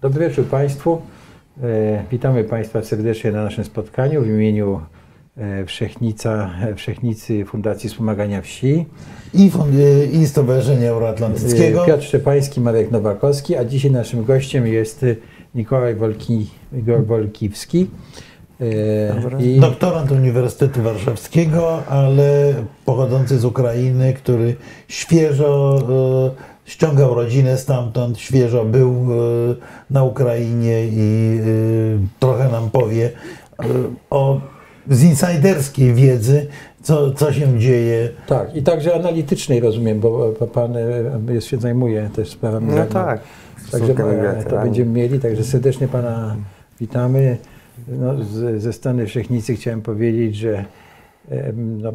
Dobry wieczór Państwu. E, Witamy Państwa serdecznie na naszym spotkaniu w imieniu e, Wszechnica, e, Wszechnicy Fundacji Wspomagania Wsi. I, fund- y, i Stowarzyszenia Euroatlantyckiego. E, Piotr Szczepański, Marek Nowakowski, a dzisiaj naszym gościem jest e, Mikołaj Wolki, Wolkiwski. E, I Doktorant Uniwersytetu Warszawskiego, ale pochodzący z Ukrainy, który świeżo e, ściągał rodzinę stamtąd, świeżo był e, na Ukrainie i e, trochę nam powie e, o, z insiderskiej wiedzy, co, co się dzieje. tak, i także analitycznej rozumiem, bo Pan e, się zajmuje też sprawami. No tak. Także to weterani. będziemy mieli, także serdecznie Pana witamy. No, z, ze strony Wszechnicy chciałem powiedzieć, że no,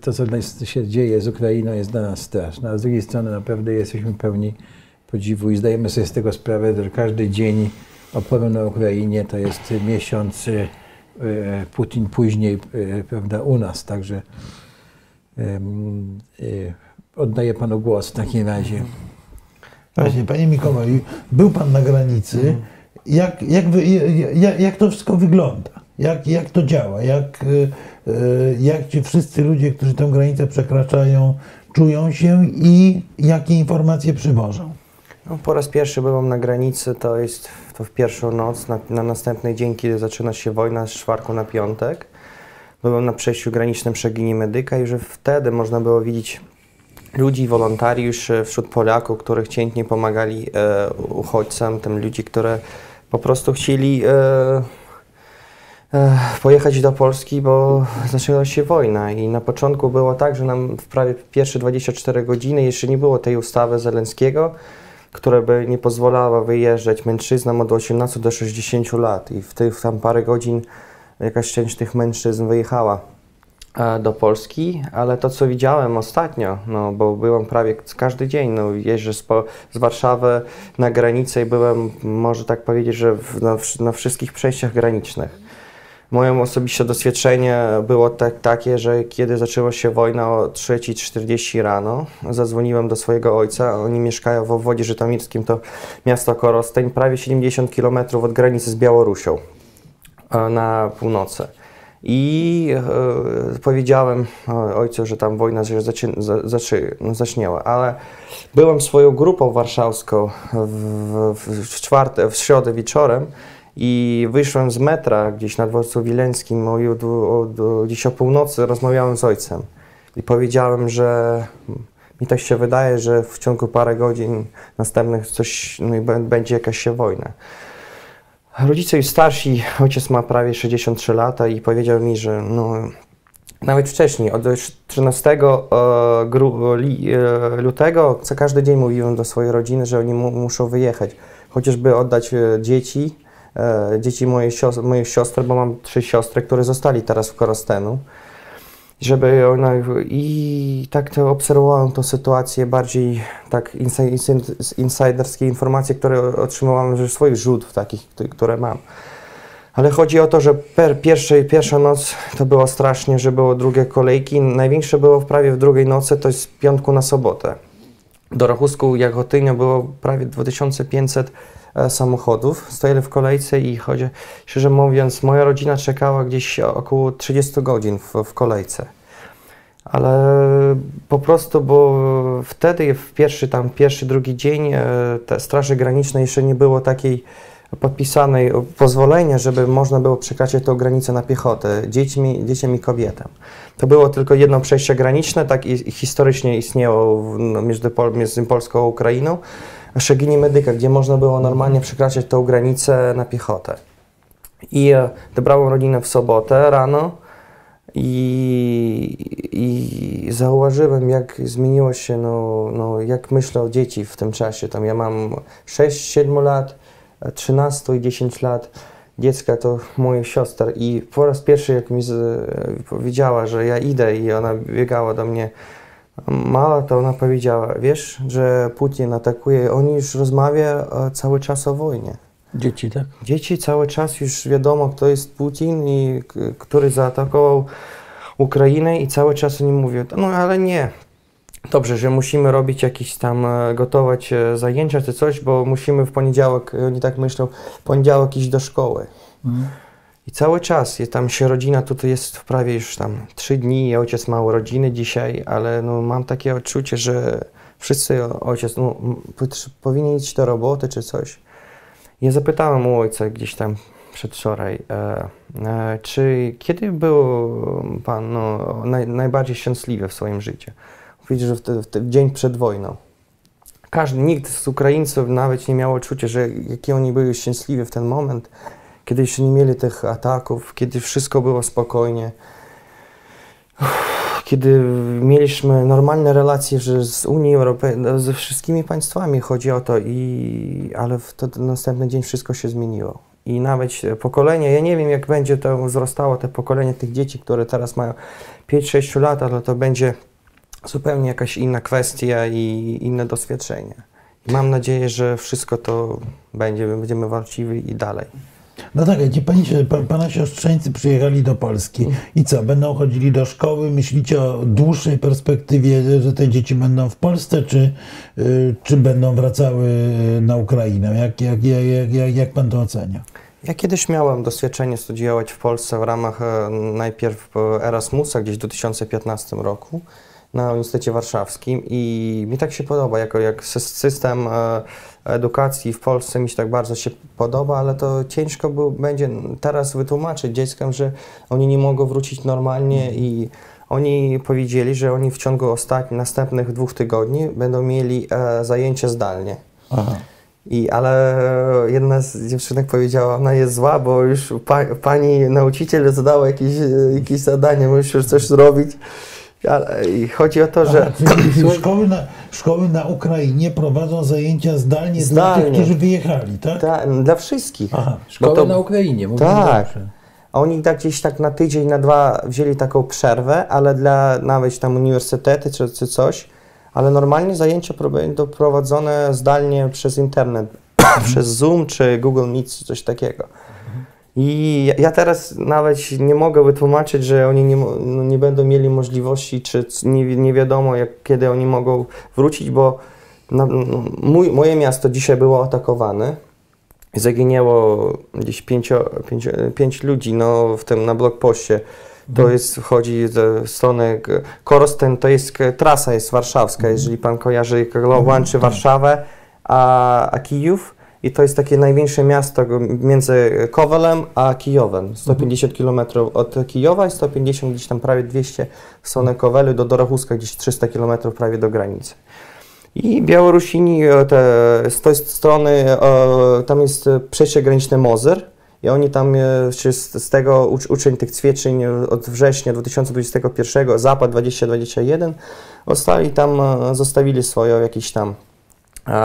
to, co się dzieje z Ukrainą jest dla nas straszne, a z drugiej strony naprawdę jesteśmy pełni podziwu i zdajemy sobie z tego sprawę, że każdy dzień oporu na Ukrainie to jest miesiąc e, Putin później e, prawda, u nas, także e, oddaję Panu głos w takim razie. Właśnie, Panie Mikołaju, był Pan na granicy. Jak, jak, wy, jak, jak to wszystko wygląda? Jak, jak to działa? Jak, y, y, jak ci wszyscy ludzie, którzy tę granicę przekraczają, czują się i jakie informacje przywożą? No, po raz pierwszy byłem na granicy, to jest to w pierwszą noc, na, na następny dzień, kiedy zaczyna się wojna z czwartku na piątek. Byłem na przejściu granicznym przy Gini Medyka i że wtedy można było widzieć ludzi, wolontariuszy wśród Polaków, którzy chętnie pomagali e, uchodźcom, tym ludzi, które po prostu chcieli e, pojechać do Polski, bo zaczęła się wojna i na początku było tak, że nam w prawie pierwsze 24 godziny jeszcze nie było tej ustawy Zelenskiego, która by nie pozwalała wyjeżdżać mężczyznom od 18 do 60 lat i w tych tam parę godzin jakaś część tych mężczyzn wyjechała e, do Polski, ale to co widziałem ostatnio, no bo byłem prawie każdy dzień, no jeżdżę z, po, z Warszawy na granicę i byłem, może tak powiedzieć, że w, na, na wszystkich przejściach granicznych. Moje osobiste doświadczenie było tak, takie, że kiedy zaczęła się wojna o 3.40 rano, zadzwoniłem do swojego ojca, oni mieszkają w obwodzie żytomirskim, to miasto Korosteń, prawie 70 km od granicy z Białorusią e, na północy. I e, powiedziałem e, ojcu, że tam wojna się zaczy, za, zaczy, no, ale byłem swoją grupą warszawską w, w, w, czwarte, w środę wieczorem i wyszłem z metra gdzieś na dworcu Wileńskim o, o, o, gdzieś o północy, rozmawiałem z ojcem i powiedziałem, że mi tak się wydaje, że w ciągu parę godzin następnych coś, no będzie jakaś się wojna. Rodzice już starsi, ojciec ma prawie 63 lata i powiedział mi, że no, nawet wcześniej, od 13 e, e, lutego, co każdy dzień mówiłem do swojej rodziny, że oni mu, muszą wyjechać, chociażby oddać e, dzieci, dzieci mojej, sios- mojej siostry, bo mam trzy siostry, które zostali teraz w Korostenu, żeby ona, i tak to obserwowałem tą sytuację bardziej tak inside, inside, insiderskie informacje, które otrzymywałem ze swoich źródeł takich, które mam. Ale chodzi o to, że per, pierwszej, pierwsza noc to było strasznie, że było drugie kolejki. Największe było prawie w drugiej nocy, to jest z piątku na sobotę. Do Rachusku Jagotynia było prawie 2500 e, samochodów. Stoili w kolejce i chodzi, szczerze mówiąc, moja rodzina czekała gdzieś około 30 godzin w, w kolejce. Ale po prostu, bo wtedy w pierwszy tam, pierwszy, drugi dzień e, te Straży Granicznej jeszcze nie było takiej podpisanej pozwolenia, żeby można było przekraczać tę granicę na piechotę dziećmi, dzieciom i kobietom. To było tylko jedno przejście graniczne, tak i, historycznie istniało w, no, między, między Polską a Ukrainą, Szegini Medyka, gdzie można było normalnie przekraczać tą granicę na piechotę. I e, dobrałem rodzinę w sobotę rano i, i zauważyłem, jak zmieniło się, no, no, jak myślę o dzieci w tym czasie. Tam ja mam 6-7 lat, 13 i 10 lat. Dziecka to moje siostry i po raz pierwszy jak mi z, powiedziała, że ja idę i ona biegała do mnie mała, to ona powiedziała, wiesz, że Putin atakuje, on już rozmawia e, cały czas o wojnie. Dzieci, tak? Dzieci cały czas już wiadomo, kto jest Putin i który zaatakował Ukrainę i cały czas oni mówią, no ale nie, dobrze, że musimy robić jakieś tam, e, gotować e, zajęcia czy coś, bo musimy w poniedziałek, oni tak myślą, w poniedziałek iść do szkoły. Mhm. I cały czas jest tam się rodzina, tutaj jest prawie już tam trzy dni, ojciec ma urodziny dzisiaj, ale no, mam takie odczucie, że wszyscy ojciec no, powinien iść do roboty czy coś. Ja zapytałem u ojca gdzieś tam przedwczoraj, e, e, czy kiedy był pan no, naj, najbardziej szczęśliwy w swoim życiu? Mówi, że w, te, w ten dzień przed wojną. Każdy, nikt z Ukraińców nawet nie miał odczucia, że jakie oni byli szczęśliwi w ten moment, kiedy jeszcze nie mieli tych ataków, kiedy wszystko było spokojnie. Kiedy mieliśmy normalne relacje że z Unii Europejskiej, ze wszystkimi państwami chodzi o to, i, ale w to, następny dzień wszystko się zmieniło. I nawet pokolenie, ja nie wiem jak będzie to wzrastało, te pokolenie tych dzieci, które teraz mają 5-6 lat, ale to będzie zupełnie jakaś inna kwestia i inne doświadczenie. I mam nadzieję, że wszystko to będzie, będziemy walczyli i dalej. No tak, a ci pani, pa, pana siostrzeńcy przyjechali do Polski i co, będą chodzili do szkoły? Myślicie o dłuższej perspektywie, że te dzieci będą w Polsce, czy, y, czy będą wracały na Ukrainę? Jak, jak, jak, jak, jak, pan to ocenia? Ja kiedyś miałem doświadczenie studiować w Polsce w ramach e, najpierw e, Erasmusa gdzieś w 2015 roku na Uniwersytecie Warszawskim i mi tak się podoba, jako jak sys- system e, edukacji w Polsce mi się tak bardzo się podoba, ale to ciężko był, będzie teraz wytłumaczyć dzieckom, że oni nie mogą wrócić normalnie i oni powiedzieli, że oni w ciągu ostatnich, następnych dwóch tygodni będą mieli e, zajęcia zdalnie. Aha. I, ale jedna z dziewczynek powiedziała, ona jest zła, bo już pa, pani nauczyciel zadała jakieś, jakieś zadanie, musisz coś zrobić. Ale, I chodzi o to, że Aha, szkoły, na, szkoły na Ukrainie prowadzą zajęcia zdalnie, dla Zdalnie. tych, którzy wyjechali, tak? ta, dla wszystkich. Aha. Szkoły to- na Ukrainie, mówię Tak. dobrze. A Oni tak gdzieś tak na tydzień, na dwa wzięli taką przerwę, ale dla nawet tam uniwersytety czy, czy coś, ale normalnie zajęcia będą prowadzone zdalnie przez internet, przez Zoom czy Google Meet, czy coś takiego. I ja- teraz nawet nie mogę wytłumaczyć, że oni nie, no, nie będą mieli możliwości, czy nie, nie wiadomo, jak, kiedy oni mogą wrócić, bo no, mój, moje miasto dzisiaj było atakowane. Zaginęło gdzieś pięcio, pięcio, pięć ludzi no, w tym na blogpoście. To jest, chodzi w stronę Korosten, to jest trasa jest warszawska, jeżeli pan kojarzy, łączy Warszawę a, a Kijów. I to jest takie największe miasto między Kowalem a Kijowem. 150 km od Kijowa i 150 gdzieś tam prawie 200 w stronę Kowelu do Dorochuska, gdzieś 300 km prawie do granicy. I Białorusini, e, te, z tej strony, e, tam jest e, przejście graniczne Mozer i oni tam się z, tego ucz, uczeń tych ćwiczeń od września 2021, Zapad 2021, ostali tam, zostawili swoje jakieś tam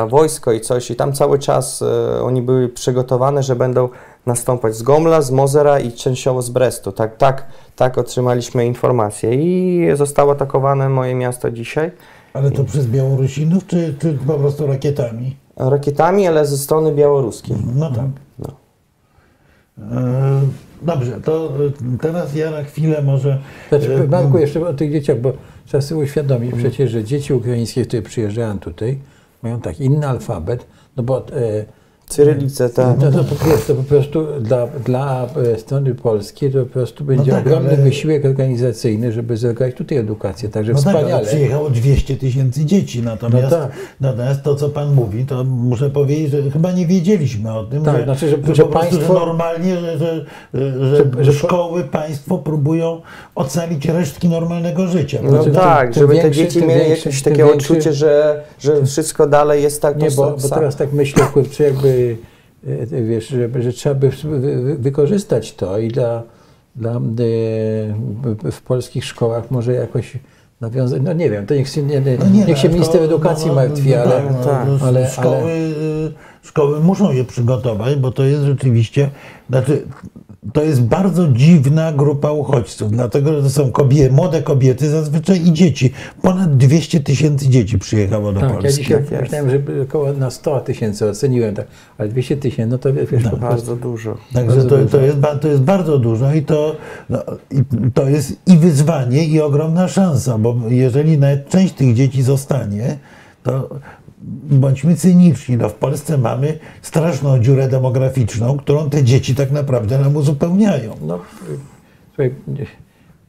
wojsko i coś i tam cały czas e, oni byli przygotowane, że będą nastąpać z Gomla, z Mozera i częściowo z Brestu. Tak, tak, tak otrzymaliśmy informacje i zostało atakowane moje miasto dzisiaj. Ale to przez Białorusinów, czy, czy po prostu rakietami? rakietami, ale ze strony białoruskiej. No tak. No. E, Dobrze, to e, teraz ja na chwilę może... Znaczy, e, Marku, jeszcze o tych dzieciach, bo trzeba sobie uświadomić przecież, że dzieci ukraińskie, które przyjeżdżają tutaj, mają tak inny alfabet, no bo e, Cyrylicę, tak. No to po prostu, po prostu dla, dla e, strony polskiej to po prostu będzie No tak, ogromny ale- wysiłek organizacyjny, żeby zorganizować tutaj edukację. Także No tak, ale wspaniale. przyjechało 200 tysięcy dzieci, natomiast, No tak. natomiast to, co Pan mówi, to muszę powiedzieć, że chyba nie wiedzieliśmy o tym, Tak, że, znaczy, że- że, że po prostu, państwo- że normalnie, że, że, że, Że- szkoły, państwo próbują ocalić resztki normalnego życia. No Znaczy, tak, tym żeby te większy- dzieci tym mieli większy- jakieś takie większy- odczucie, że, że wszystko dalej jest tak Nie, to bo, bo teraz tak myślę, kurczę, jakby, wiesz, że, że trzeba by wy- wy- wykorzystać to i dla, dla e, w- polskich szkołach może jakoś nawiązać, no nie wiem, to niech się, nie, nie, No nie, niech się no, minister edukacji no, martwi, no ale, tak, no, tak, no, ale- szkoły, y, szkoły muszą je przygotować, bo to jest rzeczywiście, znaczy to jest bardzo dziwna grupa uchodźców, dlatego że to są kobiety, młode kobiety zazwyczaj i dzieci. Ponad 200 tysięcy dzieci przyjechało do Tak, ja Polski. dzisiaj jest. myślałem, że około na 100 tysięcy oceniłem, tak, ale 200 tysięcy, no to wiesz, prostu, Bardzo dużo. Także Bardzo to, dużo. to, jest, to jest bardzo dużo i to, no, i to jest i wyzwanie, i ogromna szansa, bo jeżeli nawet część tych dzieci zostanie, to bądźmy cyniczni. No, w Polsce mamy straszną dziurę demograficzną, którą te dzieci tak naprawdę nam uzupełniają. no, słuchaj, nie,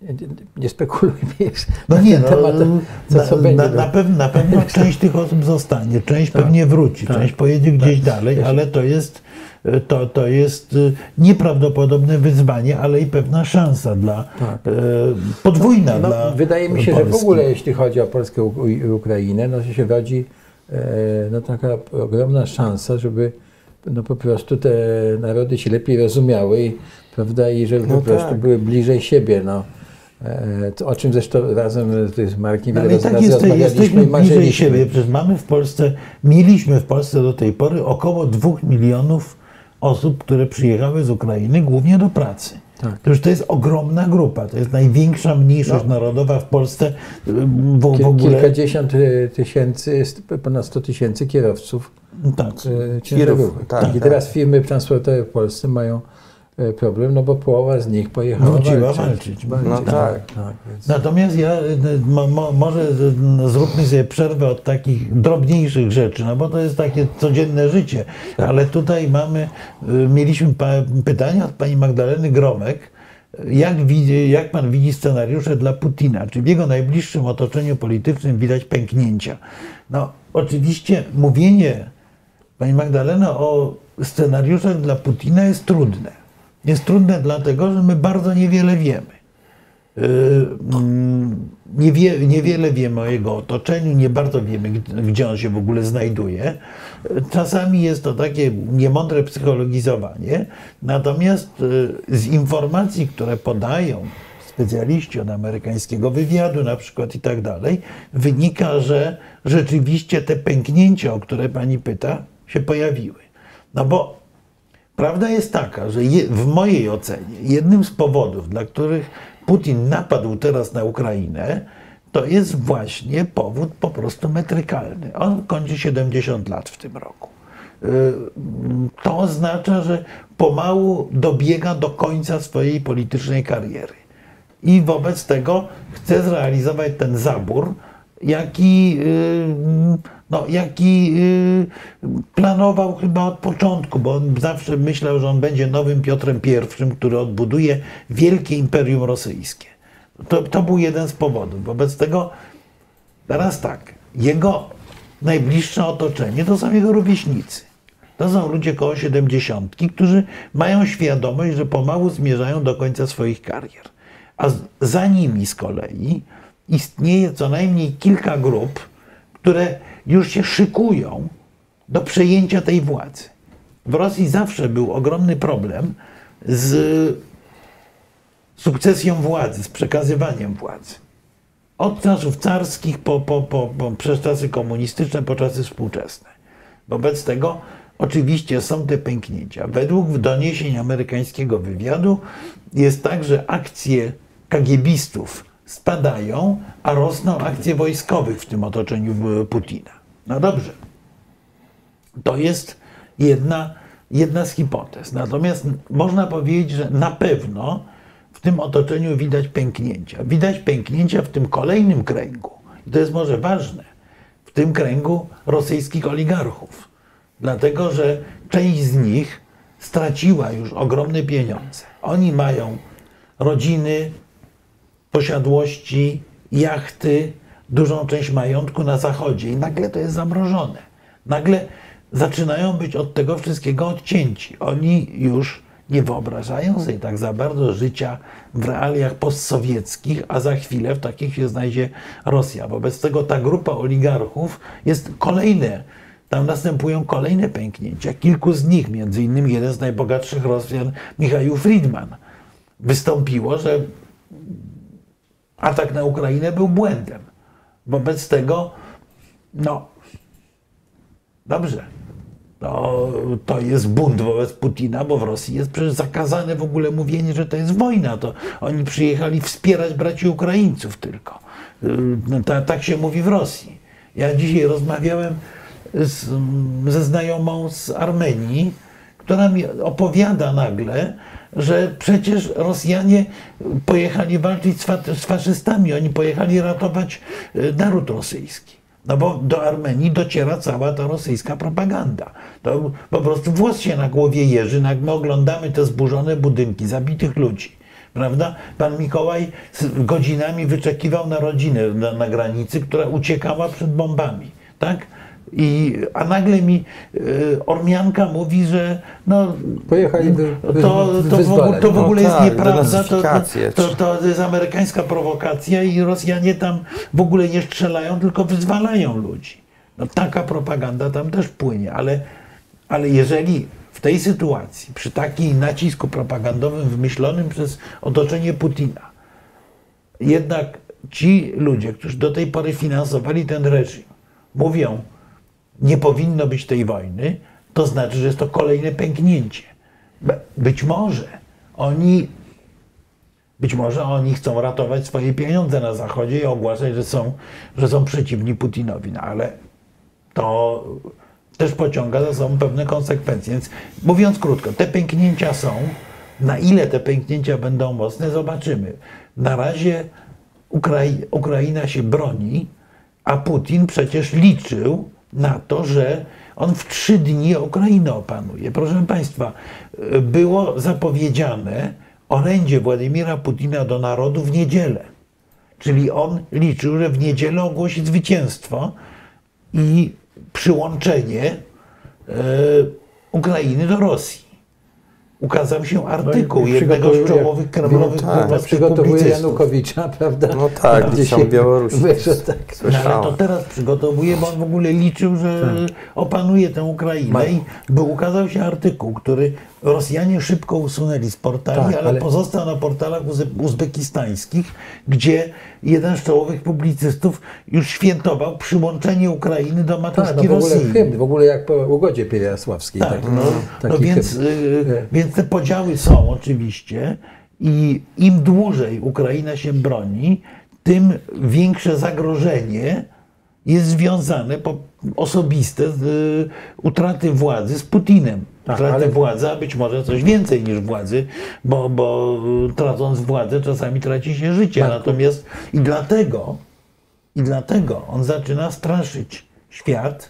nie, nie spekulujmy już No na nie, no, co, na, co będzie. na, no. na, pewno, na pewno część tych osób zostanie, część pewnie wróci, tak, część pojedzie gdzieś dalej, ale to jest, to, to jest y, nieprawdopodobne wyzwanie, ale i pewna szansa dla, Tak. e, podwójna No, dla wydaje mi się, że w Polski. ogóle jeśli chodzi o Polskę i Ukrainę, no to się rodzi no, taka ogromna szansa, żeby no, po prostu te narody się lepiej rozumiały i, prawda, i żeby No po prostu tak. były bliżej siebie. No. E, to, o czym zresztą razem z Markiem No, wiele tak razy jest, rozmawialiśmy jesteśmy bliżej siebie. Przecież mamy w Polsce, mieliśmy w Polsce do tej pory około dwóch milionów osób, które przyjechały z Ukrainy głównie do pracy. Tak. To już to jest ogromna grupa. To jest największa mniejszość No. narodowa w Polsce w, w ogóle. Kilkadziesiąt e, tysięcy, jest ponad 100 tysięcy kierowców Tak. e, ciężarówek. tak, I tak. teraz firmy transportowe w Polsce mają problem, no bo połowa z nich pojechała Wróciła walczyć. walczyć. No tak. tak więc. Natomiast ja, y, mo, mo, może y, zróbmy sobie przerwę od takich drobniejszych rzeczy, no bo to jest takie codzienne życie. Ale tutaj mamy, mieliśmy pytanie od pani Magdaleny Gromek, jak, widzi, jak pan widzi scenariusze dla Putina? Czy w jego najbliższym otoczeniu politycznym widać pęknięcia? No, oczywiście mówienie Pani Magdalena, o scenariuszach dla Putina jest trudne. Jest trudne dlatego, że my bardzo niewiele wiemy. Yy, mm, Niewie, niewiele wiemy o jego otoczeniu, nie bardzo wiemy, gdzie- on się w ogóle znajduje. Czasami jest to takie niemądre psychologizowanie, natomiast yy, z informacji, które podają specjaliści od amerykańskiego wywiadu na przykład i tak dalej, wynika, że rzeczywiście te pęknięcia, o które pani pyta, się pojawiły. No bo Prawda jest taka, że je, w mojej ocenie jednym z powodów, dla których Putin napadł teraz na Ukrainę, to jest właśnie powód po prostu metrykalny. On kończy 70 lat w tym roku. Y, To oznacza, że pomału dobiega do końca swojej politycznej kariery. I wobec tego chce zrealizować ten zabór, jaki, y, no, jaki y, planował chyba od początku, bo on zawsze myślał, że on będzie nowym Piotrem I, który odbuduje wielkie imperium rosyjskie. To, to był jeden z powodów. Wobec tego teraz tak, jego najbliższe otoczenie to są jego rówieśnicy. To są ludzie koło 70, którzy mają świadomość, że pomału zmierzają do końca swoich karier. A za nimi z kolei istnieje co najmniej kilka grup, które już się szykują do przejęcia tej władzy. W Rosji zawsze był ogromny problem z sukcesją władzy, z przekazywaniem władzy. Od czasów carskich po, po, po, po, przez czasy komunistyczne, po czasy współczesne. Wobec tego oczywiście są te pęknięcia. Według doniesień amerykańskiego wywiadu jest tak, że akcje kagiebistów spadają, a rosną akcje wojskowych w tym otoczeniu Putina. No dobrze. To jest jedna, jedna z hipotez. Natomiast można powiedzieć, że na pewno w tym otoczeniu widać pęknięcia. Widać pęknięcia w tym kolejnym kręgu. I to jest może ważne. W tym kręgu rosyjskich oligarchów. Dlatego, że część z nich straciła już ogromne pieniądze. Oni mają rodziny, posiadłości, jachty, dużą część majątku na zachodzie i nagle to jest zamrożone. Nagle zaczynają być od tego wszystkiego odcięci. Oni już nie wyobrażają sobie tak za bardzo życia w realiach postsowieckich, a za chwilę w takich się znajdzie Rosja. Wobec tego ta grupa oligarchów jest kolejne, tam następują kolejne pęknięcia. Kilku z nich, między innymi jeden z najbogatszych Rosjan, Michał Friedman, wystąpiło, że atak na Ukrainę był błędem. Wobec tego, no, dobrze. to, to jest bunt wobec Putina, bo w Rosji jest przecież zakazane w ogóle mówienie, że to jest wojna. To oni przyjechali wspierać braci Ukraińców tylko. No, ta, tak się mówi w Rosji. Ja dzisiaj rozmawiałem z, ze znajomą z Armenii, która mi opowiada nagle, że przecież Rosjanie pojechali walczyć z, fa z faszystami, oni pojechali ratować y, naród rosyjski. No bo do Armenii dociera cała ta rosyjska propaganda. To po prostu włos się na głowie jeży, jak my oglądamy te zburzone budynki, zabitych ludzi. Prawda? Pan Mikołaj godzinami wyczekiwał na rodzinę na, na granicy, która uciekała przed bombami. Tak? I, a nagle mi y, Ormianka mówi, że no, Pojechali wy- to, to, w ogóle, wyzwalać. to w No ogóle jest tak, nieprawda. To, to, to jest amerykańska prowokacja i Rosjanie tam w ogóle nie strzelają, tylko wyzwalają ludzi. No, taka propaganda tam też płynie, ale, ale jeżeli w tej sytuacji, przy takim nacisku propagandowym wymyślonym przez otoczenie Putina, jednak ci ludzie, którzy do tej pory finansowali ten reżim, mówią, nie powinno być tej wojny, to znaczy, że jest to kolejne pęknięcie. Być może oni, być może oni chcą ratować swoje pieniądze na Zachodzie i ogłaszać, że są, że są przeciwni Putinowi, no ale to też pociąga za sobą pewne konsekwencje. Więc mówiąc krótko, te pęknięcia są. Na ile te pęknięcia będą mocne, zobaczymy. Na razie Ukrai Ukraina się broni, a Putin przecież liczył na to, że on w trzy dni Ukrainę opanuje. Proszę Państwa, było zapowiedziane orędzie Władimira Putina do narodu w niedzielę. Czyli on liczył, że w niedzielę ogłosi zwycięstwo i przyłączenie e, Ukrainy do Rosji. Ukazał się artykuł No jednego z czołowych kremlowych no tak, Przygotowuje. Janukowicza, prawda? No tak, Gdzie gdzieś tam w Białorusi. wyszło, tak. No, ale to teraz przygotowuje, bo on w ogóle liczył, że opanuje tę Ukrainę i by ukazał się artykuł, który Rosjanie szybko usunęli z portali, Tak, ale, ale- pozostał na portalach uzbekistańskich, gdzie jeden z czołowych publicystów już świętował przyłączenie Ukrainy do Tak, matuszki no w ogóle Rosji. hymn, w ogóle jak po ugodzie Pierasławskiej. Tak, taki, no, taki no więc, y, więc te podziały są oczywiście i im dłużej Ukraina się broni, tym większe zagrożenie jest związane po, osobiste z y, utraty władzy z Putinem. Tak, ale- władzy, a być może coś więcej niż władzy, bo, bo y, tracąc władzę czasami traci się życie. Marku. Natomiast i dlatego, i dlatego on zaczyna straszyć świat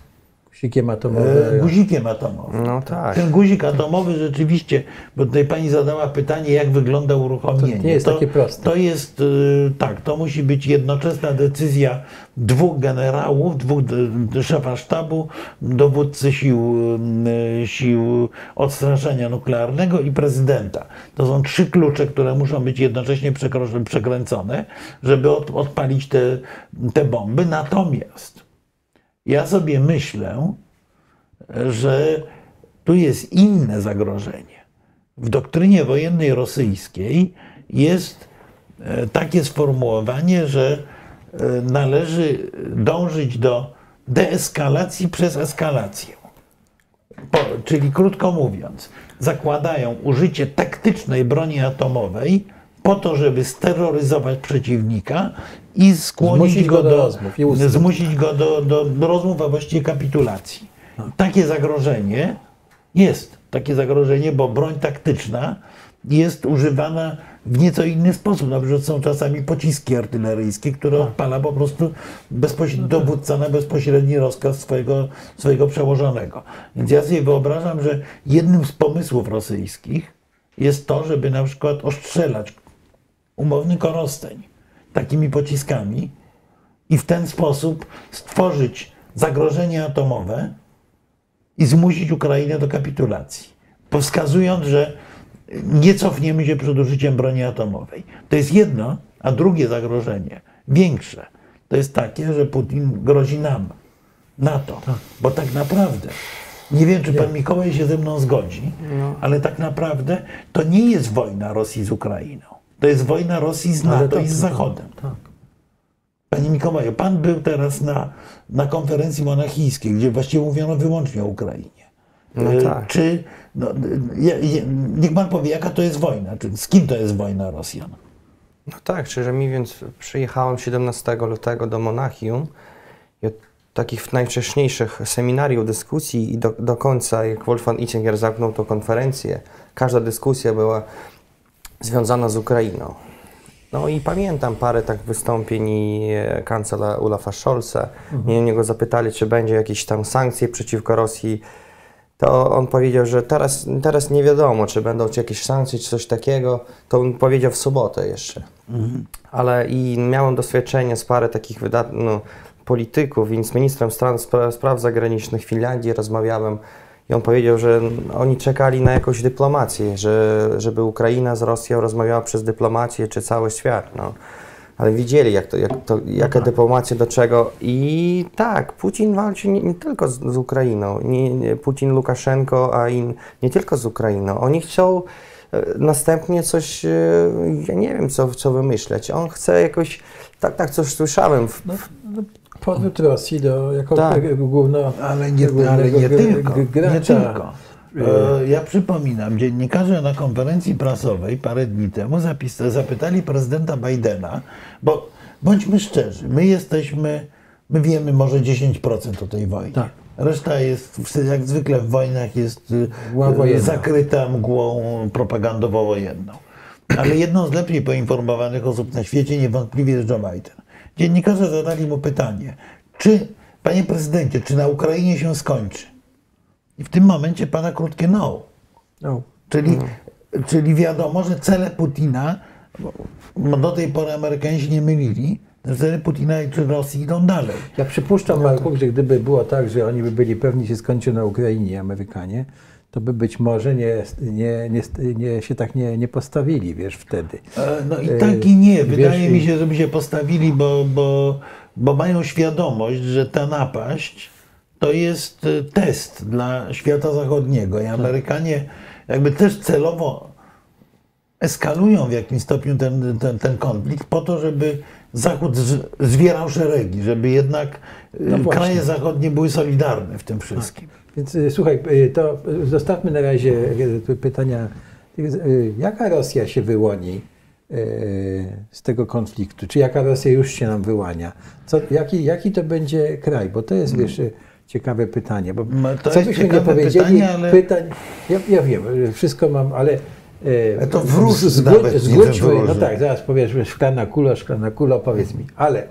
Sikiem e, atomowym. guzikiem atomowym. No tak. Ten guzik atomowy rzeczywiście, bo tutaj pani zadała pytanie, jak wygląda uruchomienie. To nie jest takie proste. To jest, y, tak, to musi być jednoczesna decyzja dwóch generałów, dwóch szefa sztabu, dowódcy sił, y, sił odstraszania nuklearnego i prezydenta. To są trzy klucze, które muszą być jednocześnie przekręcone, żeby od, odpalić te, te bomby. Natomiast ja sobie myślę, że tu jest inne zagrożenie. W doktrynie wojennej rosyjskiej jest e, takie sformułowanie, że e, należy dążyć do deeskalacji przez eskalację. Po, czyli krótko mówiąc, zakładają użycie taktycznej broni atomowej po to, żeby steroryzować przeciwnika i skłonić Zmusić go do do, rozmów zmusić go do, do, do rozmów, a właściwie kapitulacji. Takie zagrożenie jest. Takie zagrożenie, bo broń taktyczna jest używana w nieco inny sposób. Na przykład są czasami pociski artyleryjskie, które odpala po prostu bezpośredni dowódca na bezpośredni rozkaz swojego, swojego przełożonego. Więc ja sobie wyobrażam, że jednym z pomysłów rosyjskich jest to, żeby na przykład ostrzelać umowny korosteń takimi pociskami i w ten sposób stworzyć zagrożenie atomowe i zmusić Ukrainę do kapitulacji, bo wskazując, że nie cofniemy się przed użyciem broni atomowej. To jest jedno, a drugie zagrożenie, większe, to jest takie, że Putin grozi nam, NATO, bo tak naprawdę, nie wiem, czy pan Mikołaj się ze mną zgodzi, ale tak naprawdę to nie jest wojna Rosji z Ukrainą. To jest wojna Rosji z NATO tak, i z Zachodem. Tak. Panie Mikołaju, pan był teraz na, na konferencji monachijskiej, gdzie właściwie mówiono wyłącznie o Ukrainie. No E, tak. Czy, no, je, je, niech pan powie, jaka to jest wojna? Czy, z kim to jest wojna Rosjan? No tak, szczerze mówiąc, przyjechałem 17 lutego do Monachium i od takich najwcześniejszych seminariów, dyskusji i do, do końca, jak Wolfgang Ittinger zamknął tą konferencję, każda dyskusja była związana z Ukrainą. No i pamiętam parę tak wystąpień i e, kancela Olafa Scholza. I oni go zapytali, czy będzie jakieś tam sankcje przeciwko Rosji. To on powiedział, że teraz, teraz nie wiadomo, czy będą jakieś sankcje, czy coś takiego. To on powiedział w sobotę jeszcze. Ale i miałem doświadczenie z parę takich wydat- no, polityków, i z ministrem stran, spra- spraw zagranicznych Finlandii rozmawiałem. I on powiedział, że oni czekali na jakąś dyplomację, że, żeby Ukraina z Rosją rozmawiała przez dyplomację, czy cały świat. No. Ale widzieli, jak to, jak to, jaka dyplomacja do czego. I tak, Putin walczy nie, nie tylko z, z Ukrainą. Nie, nie, Putin, Łukaszenko, a i nie tylko z Ukrainą. Oni chcą e, następnie coś, e, ja nie wiem, co, co wymyśleć. On chce jakoś, tak, tak coś słyszałem. W, No, no, powrót Rosji do jako Tak. główno, Ale nie, ale nie tylko. gr- gracza. Nie tylko. E, Ja przypominam, dziennikarze na konferencji prasowej parę dni temu zapis, zapytali prezydenta Bidena, bo bądźmy szczerzy, my jesteśmy, my wiemy może 10% o tej wojnie. Tak. Reszta jest, jak zwykle w wojnach, jest y, wojenna. zakryta mgłą propagandowo-wojenną. Ale jedną z lepiej poinformowanych osób na świecie niewątpliwie jest Joe Biden. Dziennikarze zadali mu pytanie, czy, panie prezydencie, czy na Ukrainie się skończy? I w tym momencie pada krótkie no. No, Czyli, czyli wiadomo, że cele Putina, do tej pory Amerykanie nie mylili, że cele Putina czy Rosji idą dalej. Ja przypuszczam, Marku, że gdyby było tak, że oni by byli pewni, że się skończy na Ukrainie Amerykanie, to by być może nie, nie, nie, nie, się tak nie, nie postawili, wiesz, wtedy. E, No i E, tak i nie. wiesz, Wydaje i- mi się, żeby się postawili, bo, bo, bo mają świadomość, że ta napaść to jest e, test dla świata zachodniego. I Amerykanie jakby też celowo eskalują w jakimś stopniu ten, ten, ten konflikt po to, żeby Zachód zwierał szeregi, żeby jednak No kraje zachodnie były solidarne w tym wszystkim. Więc y, słuchaj, y, to y, zostawmy na razie pytania. Jaka Rosja się wyłoni z tego konfliktu? Czy jaka Rosja już się nam wyłania? Co, jaki, jaki to będzie kraj? Bo to jest, wiesz, y, ciekawe pytanie. Bo No, to co byśmy nie powiedzieli, pytanie, ale- pytań, ja, ja wiem, wszystko mam, ale Ale to wróż z- nawet nie zgódźmy, no tak, zaraz powiesz, szklana kula, szklana kula, powiedz mi, ale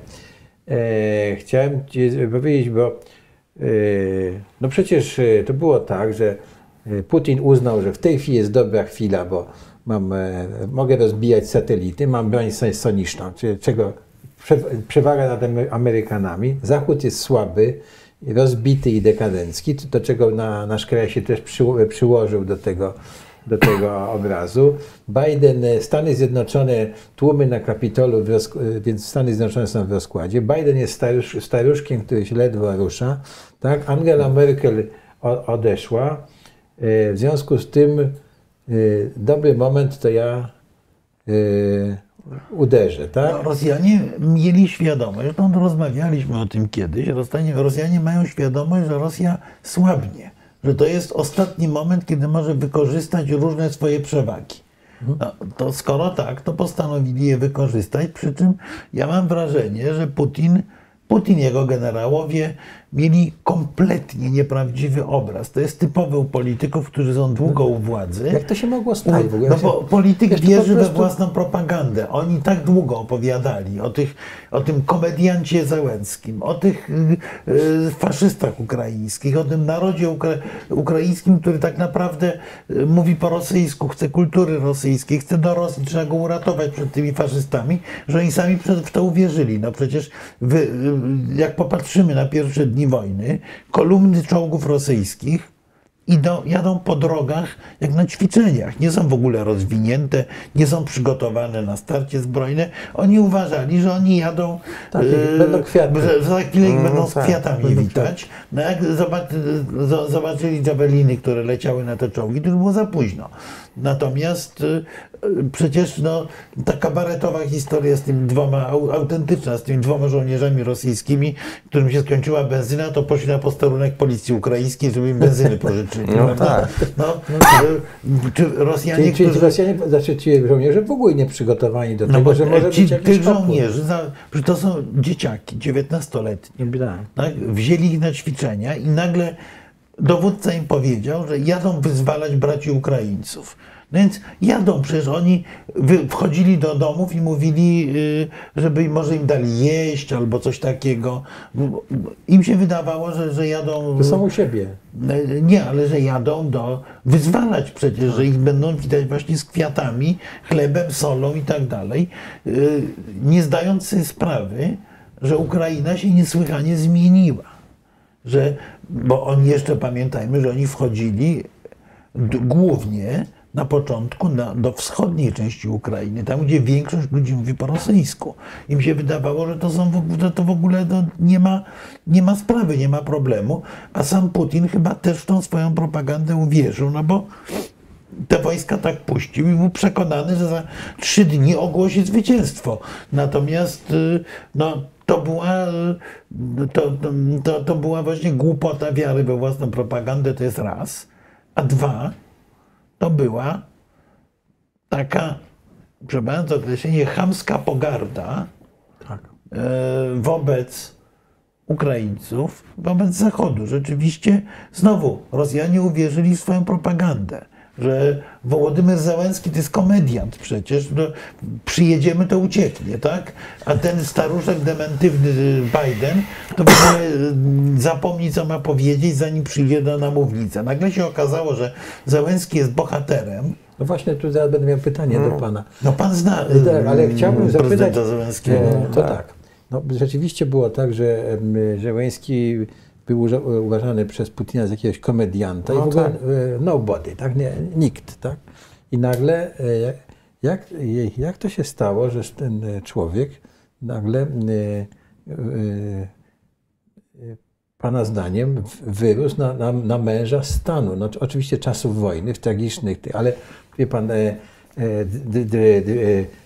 e, chciałem Ci powiedzieć, bo e, no przecież e, to było tak, że e, Putin uznał, że w tej chwili jest dobra chwila, bo mam, e, mogę rozbijać satelity, mam broń so- soniczną, czego prze, przewaga nad Amery- Amerykanami. Zachód jest słaby, rozbity i dekadencki, do czego na, nasz kraj się też przy, przyłożył do tego, do tego obrazu. Biden, e, Stany Zjednoczone, tłumy na Kapitolu, e, więc Stany Zjednoczone są w rozkładzie. Biden jest starusz, staruszkiem, który się ledwo rusza. Tak? Angela Merkel odeszła. E, W związku z tym dobry moment to ja uderzę. Tak? No, Rosjanie mieli świadomość, zresztą rozmawialiśmy o tym kiedyś, Rosjanie, Rosjanie mają świadomość, że Rosja słabnie, że to jest ostatni moment, kiedy może wykorzystać różne swoje przewagi. No, to skoro tak, to postanowili je wykorzystać, przy czym ja mam wrażenie, że Putin, Putin jego generałowie mieli kompletnie nieprawdziwy obraz. To jest typowe u polityków, którzy są długo u władzy. Jak to się mogło stać? No bo polityk Wiesz, wierzy we prostu- własną propagandę. Oni tak długo opowiadali o, tych, o tym komediancie Zełenskim, o tych y, y, faszystach ukraińskich, o tym narodzie ukra ukraińskim, który tak naprawdę y, mówi po rosyjsku, chce kultury rosyjskiej, chce do Rosji, trzeba go uratować przed tymi faszystami, że oni sami w to uwierzyli. No przecież wy, y, jak popatrzymy na pierwsze dni wojny, kolumny czołgów rosyjskich idą, jadą po drogach jak na ćwiczeniach. Nie są w ogóle rozwinięte, nie są przygotowane na starcie zbrojne. Oni uważali, że oni jadą, Tak, będą kwiaty. że za chwilę ich Mm, będą z tak, kwiatami będą witać. No jak zobac, zo- zobaczyli jaweliny, które leciały na te czołgi, to już było za późno. Natomiast y, przecież no, ta kabaretowa historia z tymi dwoma, au- autentyczna, z tymi dwoma żołnierzami rosyjskimi, którym się skończyła benzyna, to poszli na posterunek policji ukraińskiej, żeby im benzyny pożyczyli. No prawda? tak. No, y, czy Rosjanie, Czyli, którzy... Rosjanie, znaczy ci żołnierze w ogóle nie przygotowani do No tego, bo że może ci, być jakiś tych żołnierzy, za, to są dzieciaki, 19-letnie, Tak. tak? wzięli ich na ćwiczenia i nagle dowódca im powiedział, że jadą wyzwalać braci Ukraińców. No więc jadą, przecież oni wchodzili do domów i mówili, y, żeby im- może im dali jeść albo coś takiego. Im się wydawało, że, że jadą... To są u siebie. E, Nie, ale że jadą do wyzwalać przecież, że ich będą widać właśnie z kwiatami, chlebem, solą i tak dalej, y, nie zdając sobie sprawy, że Ukraina się niesłychanie zmieniła. Że, bo oni jeszcze pamiętajmy, że oni wchodzili głównie na początku na, do wschodniej części Ukrainy, tam gdzie większość ludzi mówi po rosyjsku. Im się wydawało, że to, są że to w ogóle no, nie, ma, nie ma sprawy, nie ma problemu, a sam Putin chyba też w tą swoją propagandę uwierzył, no bo te wojska tak puścił i był przekonany, że za trzy dni ogłosi zwycięstwo. Natomiast y, no, to, była, to, to, to, to była właśnie głupota wiary we własną propagandę, to jest raz. A dwa, to była taka, przepraszam za określenie, chamska pogarda Tak. e, wobec Ukraińców, wobec Zachodu. Rzeczywiście znowu Rosjanie uwierzyli w swoją propagandę, że Wołodymyr Załęski to jest komediant przecież, no, przyjedziemy to ucieknie, tak? A ten staruszek dementywny Biden to ogóle mm, zapomni co ma powiedzieć zanim przyjdzie do na mównicę. Nagle się okazało, że Załęski jest bohaterem, No właśnie, tu zaraz będę miał pytanie do pana. no pan zna Tak, ale mm, chciałbym zapytać. Załęskiego. E, to tak. tak. No, rzeczywiście było tak, że Żeleński był uważany przez Putina za jakiegoś komedianta No i w ogóle tak. e, nobody, tak? Nie, nikt, tak? I nagle, e, jak, jak to się stało, że ten e, człowiek nagle, pana zdaniem, wyrósł na, na, na męża stanu? No, oczywiście czasów wojny, tragicznych, ale wie pan,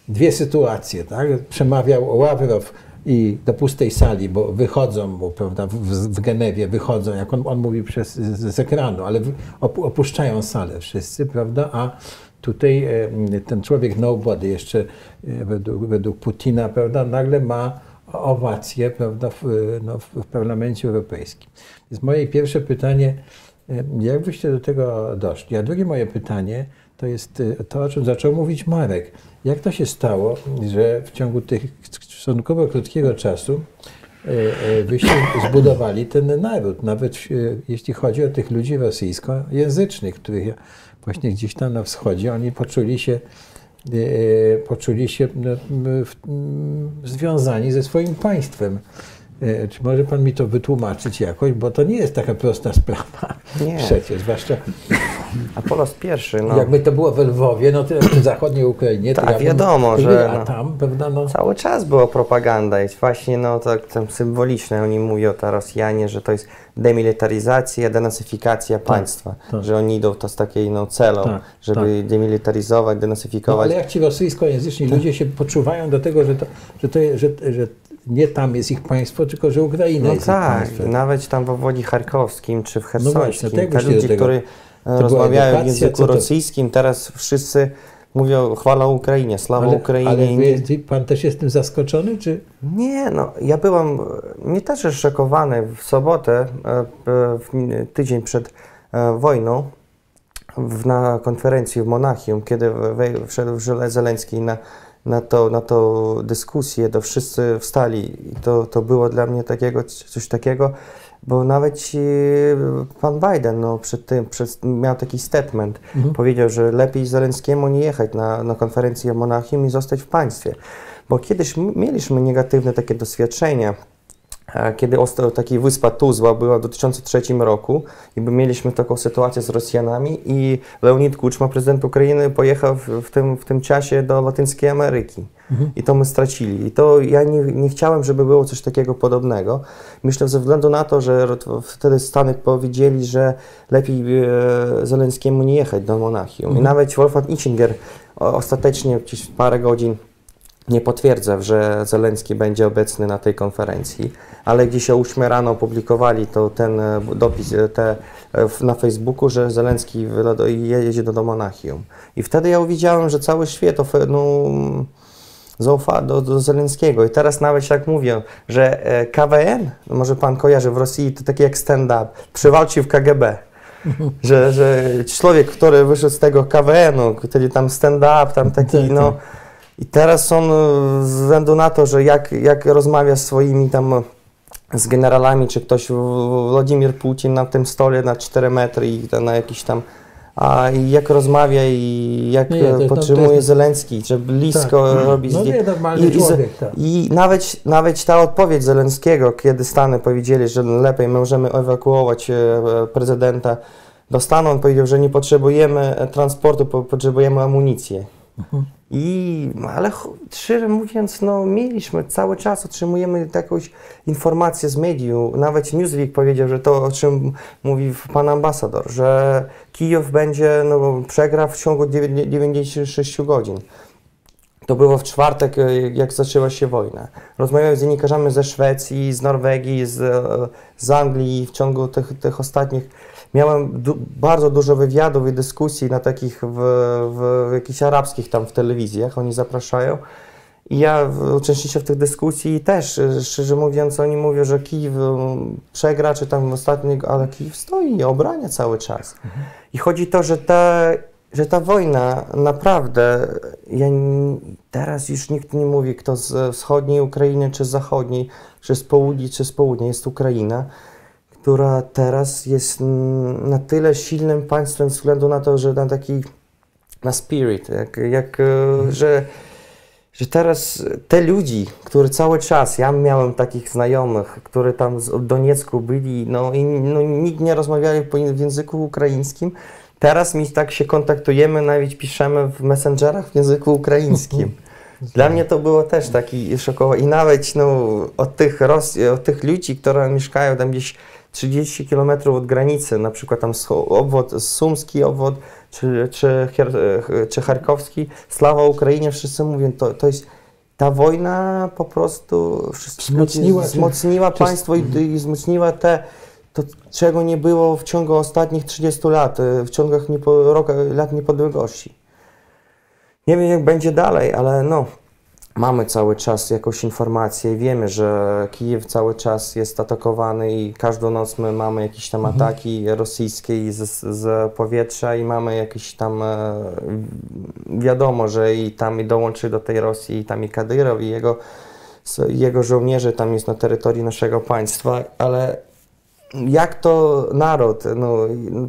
dwie sytuacje, tak? Przemawiał Ławrow i do pustej sali, bo wychodzą, mu, prawda, w, w Genewie wychodzą, jak on, on mówi przez, z, z ekranu, ale opuszczają salę wszyscy, prawda, a tutaj e, ten człowiek nobody jeszcze e, według, według Putina, prawda, nagle ma owację, prawda, w, no, w, w Parlamencie Europejskim. Więc moje pierwsze pytanie, e, jak byście do tego doszli? A drugie moje pytanie to jest e, to, o czym zaczął mówić Marek. Jak to się stało, że w ciągu tych stosunkowo krótkiego czasu e, e, wyście zbudowali ten naród, nawet e, jeśli chodzi o tych ludzi rosyjskojęzycznych, których właśnie gdzieś tam na wschodzie, oni poczuli się, e, poczuli się no, związani ze swoim państwem. E, Czy może pan mi to wytłumaczyć jakoś, bo to nie jest taka prosta sprawa. Nie. Przecież, zwłaszcza A po raz pierwszy, no, jakby to było w Lwowie, no to w zachodniej Ukrainie, Tak, ja bym- wiadomo, to że A no. tam, prawda, no... cały czas była propaganda. Jest właśnie no, tak tam symboliczne. Oni mówią, to Rosjanie, że to jest demilitaryzacja, denasyfikacja państwa. tak. Że oni idą to z takiej no, celą, Tak, żeby demilitaryzować, No, denasyfikować. ale jak ci rosyjskojęzyczni ludzie się poczuwają do tego, że, to, że, to, jest- że, że nie tam jest ich państwo, tylko że Ukraina No jest ich tak, państwem. nawet tam w obwodzie charkowskim czy w No właśnie, hersońskim, jak te ludzie, którzy e, rozmawiają w języku to- rosyjskim, teraz wszyscy mówią chwała Ukrainie, sława Ukrainie. ale jest- pan też jest tym zaskoczony, czy... Nie, no ja byłam, mnie też jest szokowany w sobotę, e, e, w, tydzień przed wojną, w, na konferencji w Monachium, kiedy we- wszedł Żele- Zelenski na, na, to, na tą dyskusję, to wszyscy wstali i to, to było dla mnie takiego, coś takiego, bo nawet ci, pan Biden no, przed tym przed, miał taki statement, powiedział, że lepiej Zelenskiemu nie jechać na, na konferencję w Monachium i zostać w państwie. Bo kiedyś mieliśmy negatywne takie doświadczenia, e, kiedy taki wyspa Tuzła była w 2003 roku i mieliśmy taką sytuację z Rosjanami i Leonid Kuczma, prezydent Ukrainy, pojechał w, tym, w tym czasie do Latyńskiej Ameryki. I to my stracili. I to ja nie, nie chciałem, żeby było coś takiego podobnego. Myślę, ze względu na to, że wtedy Stany powiedzieli, że lepiej e, Zelenskiemu nie jechać do Monachium. I nawet Wolfgang Ischinger ostatecznie gdzieś parę godzin nie potwierdza, że Zelenski będzie obecny na tej konferencji, ale gdzieś o 8 rano opublikowali to ten e, dopis e, te, e, na Facebooku, że Zelenski jedzie do, do Monachium. I wtedy ja uwidziałem, że cały świat no, zaufa do, do Zelenskiego. I teraz nawet jak mówię, że KWN, no może pan kojarzy w Rosji, to takie jak stand-up, przywalczył w KGB. że, że człowiek, który wyszedł z tego KWN-u, który tam stand-up, tam taki, tak, no, tak. I teraz on e, ze względu na to, że jak, jak rozmawia z swoimi tam z generalami, czy ktoś, Władimir Putin na tym stole na 4 metry i na jakiś tam a jak rozmawia i jak nie, to, podtrzymuje to jest... Zelenski, że blisko tak. robi no, nie, normalny I, człowiek, tak. I nawet, nawet ta odpowiedź Zelenskiego, kiedy Stany powiedzieli, że lepiej możemy ewakuować e, prezydenta do Stanów, on powiedział, że nie potrzebujemy transportu, potrzebujemy amunicję. Mhm. I, ale szczerze mówiąc, no, mieliśmy cały czas, otrzymujemy jakąś informację z mediów. Nawet Newsweek powiedział, że to, o czym mówi pan ambasador, że Kijów będzie, no, przegra w ciągu 96 godzin. To było w czwartek, e, jak zaczęła się wojna. Rozmawiałem z dziennikarzami ze Szwecji, z Norwegii, z, e, z Anglii w ciągu tych, tych ostatnich miałem du bardzo dużo wywiadów i dyskusji na takich w, w, w jakichś arabskich tam w telewizjach, oni zapraszają. I ja uczestniczę w tych dyskusji i też, szczerze mówiąc, oni mówią, że Kijów przegra, czy tam ostatniego, ale Kijów stoi i obrania cały czas. I chodzi to, że ta, że ta wojna naprawdę, ja, teraz już nikt nie mówi, kto z wschodniej Ukrainy, czy z zachodniej, czy z południa, czy z południa, jest Ukraina która teraz jest na tyle silnym państwem ze względu na to, że na taki, na spirit, jak, jak mhm. że, że teraz te ludzi, którzy cały czas, ja miałem takich znajomych, którzy tam w Doniecku byli, no i no, nikt nie rozmawiali w języku ukraińskim, Teraz mi tak się kontaktujemy, nawet piszemy w messengerach w języku ukraińskim. Dla mnie to było też taki szokowe. I nawet no, od, tych od tych ludzi, którzy mieszkają tam gdzieś 30 km od granicy, na przykład tam obwód, sumski obwód, czy, czy, czy charkowski, slawa Ukrainie, wszyscy mówią, to, to jest ta wojna po prostu wzmocniła, wzmocniła czy, państwo czy... i, i wzmocniła te, to czego nie było w ciągu ostatnich 30 lat, w ciągu niepo, roku, lat niepodległości. Nie wiem jak będzie dalej, ale no, mamy cały czas jakąś informację i wiemy, że Kijów cały czas jest atakowany i każdą noc my mamy jakieś tam mhm. ataki rosyjskie z, z powietrza i mamy jakieś tam e, wiadomo, że i tam i dołączy do tej Rosji i tam i Kadyrow i jego, jego żołnierze tam jest na terytorium naszego państwa, ale jak to naród, no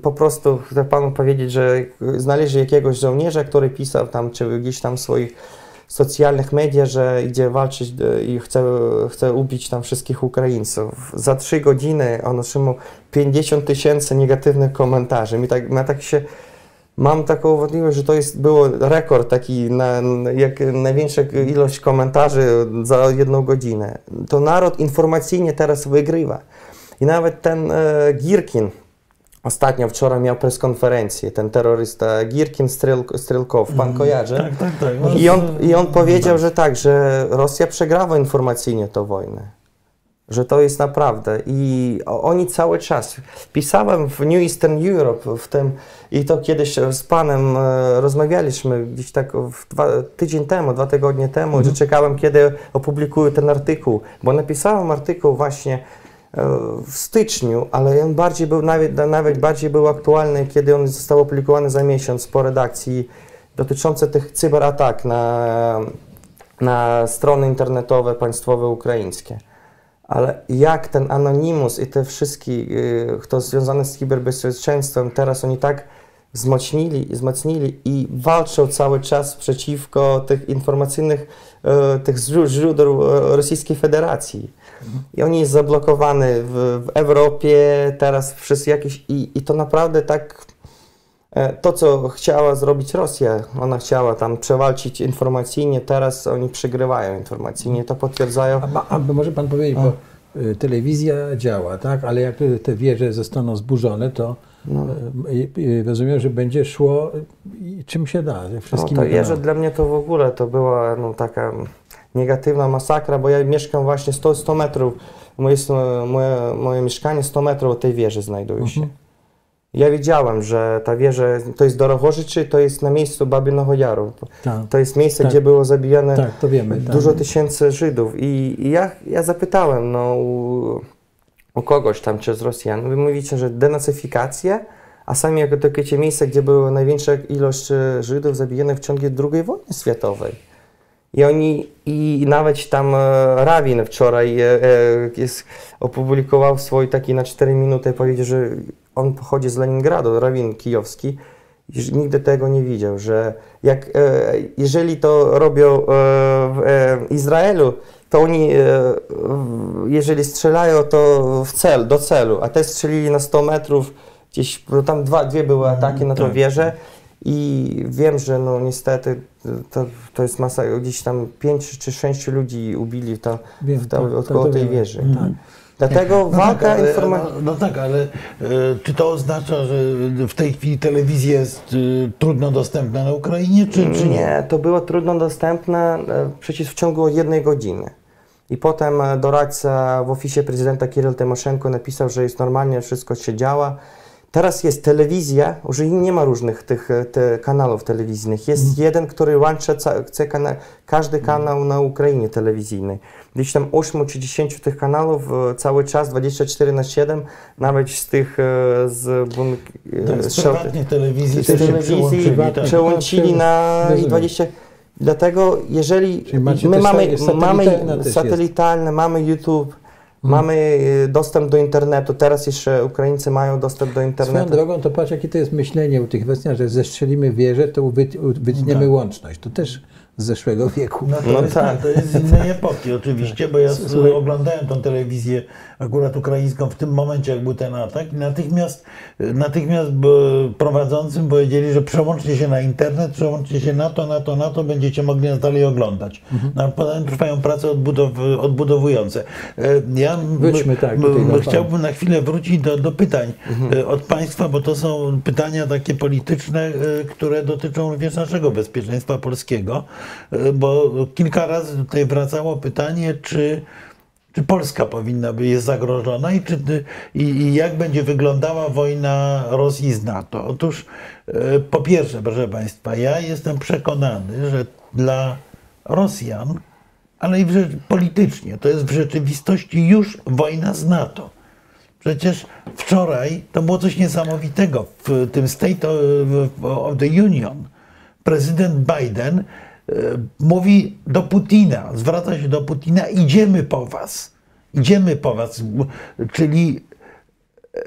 po prostu chcę panu powiedzieć, że znaleźli jakiegoś żołnierza, który pisał tam, czy gdzieś tam swoich socjalnych mediach, że idzie walczyć e, i chce, chce ubić tam wszystkich Ukraińców. Za trzy godziny on otrzymał 50 tysięcy negatywnych komentarzy. Mi tak, ja tak się, mam taką wątpliwość, że to jest było rekord taki, na, jak największa ilość komentarzy za jedną godzinę. To naród informacyjnie teraz wygrywa. I nawet ten e, Girkin, Ostatnio wczoraj miał preskonferencję, ten terrorysta Girkin Strelkow, pan mm, kojarzy? Tak, tak, tak. I on, I on powiedział, że tak, że Rosja przegrała informacyjnie tę wojnę. Że to jest naprawdę. I oni cały czas. Pisałem w New Eastern Europe w tym, i to kiedyś z panem e, rozmawialiśmy gdzieś tak dwa, tydzień temu, dwa tygodnie temu, mm. że czekałem, kiedy opublikuję ten artykuł, bo napisałem artykuł właśnie w styczniu, ale on bardziej był, nawet, nawet bardziej był aktualny, kiedy on został opublikowany za miesiąc po redakcji dotyczące tych cyberatak na, na strony internetowe państwowe ukraińskie. Ale jak ten Anonymous i te wszystkie, y, kto związane z cyberbezpieczeństwem, teraz oni tak wzmocnili, wzmocnili i walczą cały czas przeciwko tych informacyjnych, y, tych źródeł y, Rosyjskiej Federacji i on jest zablokowany w, w Europie teraz przez jakieś i, i to naprawdę tak e, to, co chciała zrobić Rosja, ona chciała tam przewalczyć informacyjnie, teraz oni przegrywają informacyjnie, to potwierdzają. A, a może Pan powiedzieć, bo y, telewizja działa, tak? Ale jak te wieże zostaną zburzone, to No. y, rozumiem, że będzie szło czym się da, No, wszystkimi to wieża kanałami. dla mnie to w ogóle to była no, taka negatywna masakra, bo ja mieszkam właśnie 100, 100 metrów, moje, moje, moje mieszkanie 100 metrów od tej wieży znajduje się. Mhm. Ja wiedziałem, że ta wieża to jest Dorochorzyczy, to jest na miejscu Babienego Jaru. Tak, To jest miejsce, Tak. gdzie było zabijane tak, wiemy. Tak. dużo tysięcy Żydów. I, i ja, ja zapytałem no, u, u kogoś tam, czy z Rosjan, wy mówicie, że denacyfikacja, a sami jako takie miejsce, gdzie była największa ilość e, Żydów zabijanych w ciągu II wojny światowej. I oni, i nawet tam e, Rawin wczoraj e, e, jest, opublikował swój taki na 4 minuty, powiedział, że on pochodzi z Leningradu, Rawin kijowski, nigdy tego nie widział, że jak, jeżeli to robią w Izraelu, to oni, jeżeli strzelają, to w cel, do celu, a te strzelili na 100 metrów, gdzieś, tam dwa, dwie były ataki na tą tak. wieżę i wiem, że no niestety to, to jest masa, gdzieś tam pięć czy sześciu ludzi ubili to, Wiem, w ta, tak, od to- to tej wieży. Tak. Dlatego No walka tak, informacyjna... no, no tak, ale e, czy to oznacza, że w tej chwili telewizja jest e, trudno dostępna na Ukrainie, czy, czy nie? Nie, to było trudno dostępne e, przecież w ciągu jednej godziny. I potem doradca w oficie prezydenta Kiryl Tymoszenko napisał, że jest normalnie, wszystko się działa. Teraz jest telewizja, już nie ma różnych tych e, te kanałów telewizyjnych. Jest jeden, który łączy kana, każdy kanał na Ukrainie telewizyjny. Gdzieś tam 8 czy 10 tych kanałów e, cały czas, 24 na 7, nawet z tych e, z, bun- Tak, z prywatnych telewizji telewizji. Tak. przełączyli na Rozumiem. 20. Dlatego jeżeli my mamy, mamy satelitalne, mamy YouTube, mamy e, dostęp do internetu, teraz jeszcze Ukraińcy mają dostęp do Swoją internetu. drogą, to patrz, jakie to jest myślenie u tych Rosjan, że zestrzelimy wieżę, to wyt, wytniemy Tak. łączność. To też z zeszłego wieku. No to, No jest, tak. tak. to jest z innej epoki oczywiście, bo ja s- Słuchaj. oglądałem tą telewizję akurat ukraińską w tym momencie, jak był ten atak i natychmiast, natychmiast prowadzącym powiedzieli, że przełączcie się na internet, przełączcie się na to, na to, na to, będziecie mogli nas dalej oglądać. Mhm. No, potem trwają prace odbudow, odbudowujące. E, Ja tak chciałbym na chwilę wrócić do, do pytań Mhm. e, od Państwa, bo to są pytania takie polityczne, e, które dotyczą również naszego bezpieczeństwa polskiego, bo kilka razy tutaj wracało pytanie, czy, czy Polska powinna być jest zagrożona i, czy, i, i jak będzie wyglądała wojna Rosji z NATO. Otóż e, po pierwsze, proszę Państwa, ja jestem przekonany, że dla Rosjan, ale i w, politycznie, to jest w rzeczywistości już wojna z NATO. Przecież wczoraj to było coś niesamowitego w tym State of the Union. Prezydent Biden e, mówi do Putina, zwraca się do Putina, idziemy po was. Idziemy po was. Czyli e,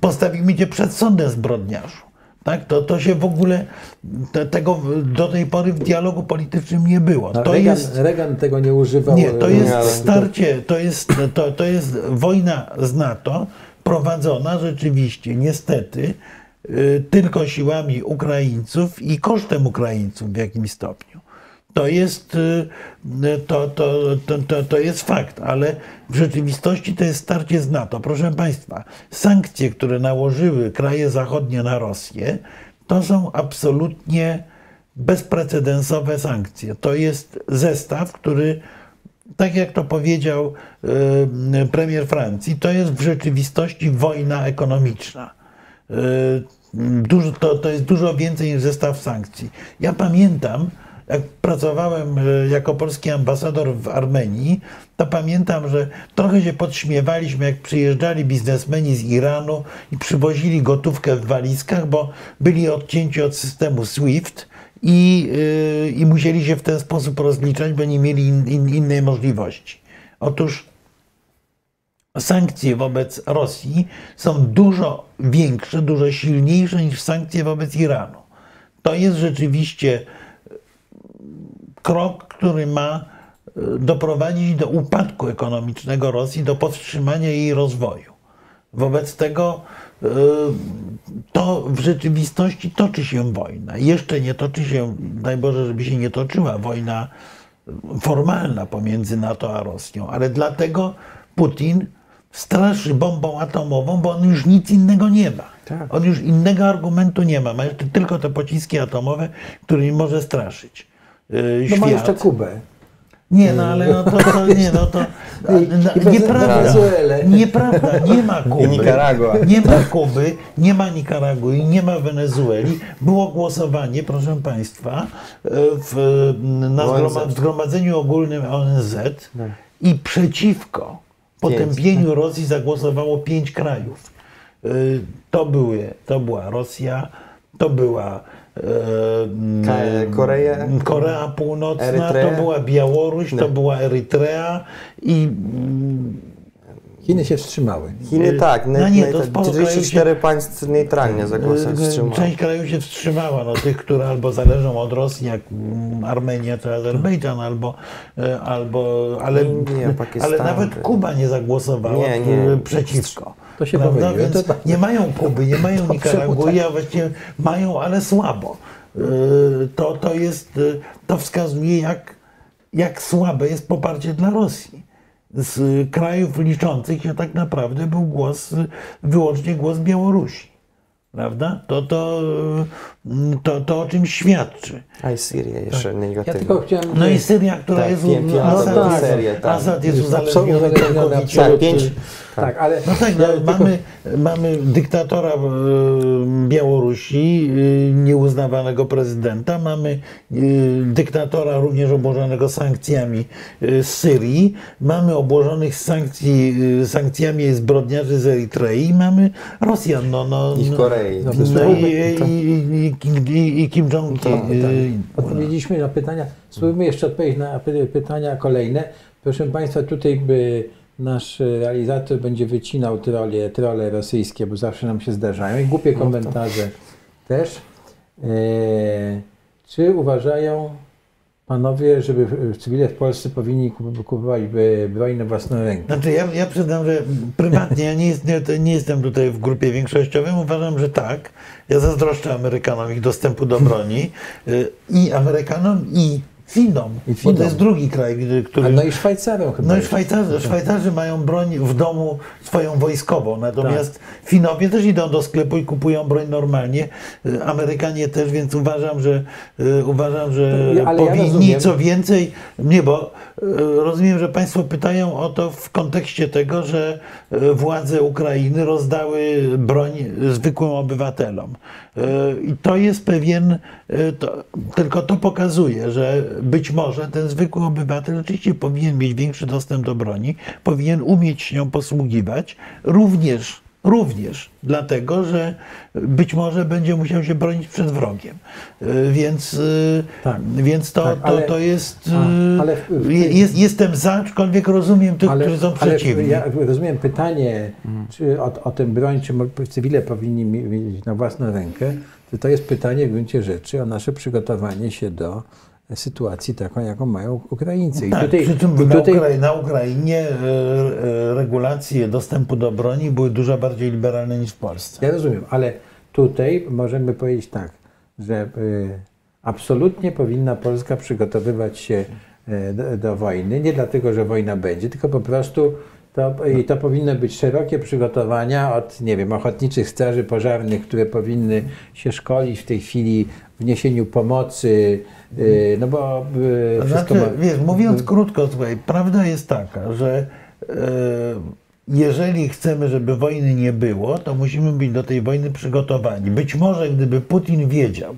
postawimy cię przed sądem zbrodniarzu. Tak? To, to się w ogóle te, tego do tej pory w dialogu politycznym nie było. No, to Reagan, jest Reagan tego nie używał. nie, to e, jest ale- starcie, to jest, to, to jest wojna z NATO prowadzona rzeczywiście, niestety, tylko siłami Ukraińców i kosztem Ukraińców w jakimś stopniu. To jest, y, to, to, to, to, to jest fakt, ale w rzeczywistości to jest starcie z NATO. Proszę Państwa, sankcje, które nałożyły kraje zachodnie na Rosję, to są absolutnie bezprecedensowe sankcje. To jest zestaw, który, tak jak to powiedział y, premier Francji, to jest w rzeczywistości wojna ekonomiczna. Dużo, to, to jest dużo więcej niż zestaw sankcji. Ja pamiętam, jak pracowałem y, jako polski ambasador w Armenii, to pamiętam, że trochę się podśmiewaliśmy, jak przyjeżdżali biznesmeni z Iranu i przywozili gotówkę w walizkach, bo byli odcięci od systemu SWIFT i, y, i musieli się w ten sposób rozliczać, bo nie mieli in, in, innej możliwości. Otóż sankcje wobec Rosji są dużo większe, dużo silniejsze niż sankcje wobec Iranu. To jest rzeczywiście krok, który ma e, doprowadzić do upadku ekonomicznego Rosji, do powstrzymania jej rozwoju. Wobec tego e, to w rzeczywistości toczy się wojna. Jeszcze nie toczy się, daj Boże, żeby się nie toczyła wojna formalna pomiędzy NATO a Rosją, ale dlatego Putin straszy bombą atomową, bo on już nic innego nie ma. Tak. On już innego argumentu nie ma. Ma jeszcze tylko te pociski atomowe, którymi może straszyć. Yy, No ma jeszcze Kubę. Nie, no ale no to, to nie, no to no, nieprawda, nieprawda, nie ma Kuby, Nikaragua. nie ma Kuby, nie ma Nikaragui, nie ma Wenezueli. Było głosowanie, proszę Państwa, w, na Zgromadzeniu Ogólnym ONZ i przeciwko potępieniu Rosji zagłosowało pięć krajów. Y, To, były, to była Rosja, to była e, Ka- Korea. Korea Północna, Erytrea. to była Białoruś, to No. była Erytrea i Chiny się wstrzymały. Chiny tak, No nie, to sporo 44 państw neutralnie zagłosowało. y, wstrzymało. część krajów się wstrzymała, no, tych, które albo zależą od Rosji, jak mm, Armenia czy Azerbejdżan, albo, albo ale, Pakistan. ale nawet Kuba nie zagłosowała Nie, nie. przeciwko. To się Prawda? Więc to tak. nie mają Kuby, nie mają Nikaragui, czemu a właściwie mają, ale słabo. Y, To, to jest, y, to wskazuje, jak, jak słabe jest poparcie dla Rosji. Z krajów liczących się tak naprawdę był głos, wyłącznie głos Białorusi. Prawda? To, to, to, to o czym świadczy. A i Syria jeszcze Ja negatywnie. tylko chciałem... No i Syria, która Tak, jest, wiem, no jest, tak, Syria, tak. Asad jest Jest uzależniony całkowicie Tak, od, pięć, Tak, ale... no tak, no, ja tylko- mamy, mamy dyktatora e, Białorusi, e, nieuznawanego prezydenta, mamy e, dyktatora również obłożonego sankcjami z Syrii, mamy obłożonych sankcji, sankcjami zbrodniarzy z Erytrei, mamy Rosjan, no, no, I w no, Korei. No, no i, i, i, i, i Kim Jong-un. e, Odpowiedzieliśmy na pytania. Spróbujmy jeszcze odpowiedzieć na py- pytania kolejne. Proszę Państwa, tutaj by nasz realizator będzie wycinał trolle, trolle rosyjskie, bo zawsze nam się zdarzają i głupie komentarze też. E, czy uważają Panowie, żeby w- cywile w Polsce powinni kup- kupować broń na własną rękę? Znaczy ja, ja przyznam, że prywatnie ja nie, jest, nie, nie jestem tutaj w grupie większościowej, uważam, że tak. Ja zazdroszczę Amerykanom ich dostępu do broni y, i Amerykanom i Finom, I bo Finom. to jest drugi kraj, który... A no i Szwajcarom chyba. No i. Szwajcarzy, Szwajcarzy mają broń w domu swoją wojskową, natomiast Finowie też idą do sklepu i kupują broń normalnie, y, Amerykanie też, więc uważam, że y, uważam, że Ja- ale ja powinni rozumiem. co więcej, nie, bo rozumiem, że Państwo pytają o to w kontekście tego, że y, władze Ukrainy rozdały broń zwykłym obywatelom. Y, I to jest pewien, to, tylko to pokazuje, że być może ten zwykły obywatel oczywiście powinien mieć większy dostęp do broni, powinien umieć się nią posługiwać, również, również dlatego, że być może będzie musiał się bronić przed wrogiem. Y, Więc, y, Tak. więc to, Tak, ale- to, to jest, A, y, ale jest. Jestem za, aczkolwiek rozumiem tych, którzy są przeciwni. ja rozumiem pytanie czy o, o tę broń, czy cywile powinni mi- mieć na własną rękę, to to jest pytanie w gruncie rzeczy o nasze przygotowanie się do sytuacji taką, jaką mają Ukraińcy. I Tak, tutaj, przy czym na, tutaj Ukrai- na Ukrainie e, e, regulacje dostępu do broni były dużo bardziej liberalne niż w Polsce. ja rozumiem, ale tutaj możemy powiedzieć tak, że y, absolutnie powinna Polska przygotowywać się do, do wojny, nie dlatego, że wojna będzie, tylko po prostu to, i to powinny być szerokie przygotowania od, nie wiem, ochotniczych straży pożarnych, które powinny się szkolić w tej chwili w niesieniu pomocy, y, no bo y, To wszystko znaczy, ma... wiesz, mówiąc krótko, słuchaj, prawda jest taka, że e, jeżeli chcemy, żeby wojny nie było, to musimy być do tej wojny przygotowani. Być może gdyby Putin wiedział,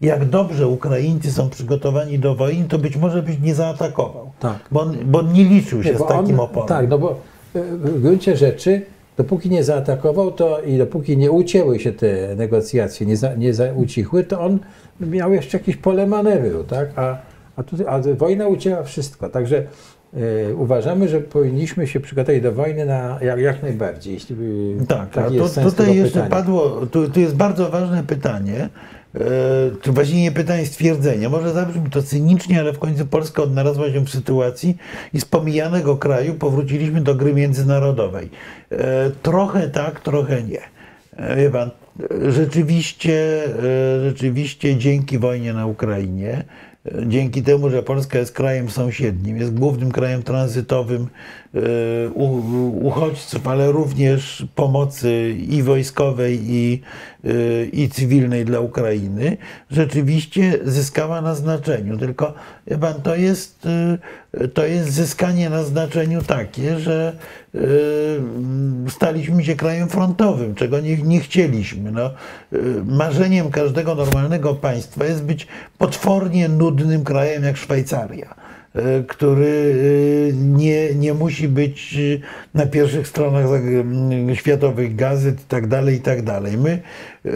jak dobrze Ukraińcy są przygotowani do wojny, to być może byś nie zaatakował. Tak. Bo, on, bo nie liczył się Nie, z takim on, oporem. Tak, no bo y, w gruncie rzeczy, dopóki nie zaatakował to i dopóki nie ucięły się te negocjacje, nie, za, nie za, ucichły, to on miał jeszcze jakieś pole manewru, tak? A, a, tutaj, a wojna ucięła wszystko. Także y, uważamy, że powinniśmy się przygotować do wojny na, jak, jak najbardziej. Jeśli, Tak, jest tu, sens tutaj jeszcze pytania. padło, tu, tu jest bardzo ważne pytanie, e, czy właściwie nie pytanie, stwierdzenie. Może zabrzmi to cynicznie, ale w końcu Polska odnalazła się w sytuacji i z pomijanego kraju powróciliśmy do gry międzynarodowej. E, trochę tak, trochę nie. E, Wie pan, rzeczywiście, rzeczywiście dzięki wojnie na Ukrainie dzięki temu, że Polska jest krajem sąsiednim, jest głównym krajem tranzytowym uchodźców, ale również pomocy i wojskowej, i, e, i cywilnej dla Ukrainy, rzeczywiście zyskała na znaczeniu. Tylko wie pan, to jest, e, to jest zyskanie na znaczeniu takie, że staliśmy się krajem frontowym, czego nie, nie chcieliśmy. No, marzeniem każdego normalnego państwa jest być potwornie nudnym krajem jak Szwajcaria który e, nie, nie musi być e, na pierwszych stronach światowych gazet i tak dalej, i tak. My, e,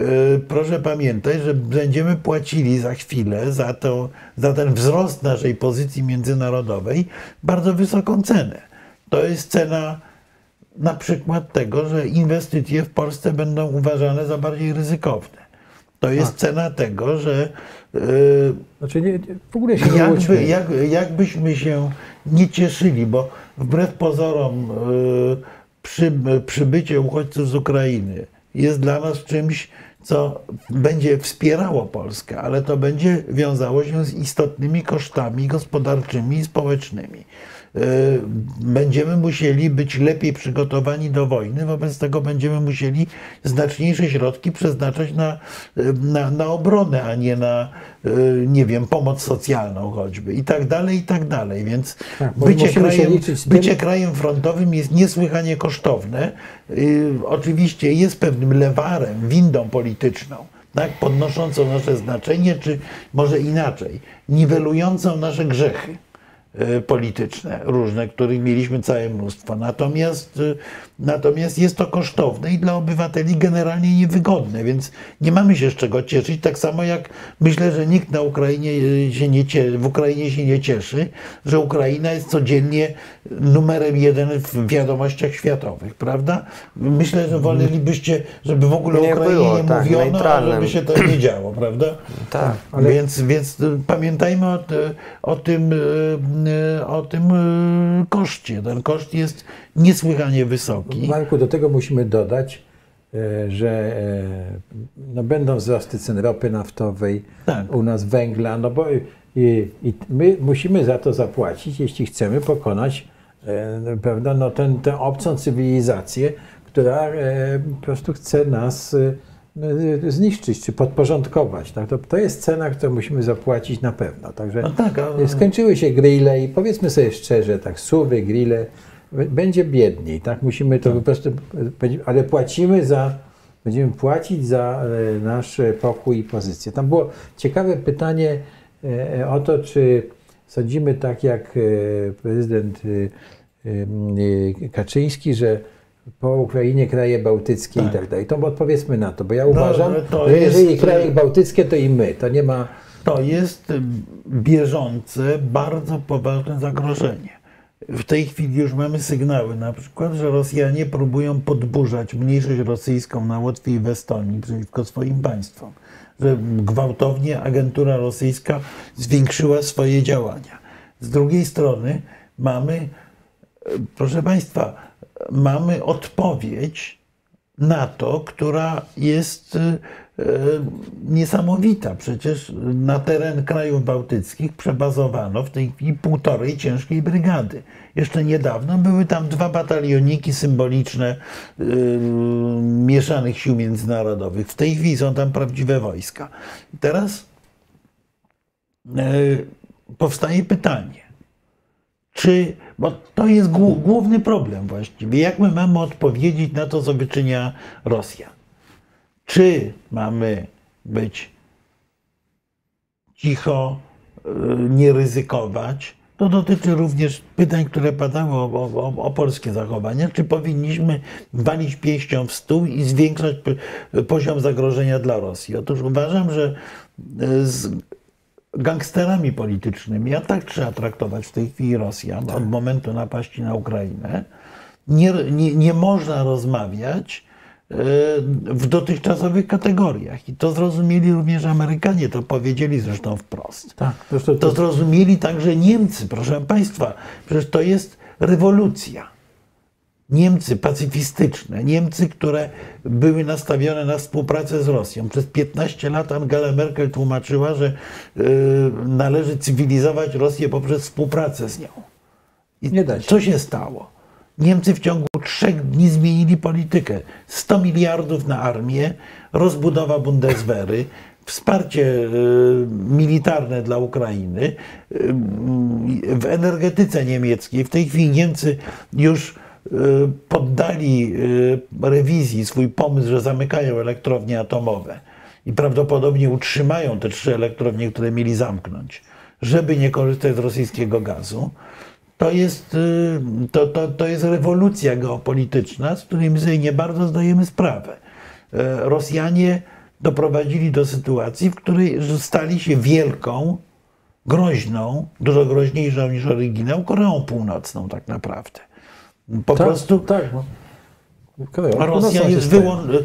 proszę pamiętać, że będziemy płacili za chwilę za, to, za ten wzrost naszej pozycji międzynarodowej bardzo wysoką cenę. To jest cena na przykład tego, że inwestycje w Polsce będą uważane za bardziej ryzykowne. To jest Tak. cena tego, że e, Znaczy nie, nie- w ogóle się jakby, jak, jakbyśmy się nie cieszyli, bo wbrew pozorom y, przy, przybycie uchodźców z Ukrainy jest dla nas czymś, co będzie wspierało Polskę, ale to będzie wiązało się z istotnymi kosztami gospodarczymi i społecznymi. Y, Będziemy musieli być lepiej przygotowani do wojny, wobec tego będziemy musieli znaczniejsze środki przeznaczać na, y, na, na obronę, a nie na, y, nie wiem, pomoc socjalną choćby i tak dalej, i tak dalej. Więc Tak, bycie, krajem, bycie krajem frontowym jest niesłychanie kosztowne. Oczywiście jest pewnym lewarem, windą polityczną, tak, podnoszącą nasze znaczenie, czy może inaczej, niwelującą nasze grzechy polityczne różne, których mieliśmy całe mnóstwo. Natomiast, y, natomiast jest to kosztowne i dla obywateli generalnie niewygodne, więc nie mamy się z czego cieszyć. Tak samo jak myślę, że nikt na Ukrainie się nie cie, w Ukrainie się nie cieszy, że Ukraina jest codziennie numerem jeden w wiadomościach światowych, prawda? Myślę, że wolelibyście, żeby w ogóle o Nie Ukrainie było, nie tak, mówiono, a żeby się to nie działo, prawda? Tak. Ale- Więc, więc pamiętajmy o, o, tym, y, y, o tym y, koszcie. Ten koszt jest niesłychanie wysoki. Marku, do tego musimy dodać, e, że e, no, będą wzrosty cen ropy naftowej, Tak. u nas węgla, no bo i, i my musimy za to zapłacić, jeśli chcemy pokonać e, prawda, no, ten, tę obcą cywilizację, która po prostu chce nas e, zniszczyć czy podporządkować. Tak? To, to jest cena, którą musimy zapłacić na pewno. Także No tak, a- skończyły się grille i powiedzmy sobie szczerze, tak, suwy, grille, będzie biedniej, tak? Musimy to po prostu, będzie- ale płacimy za, będziemy płacić za e, nasz e, pokój i pozycję. Tam było ciekawe pytanie e, o to, czy sądzimy tak jak e, prezydent e, e, Kaczyński, że po Ukrainie kraje bałtyckie i tak dalej. To odpowiedzmy na to, bo ja uważam, No, że jeżeli jest- kraje bałtyckie, to i my. To nie ma... To jest bieżące, bardzo poważne zagrożenie. W tej chwili już mamy sygnały, na przykład, że Rosjanie próbują podburzać mniejszość rosyjską na Łotwie i w Estonii przeciwko swoim państwom. Że gwałtownie agentura rosyjska zwiększyła swoje działania. Z drugiej strony mamy, e, proszę Państwa, mamy odpowiedź na to, która jest e, niesamowita. Przecież na teren krajów bałtyckich przebazowano w tej chwili półtorej ciężkiej brygady. Jeszcze niedawno były tam dwa batalioniki symboliczne e, mieszanych sił międzynarodowych. W tej chwili są tam prawdziwe wojska. I teraz e, powstaje pytanie, czy, bo to jest głó- główny problem właściwie, jak my mamy odpowiedzieć na to, co wyczynia Rosja? Czy mamy być cicho, y, nie ryzykować? To dotyczy również pytań, które padały o, o, o polskie zachowania. Czy powinniśmy walić pięścią w stół i zwiększać poziom zagrożenia dla Rosji? Otóż uważam, że y, z gangsterami politycznymi, a tak trzeba traktować w tej chwili Rosjan od momentu napaści na Ukrainę, nie, nie, nie można rozmawiać w dotychczasowych kategoriach. I to zrozumieli również Amerykanie, to powiedzieli zresztą wprost. Tak, zresztą To zrozumieli także Niemcy, proszę Państwa. Przecież to jest rewolucja. Niemcy pacyfistyczne, Niemcy, które były nastawione na współpracę z Rosją. Przez 15 lat Angela Merkel tłumaczyła, że y, należy cywilizować Rosję poprzez współpracę z nią. I Nie da się. co się stało? Niemcy w ciągu trzech dni zmienili politykę. 100 miliardów na armię, rozbudowa Bundeswehry, wsparcie y, militarne dla Ukrainy. Y, w energetyce niemieckiej w tej chwili Niemcy już y, poddali rewizji swój pomysł, że zamykają elektrownie atomowe i prawdopodobnie utrzymają te trzy elektrownie, które mieli zamknąć, żeby nie korzystać z rosyjskiego gazu. To jest, y, to, to, to jest rewolucja geopolityczna, z której my sobie nie bardzo zdajemy sprawę. E, Rosjanie doprowadzili do sytuacji, w której stali się wielką, groźną, dużo groźniejszą niż oryginał, Koreą Północną tak naprawdę. Po tak, prostu Tak. No. Rosja jest wyłączona.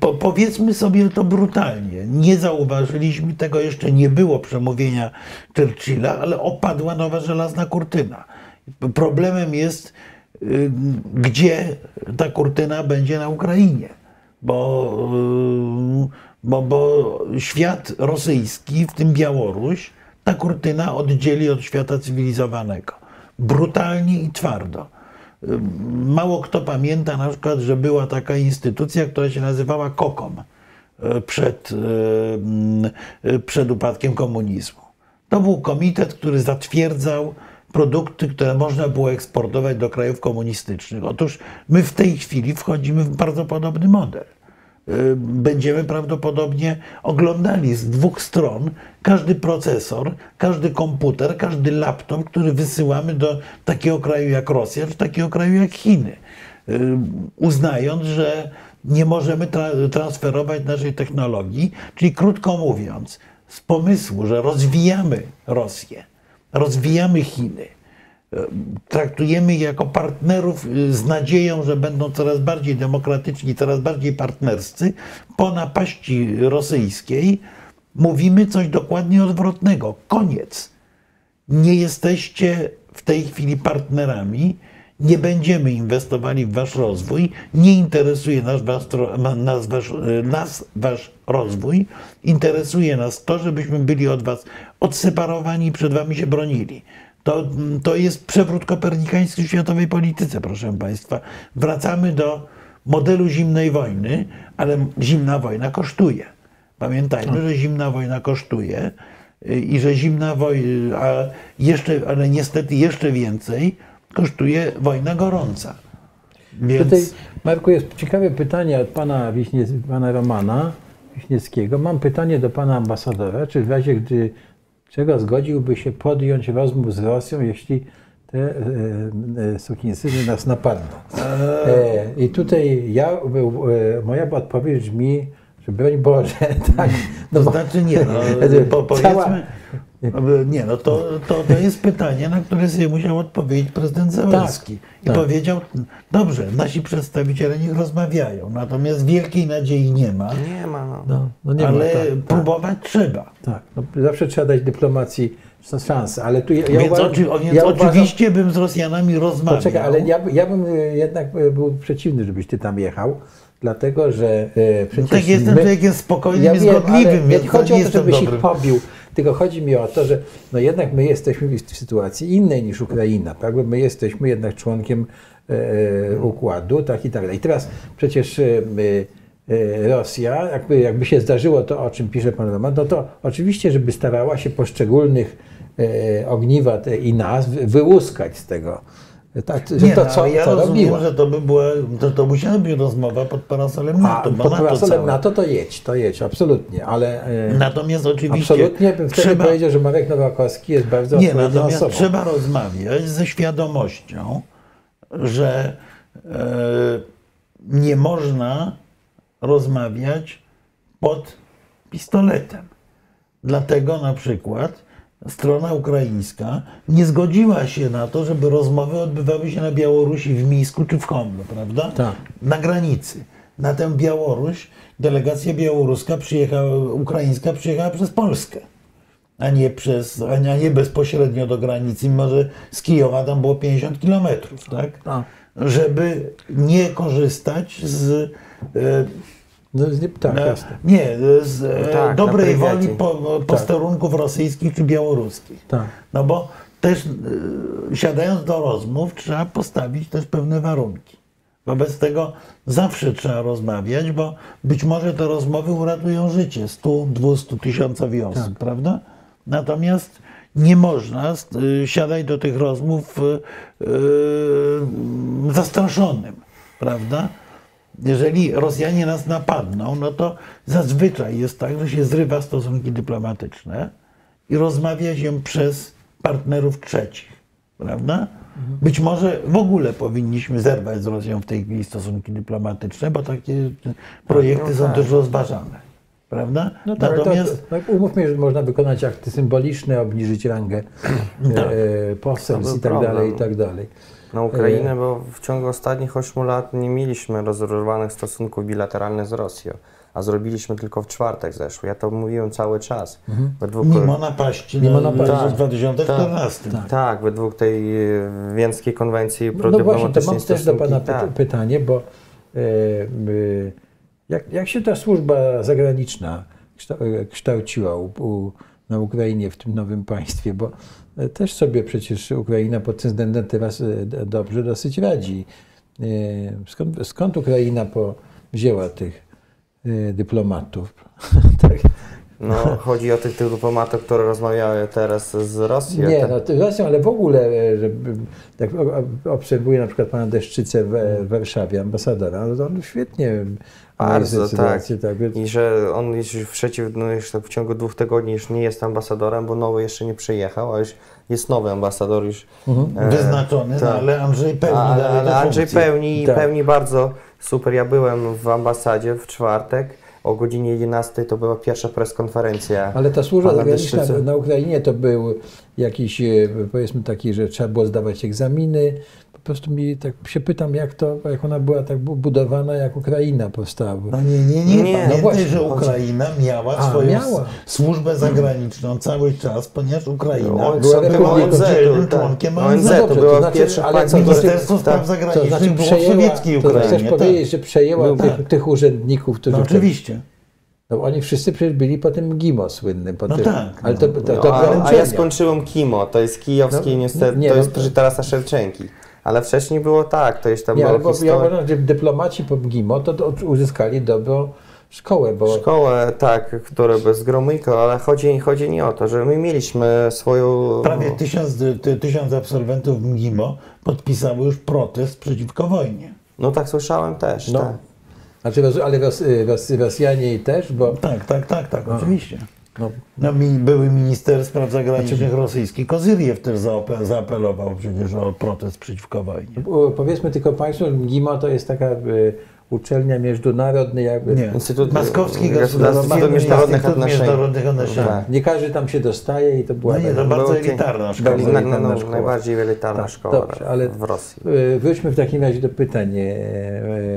Po, powiedzmy sobie to brutalnie. Nie zauważyliśmy tego, jeszcze nie było przemówienia Churchilla, ale opadła nowa żelazna kurtyna. Problemem jest, y, gdzie ta kurtyna będzie na Ukrainie. Bo, y, bo, bo świat rosyjski, w tym Białoruś, ta kurtyna oddzieli od świata cywilizowanego. Brutalnie i twardo. Mało kto pamięta na przykład, że była taka instytucja, która się nazywała KOKOM e, przed, e, mm, przed upadkiem komunizmu. To był komitet, który zatwierdzał produkty, które można było eksportować do krajów komunistycznych. Otóż my w tej chwili wchodzimy w bardzo podobny model. Y, Będziemy prawdopodobnie oglądali z dwóch stron każdy procesor, każdy komputer, każdy laptop, który wysyłamy do takiego kraju jak Rosja, czy takiego kraju jak Chiny. Y, Uznając, że nie możemy tra- transferować naszej technologii, czyli krótko mówiąc, z pomysłu, że rozwijamy Rosję, rozwijamy Chiny, traktujemy jako partnerów y, z nadzieją, że będą coraz bardziej demokratyczni, coraz bardziej partnerscy, po napaści rosyjskiej mówimy coś dokładnie odwrotnego. Koniec. Nie jesteście w tej chwili partnerami, nie będziemy inwestowali w wasz rozwój, nie interesuje nas wasz, nas, wasz, y, nas wasz rozwój, interesuje nas to, żebyśmy byli od was odseparowani i przed wami się bronili. To, to jest przewrót kopernikański w światowej polityce, proszę Państwa. Wracamy do modelu zimnej wojny, ale zimna wojna kosztuje. Pamiętajmy, że zimna wojna kosztuje y, i że zimna wojna, a jeszcze, ale niestety jeszcze więcej kosztuje wojna gorąca. Więc Tutaj, Marku, jest ciekawe pytanie od pana, Wiśnie, pana Romana Wiśniewskiego. Mam pytanie do pana ambasadora, czy w razie gdy czego zgodziłby się podjąć rozmów z Rosją, jeśli te e, e, sukinsyny nas napadną? E, I tutaj ja, e, moja odpowiedź brzmi, że broń Boże, tak. to bo- znaczy nie, no, po, Cała- powiedzmy, nie, no to, to, to jest pytanie, na które sobie musiał odpowiedzieć prezydent Zełenski. I tak. powiedział, dobrze, nasi przedstawiciele niech rozmawiają, natomiast wielkiej nadziei nie ma, Nie ma. No. No, no nie ale ma, tak, próbować trzeba. tak. No, zawsze trzeba dać dyplomacji szansę, ale tu ja, ja więc uważam- oczy, więc ja uważam- oczywiście bym z Rosjanami rozmawiał. Poczekaj, ale ja, ja bym e, jednak e, był przeciwny, żebyś ty tam jechał, dlatego że e, przecież tak jestem my- człowiekiem spokojnym ja i wiem, zgodliwym, ale więc chodzi o to, jestem żebyś ich pobił, tylko chodzi mi o to, że no jednak my jesteśmy w sytuacji innej niż Ukraina, tak? Bo my jesteśmy jednak członkiem e, układu, tak i tak dalej. I teraz przecież e, e, Rosja, jakby, jakby się zdarzyło to, o czym pisze pan Roman, no to oczywiście, żeby starała się poszczególnych e, ogniwa te, i nazw wyłuskać z tego. Tak, że Nie, to no, co, ja co rozumiem, robiła. że to by była, to, to musiała być rozmowa pod parasolem A NATO, bo pod parasolem. NATO to jedź, to jedź, absolutnie, ale e, Natomiast oczywiście absolutnie bym wtedy trzeba, powiedział, że Marek Nowakowski jest bardzo Nie, natomiast osobą. trzeba rozmawiać ze świadomością, że e, nie można rozmawiać pod pistoletem. Dlatego na przykład strona ukraińska nie zgodziła się na to, żeby rozmowy odbywały się na Białorusi, w Mińsku czy w Homlu, prawda? Tak. Na granicy. Na tę Białoruś delegacja białoruska przyjechała, ukraińska przyjechała przez Polskę. a nie, przez, a nie, bezpośrednio do granicy, mimo że z Kijowa tam było 50 kilometrów, tak? A, Żeby nie korzystać z e, no, nie, tak, E, jasne. Nie, z e, tak, dobrej woli po, posterunków rosyjskich czy białoruskich. Tak. No bo też e, siadając do rozmów trzeba postawić też pewne warunki. Wobec tego zawsze trzeba rozmawiać, bo być może te rozmowy uratują życie 100, 200 tysiącowi osób, Tak. prawda? Natomiast nie można y, siadać do tych rozmów zastraszonym, prawda? Jeżeli Rosjanie nas napadną, no to zazwyczaj jest tak, że się zrywa stosunki dyplomatyczne i rozmawia się przez partnerów trzecich, prawda? Być może w ogóle powinniśmy zerwać z Rosją w tej chwili stosunki dyplomatyczne, bo takie projekty no są tak. też rozważane, prawda? No tak, Natomiast to, to, umówmy, że można wykonać akty symboliczne, obniżyć rangę Tak. e, poselstw To i był tak dalej, i tak dalej. Na Ukrainę, bo w ciągu ostatnich 8 lat nie mieliśmy rozrywanych stosunków bilateralnych z Rosją, a zrobiliśmy tylko w czwartek zeszły. Ja to mówiłem cały czas. Według, mimo napaści Mimo na, napaści. na w 2014. tak, według tej e, Wiejskiej Konwencji No, no właśnie, to mam też do Pana tak. pytanie, bo e, y, jak, jak się ta służba zagraniczna kształ- e, kształciła u, u, na Ukrainie, w tym nowym państwie, bo też sobie przecież Ukraina pod tym względem teraz e, dobrze dosyć radzi. E, Skąd, skąd Ukraina po, wzięła tych e, dyplomatów? tak. No, chodzi o tych, tych dyplomatów, które rozmawiały teraz z Rosją. Nie, no to Rosją, ale w ogóle, e, że tak obserwuję na przykład pana Deszczycę w, w Warszawie, ambasadora, no on świetnie Bardzo, analizuje sytuację, tak. więc- I że on już w, przeciw, no już tak w ciągu dwóch tygodni już nie jest ambasadorem, bo nowy jeszcze nie przyjechał, a już jest nowy ambasador już. e, Wyznaczony, no, tak. ale Andrzej pełni A, ale, dalej ale Andrzej funkcję. pełni, Tak. pełni bardzo super. Ja byłem w ambasadzie w czwartek o godzinie 11 to była pierwsza preskonferencja. Ale ta służba zagraniczna na Ukrainie to był jakiś, e, powiedzmy taki, że trzeba było zdawać egzaminy. Po prostu mi tak się pytam, jak to, jak ona była tak bu- budowana, jak Ukraina powstała. No nie, nie, nie. Nie, no właśnie, że chodzi- Ukraina miała A, swoją miała. służbę zagraniczną cały czas, ponieważ Ukraina On była oddzielnym tak. członkiem ONZ. No dobrze, była to znaczy, pierwsza ale państwo, minister- które- Ministerstwo Spraw tak. Zagranicznych To znaczy było w przejęła, sowieckiej to chcesz Ukrainie. powiedzieć, że przejęła No tych, tak. tych urzędników, którzy... No oczywiście. No, oni wszyscy przecież byli po tym GIMO słynnym. Po No tym, tak, Ale no. to, to, to, No, to a, a ja skończyłem KIMO, to jest kijowski No, niestety, nie, to no jest to- przy Tarasa Szewczenki. Ale wcześniej było tak, to jest tam Nie, ale bo ja uważam, że dyplomaci po GIMO to, to uzyskali dobrą szkołę, bo Szkołę, tak, które bez gromyka, ale chodzi, chodzi nie o to, że my mieliśmy swoją... Prawie tysiąc, ty, tysiąc absolwentów MGIMO podpisało już protest przeciwko wojnie. No tak słyszałem też, no, tak. znaczy, ale Ros, Ros, Rosjanie też, bo Tak, tak, tak, tak, oczywiście. No, No, mi, były minister spraw zagranicznych rosyjski Kozyriew też zaope- zaapelował przecież o protest przeciwko wojnie. o, powiedzmy tylko Państwu, GIMO to jest taka y, uczelnia międzynarodowa, jakby Nie, Instytut- Maskowski Gospodarstwa Gospodarstwa Międzynarodowych Instytut Odnoszeń. Tak. nie każdy tam się dostaje i to była No nie, to bardzo elitarna szkoła. Bardzo Na, elitarna no, no, szkoła. najbardziej elitarna Tak, szkoła dobrze, ale- w Rosji. Y, Wróćmy w takim razie do pytań,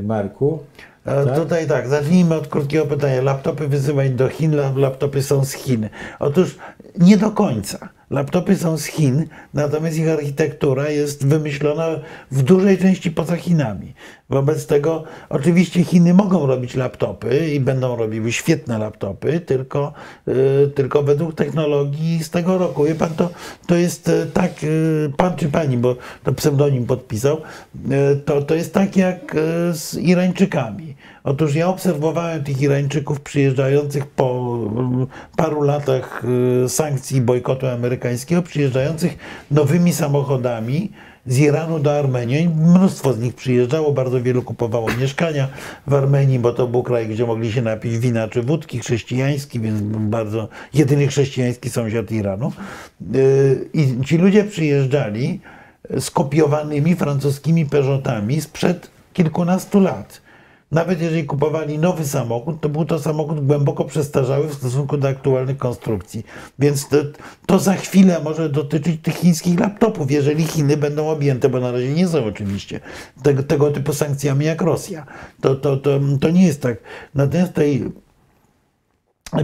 Marku. Tak? Tutaj tak, zacznijmy od krótkiego pytania. Laptopy wysyłać do Chin, lap- laptopy są z Chin. Otóż nie do końca. Laptopy są z Chin, natomiast ich architektura jest wymyślona w dużej części poza Chinami. Wobec tego oczywiście Chiny mogą robić laptopy i będą robiły świetne laptopy, tylko, y, tylko według technologii z tego roku. Wie pan, to, to jest y, tak, y, pan czy pani, bo to pseudonim podpisał, to, to jest tak jak z Irańczykami. Otóż ja obserwowałem tych Irańczyków przyjeżdżających po paru latach y, sankcji i bojkotu amerykańskiego, przyjeżdżających nowymi samochodami z Iranu do Armenii. Mnóstwo z nich przyjeżdżało, bardzo wielu kupowało mieszkania w Armenii, bo to był kraj, gdzie mogli się napić wina czy wódki chrześcijański, więc bardzo jedyny chrześcijański sąsiad Iranu. Y, I ci ludzie przyjeżdżali skopiowanymi francuskimi Peugeotami sprzed kilkunastu lat. Nawet jeżeli kupowali nowy samochód, to był to samochód głęboko przestarzały w stosunku do aktualnych konstrukcji. Więc to, to za chwilę może dotyczyć tych chińskich laptopów, jeżeli Chiny będą objęte, bo na razie nie są oczywiście tego, tego typu sankcjami jak Rosja. To, to, to, to nie jest tak. Natomiast tutaj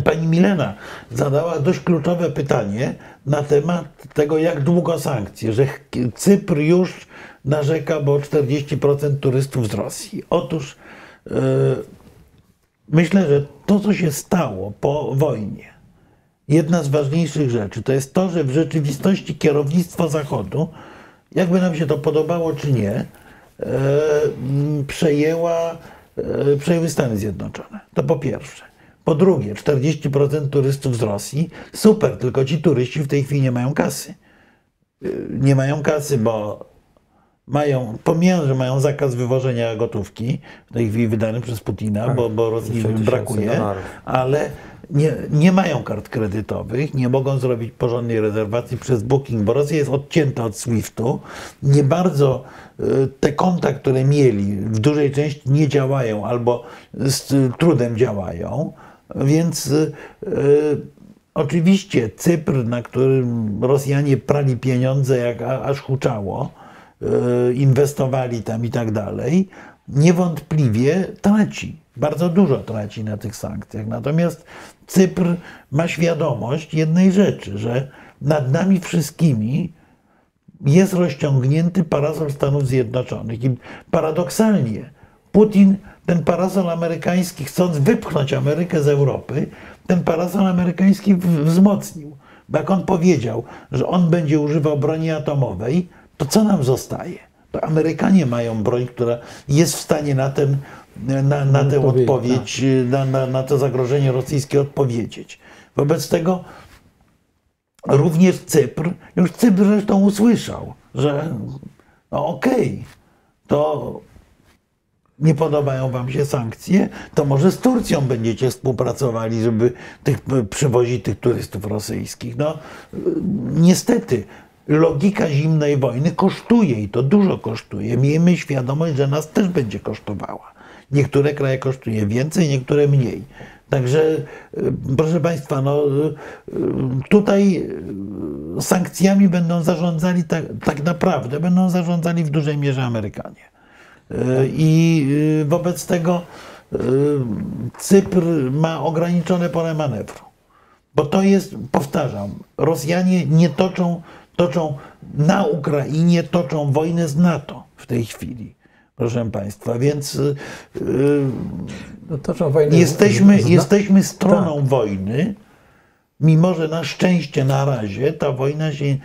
Pani Milena zadała dość kluczowe pytanie na temat tego, jak długo sankcje, że Cypr już narzeka, bo 40% turystów z Rosji. Otóż myślę, że to, co się stało po wojnie, jedna z ważniejszych rzeczy, to jest to, że w rzeczywistości kierownictwo Zachodu, jakby nam się to podobało czy nie, yy, przejęła, yy, przejęły Stany Zjednoczone. To po pierwsze. Po drugie, 40% turystów z Rosji, super, tylko ci turyści w tej chwili nie mają kasy. Nie mają kasy, bo mają, pomijam, że mają zakaz wywożenia gotówki, w tej chwili wydany przez Putina, bo, bo Rosji brakuje, ale nie, nie mają kart kredytowych, nie mogą zrobić porządnej rezerwacji przez Booking, bo Rosja jest odcięta od SWIFT-u. Nie bardzo y, te konta, które mieli, w dużej części nie działają albo z trudem działają. Więc y, y, oczywiście Cypr, na którym Rosjanie prali pieniądze jak aż huczało, y, inwestowali tam i tak dalej, niewątpliwie traci. Bardzo dużo traci na tych sankcjach. Natomiast Cypr ma świadomość jednej rzeczy, że nad nami wszystkimi jest rozciągnięty parasol Stanów Zjednoczonych. I paradoksalnie Putin ten parasol amerykański, chcąc wypchnąć Amerykę z Europy, ten parasol amerykański wzmocnił. Bo jak on powiedział, że on będzie używał broni atomowej, to co nam zostaje? To Amerykanie mają broń, która jest w stanie na, ten, na, na tę odpowiedź, tak. na, na, na to zagrożenie rosyjskie odpowiedzieć. Wobec tego również Cypr, już Cypr zresztą usłyszał, że no okej, okay, to nie podobają wam się sankcje, to może z Turcją będziecie współpracowali, żeby tych, przywozić tych turystów rosyjskich. No, niestety, logika zimnej wojny kosztuje i to dużo kosztuje. Miejmy świadomość, że nas też będzie kosztowała. Niektóre kraje kosztuje więcej, niektóre mniej. Także, proszę Państwa, no, tutaj sankcjami będą zarządzali tak, tak naprawdę, będą zarządzali w dużej mierze Amerykanie. I y, wobec tego y, Cypr ma ograniczone pole manewru. Bo to jest, powtarzam, Rosjanie nie toczą, toczą na Ukrainie, toczą wojnę z NATO w tej chwili. Proszę Państwa, więc yy, no, toczą wojnę jesteśmy, z, z, jesteśmy stroną tak. wojny mimo że na szczęście na razie ta wojna się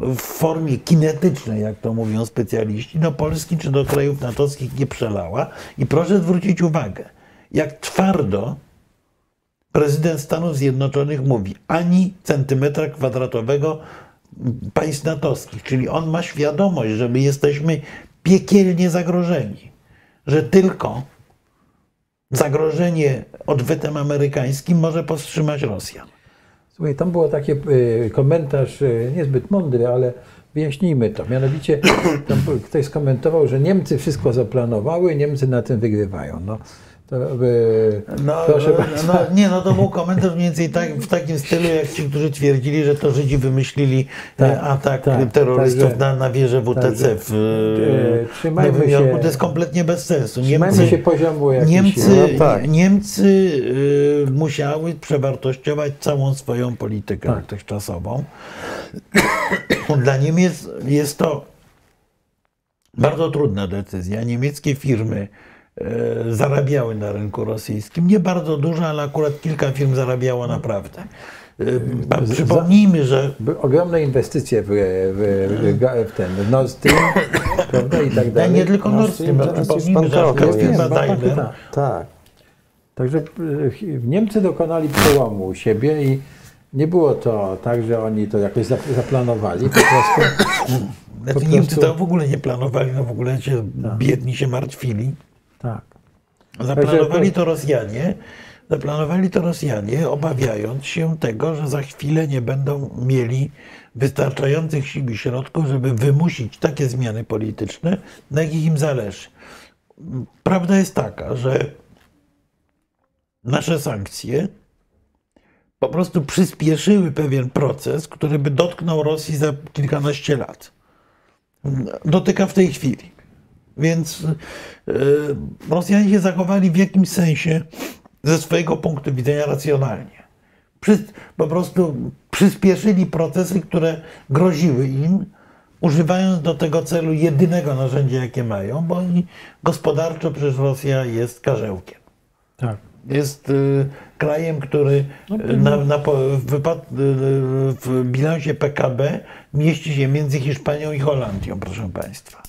w formie kinetycznej, jak to mówią specjaliści, do Polski czy do krajów natowskich nie przelała. I proszę zwrócić uwagę, jak twardo prezydent Stanów Zjednoczonych mówi, ani centymetra kwadratowego państw natowskich, czyli on ma świadomość, że my jesteśmy piekielnie zagrożeni, że tylko zagrożenie odwetem amerykańskim może powstrzymać Rosjan. Słuchaj, tam był taki y, komentarz y, niezbyt mądry, ale wyjaśnijmy to. Mianowicie tam ktoś skomentował, że Niemcy wszystko zaplanowały, Niemcy na tym wygrywają. No, to, no, proszę no, no, nie, no to był komentarz mniej więcej tak, w takim stylu, jak ci, którzy twierdzili, że to Żydzi wymyślili e, tak, atak tak, terrorystów tak, na, na wieżę WTC w e, Nowym Jorku. Się, to jest kompletnie bez sensu. Niemcy, się poziomu Niemcy, no, tak. Niemcy y, musiały przewartościować całą swoją politykę tak. dotychczasową. Dla Niemiec jest to bardzo trudna decyzja. Niemieckie firmy E, zarabiały na rynku rosyjskim. Nie bardzo dużo, ale akurat kilka firm zarabiało naprawdę. E, przypomnijmy, że. Ogromne inwestycje w, w, w, ten w Nord Stream prawda, i tak dalej. Nie tylko Nord Stream, Stream przypomnijmy, że firma Daimler. Tak, tak. Także e, Niemcy dokonali przełomu u siebie i nie było to tak, że oni to jakoś zaplanowali. Po prostu, po Niemcy prostu... to w ogóle nie planowali, no w ogóle się tak. biedni się martwili. Tak. Zaplanowali to Rosjanie, zaplanowali to Rosjanie, obawiając się tego, że za chwilę nie będą mieli wystarczających sił i środków, żeby wymusić takie zmiany polityczne, na jakich im zależy. Prawda jest taka, że nasze sankcje po prostu przyspieszyły pewien proces, który by dotknął Rosji za kilkanaście lat. Dotyka w tej chwili. Więc e, Rosjanie się zachowali w jakimś sensie ze swojego punktu widzenia racjonalnie. Po prostu przyspieszyli procesy, które groziły im, używając do tego celu jedynego narzędzia, jakie mają, bo oni gospodarczo przecież Rosja jest karzełkiem. Tak. Jest y, krajem, który y, na, na, po- w, wypad, w bilansie PKB mieści się między Hiszpanią i Holandią, proszę Państwa.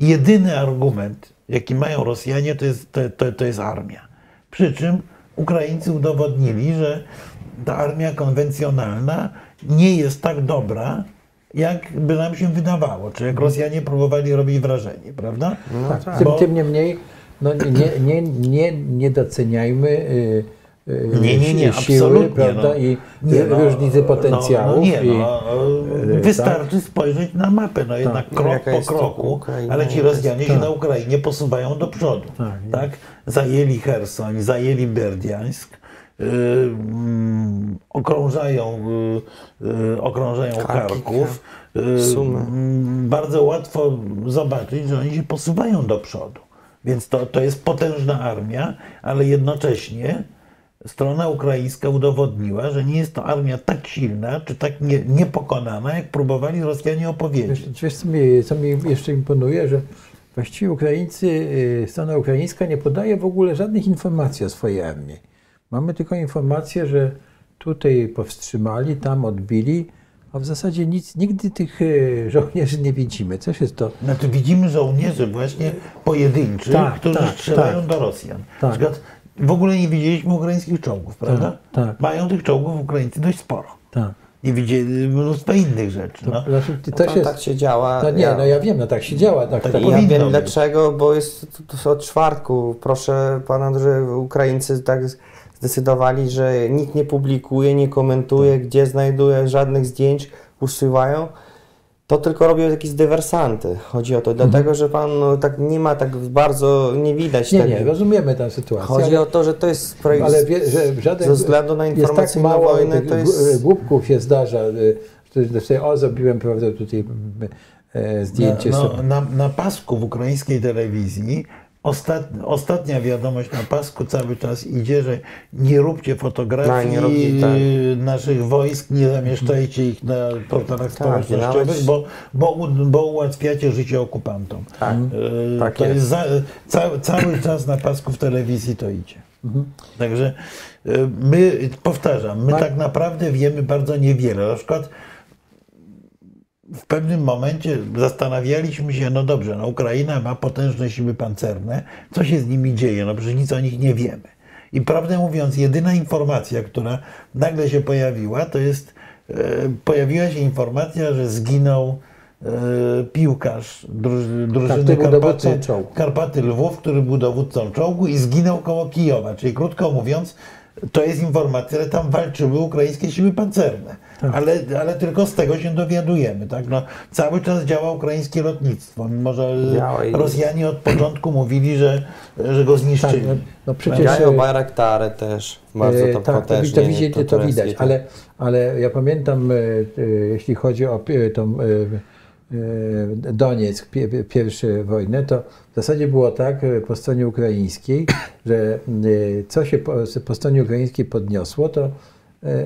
Jedyny argument, jaki mają Rosjanie, to jest, to, to, to jest armia. Przy czym Ukraińcy udowodnili, że ta armia konwencjonalna nie jest tak dobra, jak by nam się wydawało, czy jak Rosjanie próbowali robić wrażenie, prawda? No Tak. Tym, Bo- tym niemniej no, nie, nie, nie, nie doceniajmy y, y, Nie, nie, nie, si- siły, absolutnie. prawda, no. i Nie, no, różnicy potencjałów. No, no nie, no, y, wystarczy spojrzeć na mapę, no jednak Tak. krok po kroku, ale ci Rosjanie się tak. na Ukrainie posuwają do przodu. Tak, Tak, Zajęli Hersoń, zajęli Berdiańsk, y, mm, okrążają, y, y, okrążają Charków. Y, mm, bardzo łatwo zobaczyć, że oni się posuwają do przodu. Więc to, to jest potężna armia, ale jednocześnie strona ukraińska udowodniła, że nie jest to armia tak silna, czy tak nie, niepokonana, jak próbowali Rosjanie opowiedzieć. Wiesz, wiesz co, mi, co mi jeszcze imponuje, że właściwie Ukraińcy, y, strona ukraińska nie podaje w ogóle żadnych informacji o swojej armii. Mamy tylko informację, że tutaj powstrzymali, tam odbili, a w zasadzie nic, nigdy tych y, żołnierzy nie widzimy. Coś jest to. Znaczy widzimy żołnierzy właśnie pojedynczych, Tak, którzy tak, strzelają tak. do Rosjan. Tak. W ogóle nie widzieliśmy ukraińskich czołgów, prawda? tak. Mają tych czołgów Ukraińcy dość sporo. Tak. Nie widzieli mnóstwo innych rzeczy. To, No. znaczy, to To jest, tak się działa. no nie, no ja wiem, no tak się działa. Tak, Tak tak, I ja wiem być. dlaczego, bo jest to- to od czwartku. Proszę pana, że Ukraińcy tak zdecydowali, że nikt nie publikuje, nie komentuje, gdzie znajduje, żadnych zdjęć usuwają. To tylko robią jakieś dywersanty. Chodzi o to, dlatego że pan no, tak nie ma tak bardzo, nie widać nie, tego. nie, rozumiemy tę sytuację. Chodzi ale- o to, że to jest projekt Ale wie, że żaden, ze względu na jest tak informacyjną mało wojnę, to jest... gu- głupków się zdarza. sobie, o, zrobiłem prawda, tutaj e, zdjęcie na, sobie. no, na, na pasku w ukraińskiej telewizji ostat, ostatnia wiadomość na pasku cały czas idzie, że nie róbcie fotografii No, nie róbcie, tak. naszych wojsk, nie zamieszczajcie ich na portalach społecznościowych, nawet- bo, bo, bo ułatwiacie życie okupantom. Tak, Y, tak to jest. jest za, ca, cały czas na pasku w telewizji to idzie. Także y, my, powtarzam, my Ma- tak naprawdę wiemy bardzo niewiele. Na przykład w pewnym momencie zastanawialiśmy się, no dobrze, no Ukraina ma potężne siły pancerne, co się z nimi dzieje? No przecież nic o nich nie wiemy. I prawdę mówiąc, jedyna informacja, która nagle się pojawiła, to jest, e, pojawiła się informacja, że zginął e, piłkarz druży, drużyny dowódcą Karpaty. Karpaty Lwów, który był dowódcą czołgu i zginął koło Kijowa. Czyli krótko mówiąc, to jest informacja, że tam walczyły ukraińskie siły pancerne. Tak. Ale, ale tylko z tego się dowiadujemy. Tak? No, cały czas działa ukraińskie lotnictwo, mimo że Rosjanie od początku mówili, że, że go Tak, zniszczyli. no, no przecież Działają e, Bayraktary też bardzo e, tam tak, to, potężnie. to, widzi, to, tureckie, widać, tak. ale, ale ja pamiętam, e, jeśli chodzi o tą Donieck, pie, pierwszą wojnę, to w zasadzie było tak po stronie ukraińskiej, że co się po, po stronie ukraińskiej podniosło, to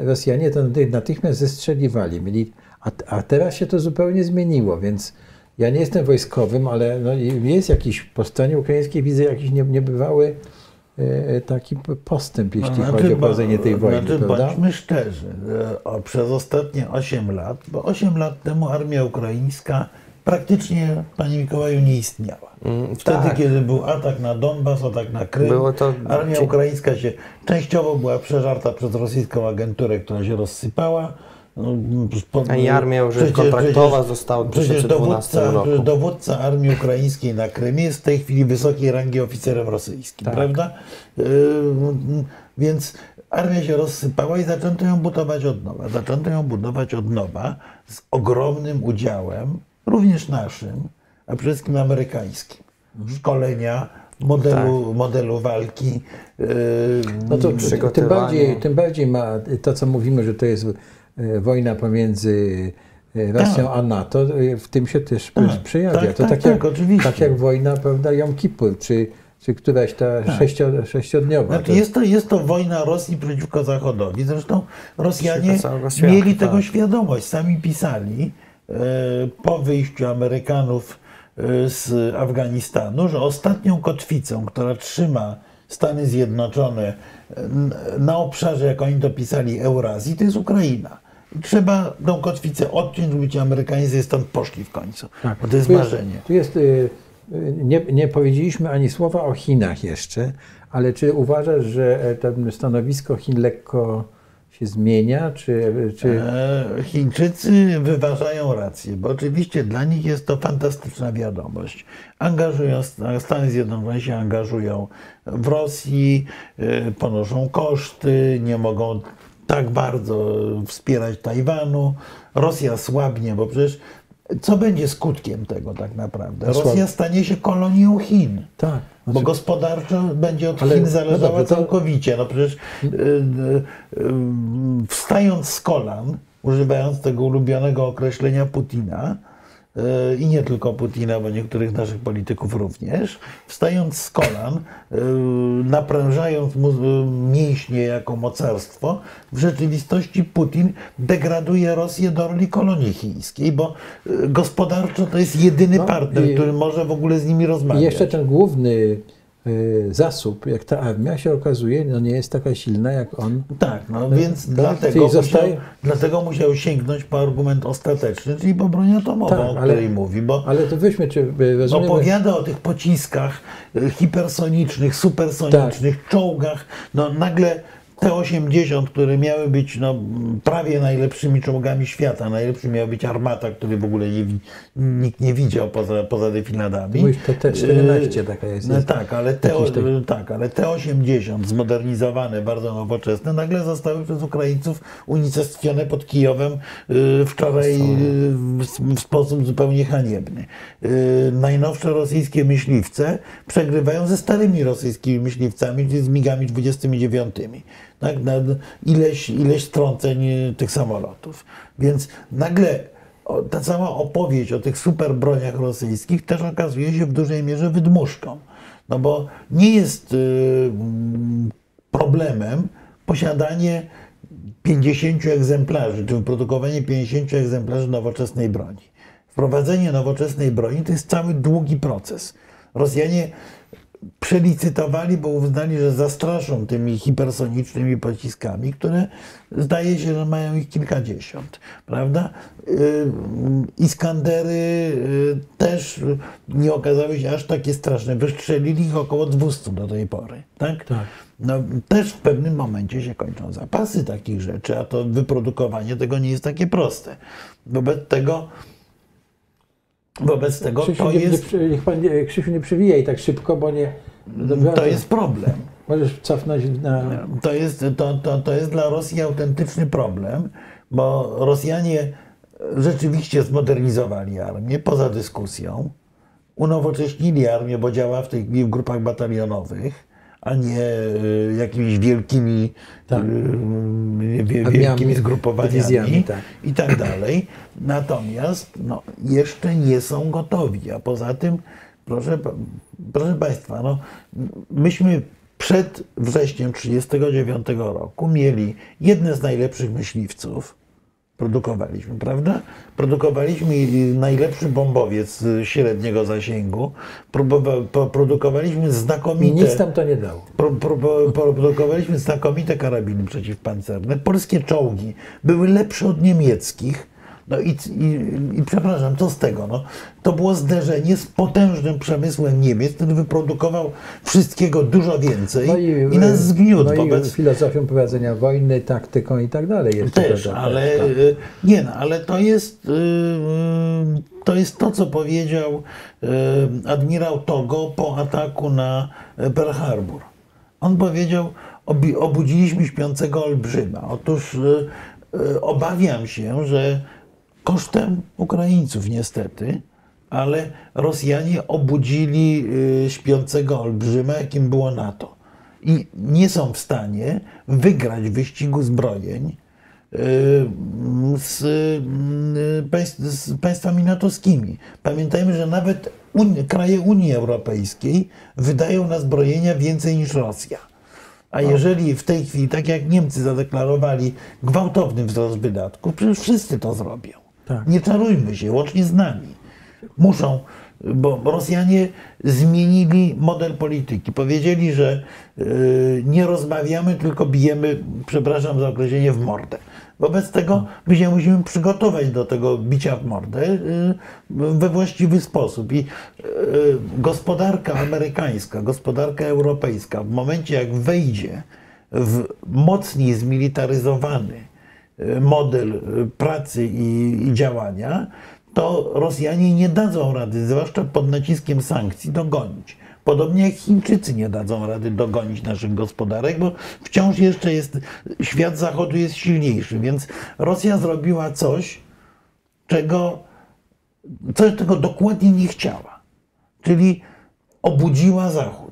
Rosjanie to naty- natychmiast zestrzeliwali. Mieli, a, a teraz się to zupełnie zmieniło, więc ja nie jestem wojskowym, ale no, jest jakiś, po stronie ukraińskiej widzę jakiś nie, niebywały e, taki p- postęp, jeśli Znaczy, chodzi o prowadzenie tej wojny, znaczy, prawda? Bądźmy szczerzy, przez ostatnie 8 lat, bo 8 lat temu armia ukraińska praktycznie, panie Mikołaju, nie istniała. Mm, Wtedy, tak. kiedy był atak na Donbas, atak na Krym, to- armia ukraińska się częściowo była przeżarta przez rosyjską agenturę, która się rozsypała. No, po- A i armia już przecież- kontraktowa przecież- została w Przecież 2012 dowódca, roku. dowódca armii ukraińskiej na Krymie jest w tej chwili wysokiej rangi oficerem rosyjskim, Tak. prawda? Yy, więc armia się rozsypała i zaczęto ją budować od nowa. Zaczęto ją budować od nowa z ogromnym udziałem, również naszym, a przede wszystkim amerykańskim. Szkolenia, modelu, modelu walki. yy, No to tym bardziej, tym bardziej ma to, co mówimy, że to jest e, wojna pomiędzy e, Rosją a NATO, e, w tym się też Tak, przejawia. tak, to tak, tak, tak, jak, oczywiście. tak jak wojna, prawda, Jom Kippur, czy, czy któraś ta sześcio, sześciodniowa. Znaczy to- jest, to, jest to wojna Rosji przeciwko Zachodowi. Zresztą Rosjanie mieli tego tak. świadomość. Sami pisali po wyjściu Amerykanów e, z Afganistanu, że ostatnią kotwicą, która trzyma Stany Zjednoczone e, na obszarze, jak oni to pisali, Eurazji, to jest Ukraina. Trzeba tą kotwicę odciąć, żeby ci Amerykanie sobie stąd poszli w końcu. Tak. Bo to jest tu marzenie. Tu jest, y, y, nie, nie powiedzieliśmy ani słowa o Chinach jeszcze, ale czy uważasz, że e, to stanowisko Chin lekko się zmienia, czy, czy E, Chińczycy wyważają rację, bo oczywiście dla nich jest to fantastyczna wiadomość. Angażują, Stany Zjednoczone się angażują w Rosji, e, ponoszą koszty, nie mogą tak bardzo wspierać Tajwanu. Rosja słabnie, bo przecież co będzie skutkiem tego tak naprawdę? Słab- Rosja stanie się kolonią Chin. tak? Bo Znaczy, gospodarczo będzie od Ale- Chin no zależała dobrze, to- całkowicie. No przecież y, y, y, wstając z kolan, używając tego ulubionego określenia Putina, i nie tylko Putina, bo niektórych naszych polityków również, wstając z kolan, y, naprężając mu y, mięśnie jako mocarstwo, w rzeczywistości Putin degraduje Rosję do roli kolonii chińskiej, bo gospodarczo to jest jedyny No partner, który może w ogóle z nimi rozmawiać. I jeszcze ten główny zasób, jak ta armia się okazuje, no nie jest taka silna jak on. Tak, no więc tak, dlatego, musiał, zostaje- dlatego musiał sięgnąć po argument ostateczny, czyli po broń atomową, Tak, o ale- której mówi, bo Ale to weźmy, czy y, rozumiemy, opowiada o tych pociskach y, hipersonicznych, supersonicznych, Tak. czołgach, no nagle T-80, które miały być no, prawie najlepszymi czołgami świata, najlepszy miał być Armata, który w ogóle nie, nikt nie widział poza, poza defiladami. Mówisz, to T-14 Y, taka jest, No, tak, ale te, tak, ale T-80 zmodernizowane, bardzo nowoczesne, nagle zostały przez Ukraińców unicestwione pod Kijowem y, wczoraj y, w, w sposób zupełnie haniebny. Y, najnowsze rosyjskie myśliwce przegrywają ze starymi rosyjskimi myśliwcami, czyli z MiGami 29. Tak, na ileś, ileś strąceń y, tych samolotów. Więc nagle ta cała opowieść o tych super broniach rosyjskich też okazuje się w dużej mierze wydmuszką. No bo nie jest y, problemem posiadanie 50 egzemplarzy, czy wyprodukowanie 50 egzemplarzy nowoczesnej broni. Wprowadzenie nowoczesnej broni to jest cały długi proces. Rosjanie przelicytowali, bo uznali, że zastraszą tymi hipersonicznymi pociskami, które zdaje się, że mają ich kilkadziesiąt, prawda? Y, Iskandery y, też nie okazały się aż takie straszne. Wystrzelili ich około 200 do tej pory, tak? Tak. No, też w pewnym momencie się kończą zapasy takich rzeczy, a to wyprodukowanie tego nie jest takie proste. Wobec tego Wobec tego Krzysiu, to nie, nie, jest, przy- niech pan nie, Krzysiu nie przywijaj tak szybko, bo nie... to jest problem. Możesz cofnąć na... To jest, to, to, to jest dla Rosji autentyczny problem, bo Rosjanie rzeczywiście zmodernizowali armię poza dyskusją, unowocześnili armię, bo działa w tej chwili w grupach batalionowych, a nie y, jakimiś wielkimi, Tak. y, wielkimi zgrupowaniami tak. i tak dalej. Natomiast no, jeszcze nie są gotowi. A poza tym, proszę, proszę Państwa, no, myśmy przed wrześniem 1939 roku mieli jedne z najlepszych myśliwców. Produkowaliśmy, prawda? Produkowaliśmy najlepszy bombowiec średniego zasięgu. Produkowaliśmy znakomite. Nic tam to nie dało. Pro, pro, pro, produkowaliśmy znakomite karabiny przeciwpancerne. Polskie czołgi były lepsze od niemieckich. No i, i, i przepraszam, co z tego? No, to było zderzenie z potężnym przemysłem Niemiec, który wyprodukował wszystkiego dużo więcej i, nas zgniótł no wobec... i filozofią prowadzenia wojny, taktyką i tak dalej. Jest Też, ale tak. y, nie no, ale to jest, y, to jest to, co powiedział admirał Togo po ataku na Pearl Harbor. On powiedział, obudziliśmy śpiącego olbrzyma. Otóż obawiam się, że kosztem Ukraińców niestety, ale Rosjanie obudzili y, śpiącego olbrzyma, jakim było NATO. I nie są w stanie wygrać wyścigu zbrojeń z, z państwami natowskimi. Pamiętajmy, że nawet Unii, kraje Unii Europejskiej wydają na zbrojenia więcej niż Rosja. A jeżeli w tej chwili, tak jak Niemcy zadeklarowali, gwałtowny wzrost wydatków, przecież wszyscy to zrobią. Tak. Nie czarujmy się, łącznie z nami. Muszą, bo Rosjanie zmienili model polityki. Powiedzieli, że y, nie rozmawiamy, tylko bijemy, przepraszam za określenie, w mordę. Wobec tego my się musimy przygotować do tego bicia w mordę y, we właściwy sposób. I y, gospodarka amerykańska, gospodarka europejska, w momencie jak wejdzie w mocniej zmilitaryzowany model pracy i, i działania, to Rosjanie nie dadzą rady, zwłaszcza pod naciskiem sankcji, dogonić. Podobnie jak Chińczycy nie dadzą rady dogonić naszych gospodarek, bo wciąż jeszcze jest, świat zachodu jest silniejszy, więc Rosja zrobiła coś, czego, coś, czego dokładnie nie chciała. Czyli obudziła Zachód.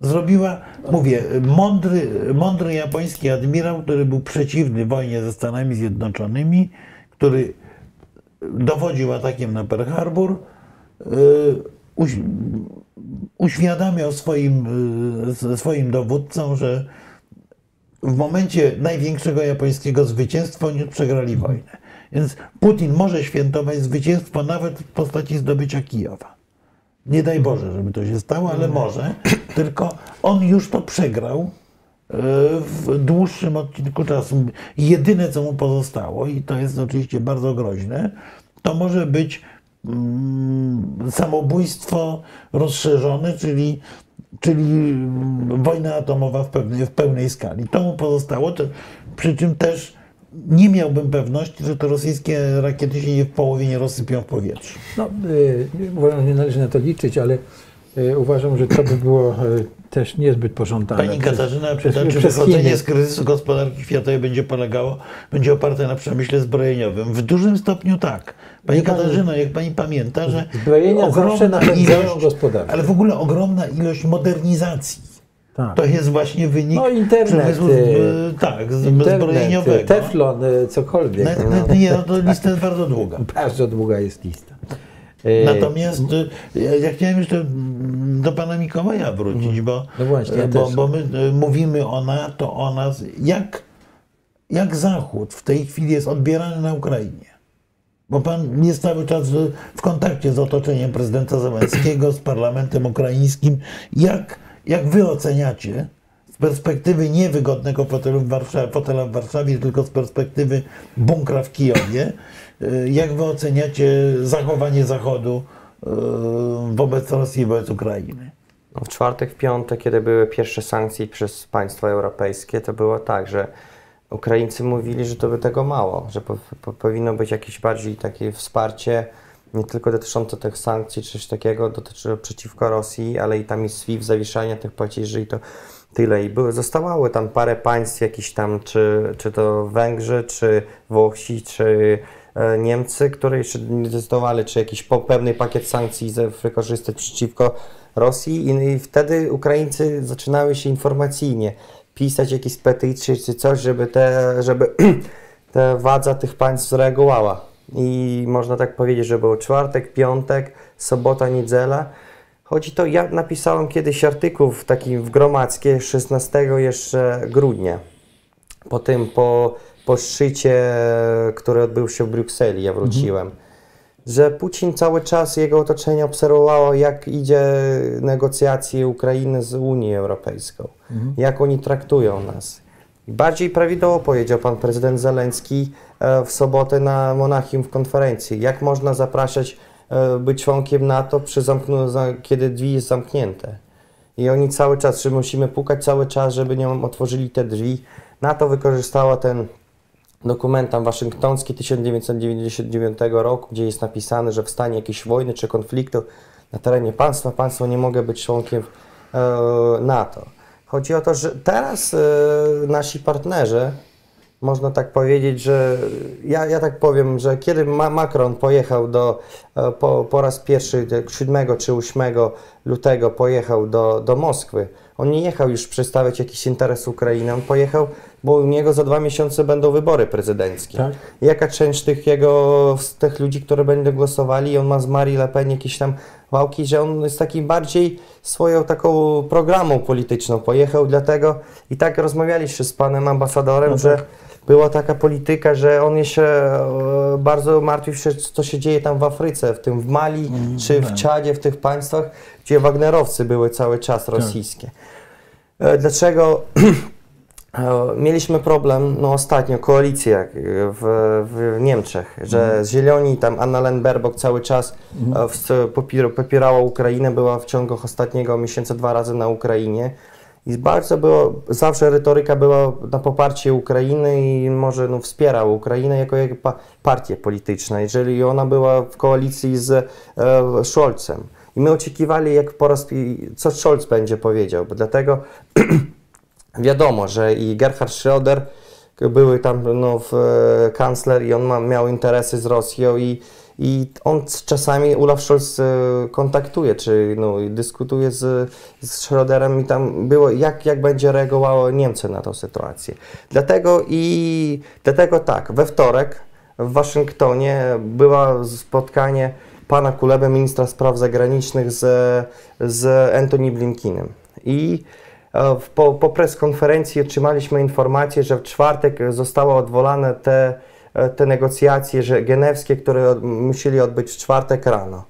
Zrobiła, mówię, mądry, mądry japoński admirał, który był przeciwny wojnie ze Stanami Zjednoczonymi, który dowodził atakiem na Pearl Harbor, yy, uświadamiał swoim, yy, swoim dowódcom, że w momencie największego japońskiego zwycięstwa oni przegrali wojnę. Więc Putin może świętować zwycięstwo nawet w postaci zdobycia Kijowa. Nie daj Boże, żeby to się stało, ale może. Tylko on już to przegrał w dłuższym odcinku czasu. Jedyne, co mu pozostało, i to jest oczywiście bardzo groźne, to może być mm, samobójstwo rozszerzone, czyli, czyli wojna atomowa w pełnej, w pełnej skali. To mu pozostało, to, przy czym też nie miałbym pewności, że te rosyjskie rakiety się w połowie nie rozsypią w powietrzu. No, y, nie należy na to liczyć, ale y, uważam, że to by było y, też niezbyt pożądane. Pani Katarzyna pyta, czy wychodzenie z kryzysu gospodarki światowej będzie polegało, będzie oparte na przemyśle zbrojeniowym. W dużym stopniu tak. Pani Katarzyna, jak pani pamięta, że zbrojenia ogromna ilość, gospodarkę. ale w ogóle ogromna ilość modernizacji. Tak. To jest właśnie wynik no, internet, z, y, tak, internet, zbrojeniowego. Teflon, y, cokolwiek. No, no, nie, no to lista jest bardzo długa. Bardzo długa jest lista. E, Natomiast e, ja chciałem jeszcze do pana Mikołaja wrócić, mhm. bo, no właśnie, ja bo, bo, my e, mówimy o NATO, o nas. Jak, jak Zachód w tej chwili jest odbierany na Ukrainie? Bo pan jest cały czas w kontakcie z otoczeniem prezydenta Zełenskiego, z parlamentem ukraińskim. Jak, jak wy oceniacie z perspektywy niewygodnego fotelu w Warszawie, fotela w Warszawie, tylko z perspektywy bunkra w Kijowie, Y, jak wy oceniacie zachowanie Zachodu y, wobec Rosji, wobec Ukrainy? No w czwartek, w piątek, kiedy były pierwsze sankcje przez państwa europejskie, to było tak, że Ukraińcy mówili, że to by tego mało, że po, po, powinno być jakieś bardziej takie wsparcie, nie tylko dotyczące tych sankcji czy coś takiego dotyczy przeciwko Rosji, ale i tam i SWIFT, zawieszania tych płacieży i to tyle. I były, zostawały tam parę państw jakiś tam, czy, czy to Węgrzy, czy Włosi, czy E, Niemcy, które jeszcze nie zdecydowali, czy jakiś po pewny pakiet sankcji wykorzystać przeciwko Rosji i, wtedy Ukraińcy zaczynały się informacyjnie pisać jakieś petycje czy coś, żeby, te, żeby ta władza tych państw zareagowała. I można tak powiedzieć, że był czwartek, piątek, sobota, niedziela. Chodzi to, ja napisałem kiedyś artykuł w takim w gromadzkie 16 jeszcze grudnia. Po tym, po po szczycie, który odbył się w Brukseli, ja wróciłem, mhm. że Putin cały czas, jego otoczenie obserwowało, jak idzie negocjacje Ukrainy z Unią Europejską, mhm. jak oni traktują nas. Bardziej prawidłowo powiedział pan prezydent Zeleński e, w sobotę na Monachium w konferencji, jak można zapraszać e, być członkiem NATO, przy kiedy drzwi jest zamknięte. I oni cały czas, że musimy pukać cały czas, żeby nie otworzyli te drzwi. NATO wykorzystała ten dokument tam waszyngtoński 1999 roku, gdzie jest napisane, że w stanie jakiejś wojny czy konfliktu na terenie państwa, państwo nie mogę być członkiem e, NATO. Chodzi o to, że teraz e, nasi partnerzy, można tak powiedzieć, że ja, ja tak powiem, że kiedy Ma Macron pojechał do, e, po, po raz pierwszy 7 czy 8 lutego pojechał do, do Moskwy, on nie jechał już przedstawiać jakiś interes Ukrainy, on pojechał bo u niego za dwa miesiące będą wybory prezydenckie. Tak. Jaka część tych jego, z tych ludzi, które będą głosowali, on ma z Marii Le Pen jakieś tam wałki, że on jest taki bardziej swoją taką programą polityczną pojechał, dlatego i tak rozmawialiśmy z panem ambasadorem, No że tak. Była taka polityka, że on się e, bardzo martwił się, co się dzieje tam w Afryce, w tym w Mali, czy w tak. Czadzie, w tych państwach, gdzie Wagnerowcy były cały czas rosyjskie. E, Dlaczego e, mieliśmy problem, no ostatnio, koalicję w, w Niemczech, że Zieloni, tam Annalena Baerbock cały czas w- popier- popierała Ukrainę, była w ciągu ostatniego miesiąca dwa razy na Ukrainie. I bardzo było, zawsze retoryka była na poparcie Ukrainy i może no, wspierała Ukrainę jako, jako pa, partię polityczną, jeżeli ona była w koalicji z e, Scholzem. I my oczekiwali, jak po raz, co Scholz będzie powiedział, bo dlatego wiadomo, że i Gerhard Schröder były tam no, w, e, kancler i on ma, miał interesy z Rosją i, i on czasami Olaf Scholz e, kontaktuje, czy no, dyskutuje z, z Schröderem i tam było, jak, jak będzie reagowało Niemcy na tę sytuację. Dlatego i dlatego tak, we wtorek w Waszyngtonie było spotkanie pana Kuleby, ministra spraw zagranicznych z, z Antony Blinkinem. I e, po, po preskonferencji otrzymaliśmy informację, że w czwartek zostały odwołane te, te negocjacje że genewskie, które musieli odbyć w czwartek rano.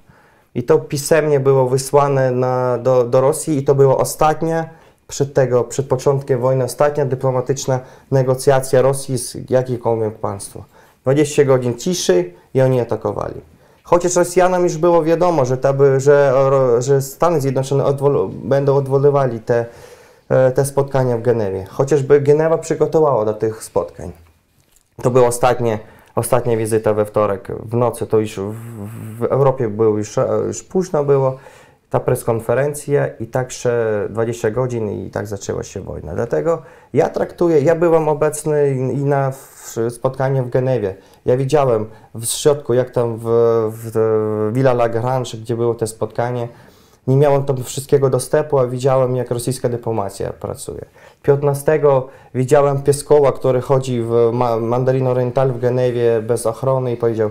I to pisemnie było wysłane na, do, do Rosji i to było ostatnia, przed tego, przed początkiem wojny, ostatnia dyplomatyczna negocjacja Rosji z jakimkolwiek państwem. 20 godzin ciszy i oni atakowali. Chociaż Rosjanom już było wiadomo, że, ta, że, że Stany Zjednoczone odwol, będą odwoływali te, e, te spotkania w Genewie. Chociażby Genewa przygotowała do tych spotkań. To była ostatnie, ostatnia wizyta we wtorek w nocy, to już w, w Europie było już, e, już późno było, ta preskonferencja i także 20 godzin i tak zaczęła się wojna. Dlatego ja traktuję, ja byłem obecny i na spotkaniu w Genewie. Ja widziałem w środku, jak tam w, w, w Villa Lagrange, gdzie było to spotkanie, nie miałem tam wszystkiego dostępu, a widziałem, jak rosyjska dyplomacja pracuje. 15 widziałem Pieskoła, który chodzi w Ma- Mandarin Oriental w Genewie bez ochrony i powiedział,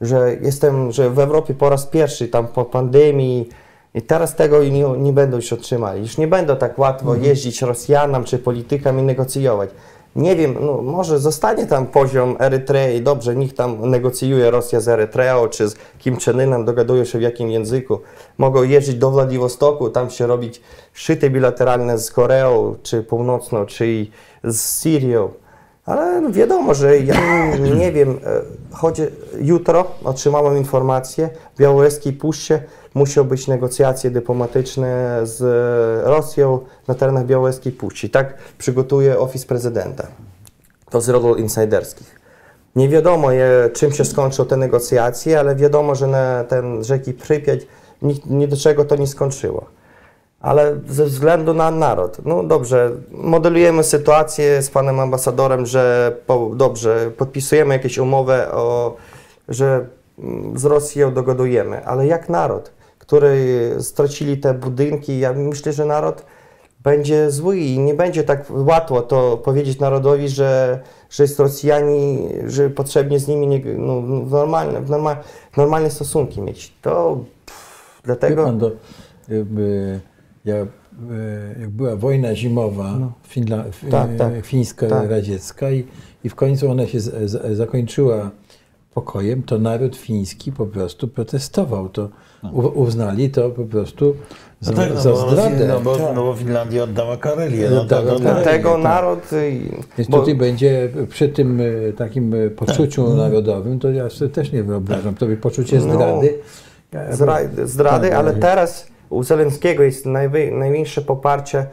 że jestem, że w Europie po raz pierwszy tam po pandemii i teraz tego nie, nie będą już otrzymali. Już nie będą tak łatwo jeździć Rosjanom czy politykom i negocjować. Nie wiem, no może zostanie tam poziom Erytrei, dobrze, niech tam negocjuje Rosja z Erytreą czy z Kim Chen-inem, dogadują się w jakim języku. Mogą jeździć do Władiwostoku, tam się robić szyty bilateralne z Koreą, czy Północną, czy z Syrią. Ale no wiadomo, że ja nie wiem, e, chodzi, jutro otrzymałem informację, w Białoruskiej Puszczy muszą być negocjacje dyplomatyczne z Rosją na terenach Białoruskiej Puszczy. Tak przygotuje Ofis Prezydenta. To z źródeł insiderskich. Nie wiadomo, je, czym się skończą te negocjacje, ale wiadomo, że na ten rzeki Prypiać ni, ni do czego to nie skończyło. Ale ze względu na naród. No dobrze, modelujemy sytuację z panem ambasadorem, że po, dobrze, podpisujemy jakieś umowę, o, że mm, z Rosją dogadujemy, ale jak naród, który stracili te budynki, ja myślę, że naród będzie zły i nie będzie tak łatwo to powiedzieć narodowi, że, że jest Rosjani, że potrzebnie z nimi nie, no, normalne, normal, normalne stosunki mieć. To pff, dlatego... pan, ja, jak była wojna zimowa Finla, No. Tak, tak. e, fińsko-radziecka i, i w końcu ona się z, z, zakończyła pokojem, to naród fiński po prostu protestował. To u, uznali to po prostu za, No tak, no za bo, Rosja- zdradę. no, bo, Tak. no bo Finlandia oddała Karelię. No, Oddała Karelię. Dlatego tak. naród... Więc bo- tutaj będzie przy tym e, takim e, poczuciu narodowym, to ja sobie też nie wyobrażam. To by poczucie No. zdrady. Zra, zdrady, Tak, ale tak. teraz u Zelenskiego jest najwy, największe poparcie.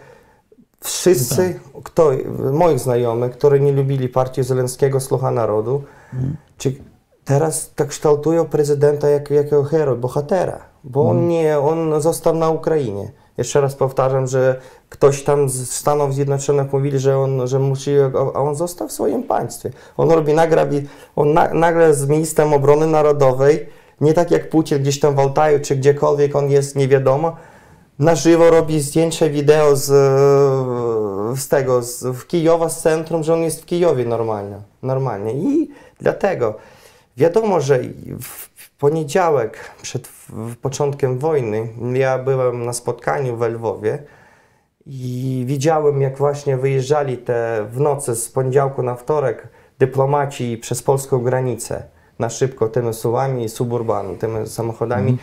Wszyscy, kto, moich znajomych, którzy nie lubili partii Zelenskiego, Słucha Narodu, czy teraz tak kształtują prezydenta jako, jako hero, bohatera, bo on nie, on został na Ukrainie. Jeszcze raz powtarzam, że ktoś tam z Stanów Zjednoczonych mówili, że on, że musi, a on został w swoim państwie. On robi nagrabi, on na, nagle z ministrem obrony narodowej, nie tak jak Putin gdzieś tam w Altaju czy gdziekolwiek on jest, nie wiadomo, na żywo robi zdjęcia, wideo z, z tego, z w Kijowa, z centrum, że on jest w Kijowie normalnie. normalnie. I dlatego wiadomo, że w poniedziałek przed w początkiem wojny ja byłem na spotkaniu w Lwowie i widziałem, jak właśnie wyjeżdżali te w nocy z poniedziałku na wtorek dyplomaci przez polską granicę na szybko tymi suwami, suburban, tymi samochodami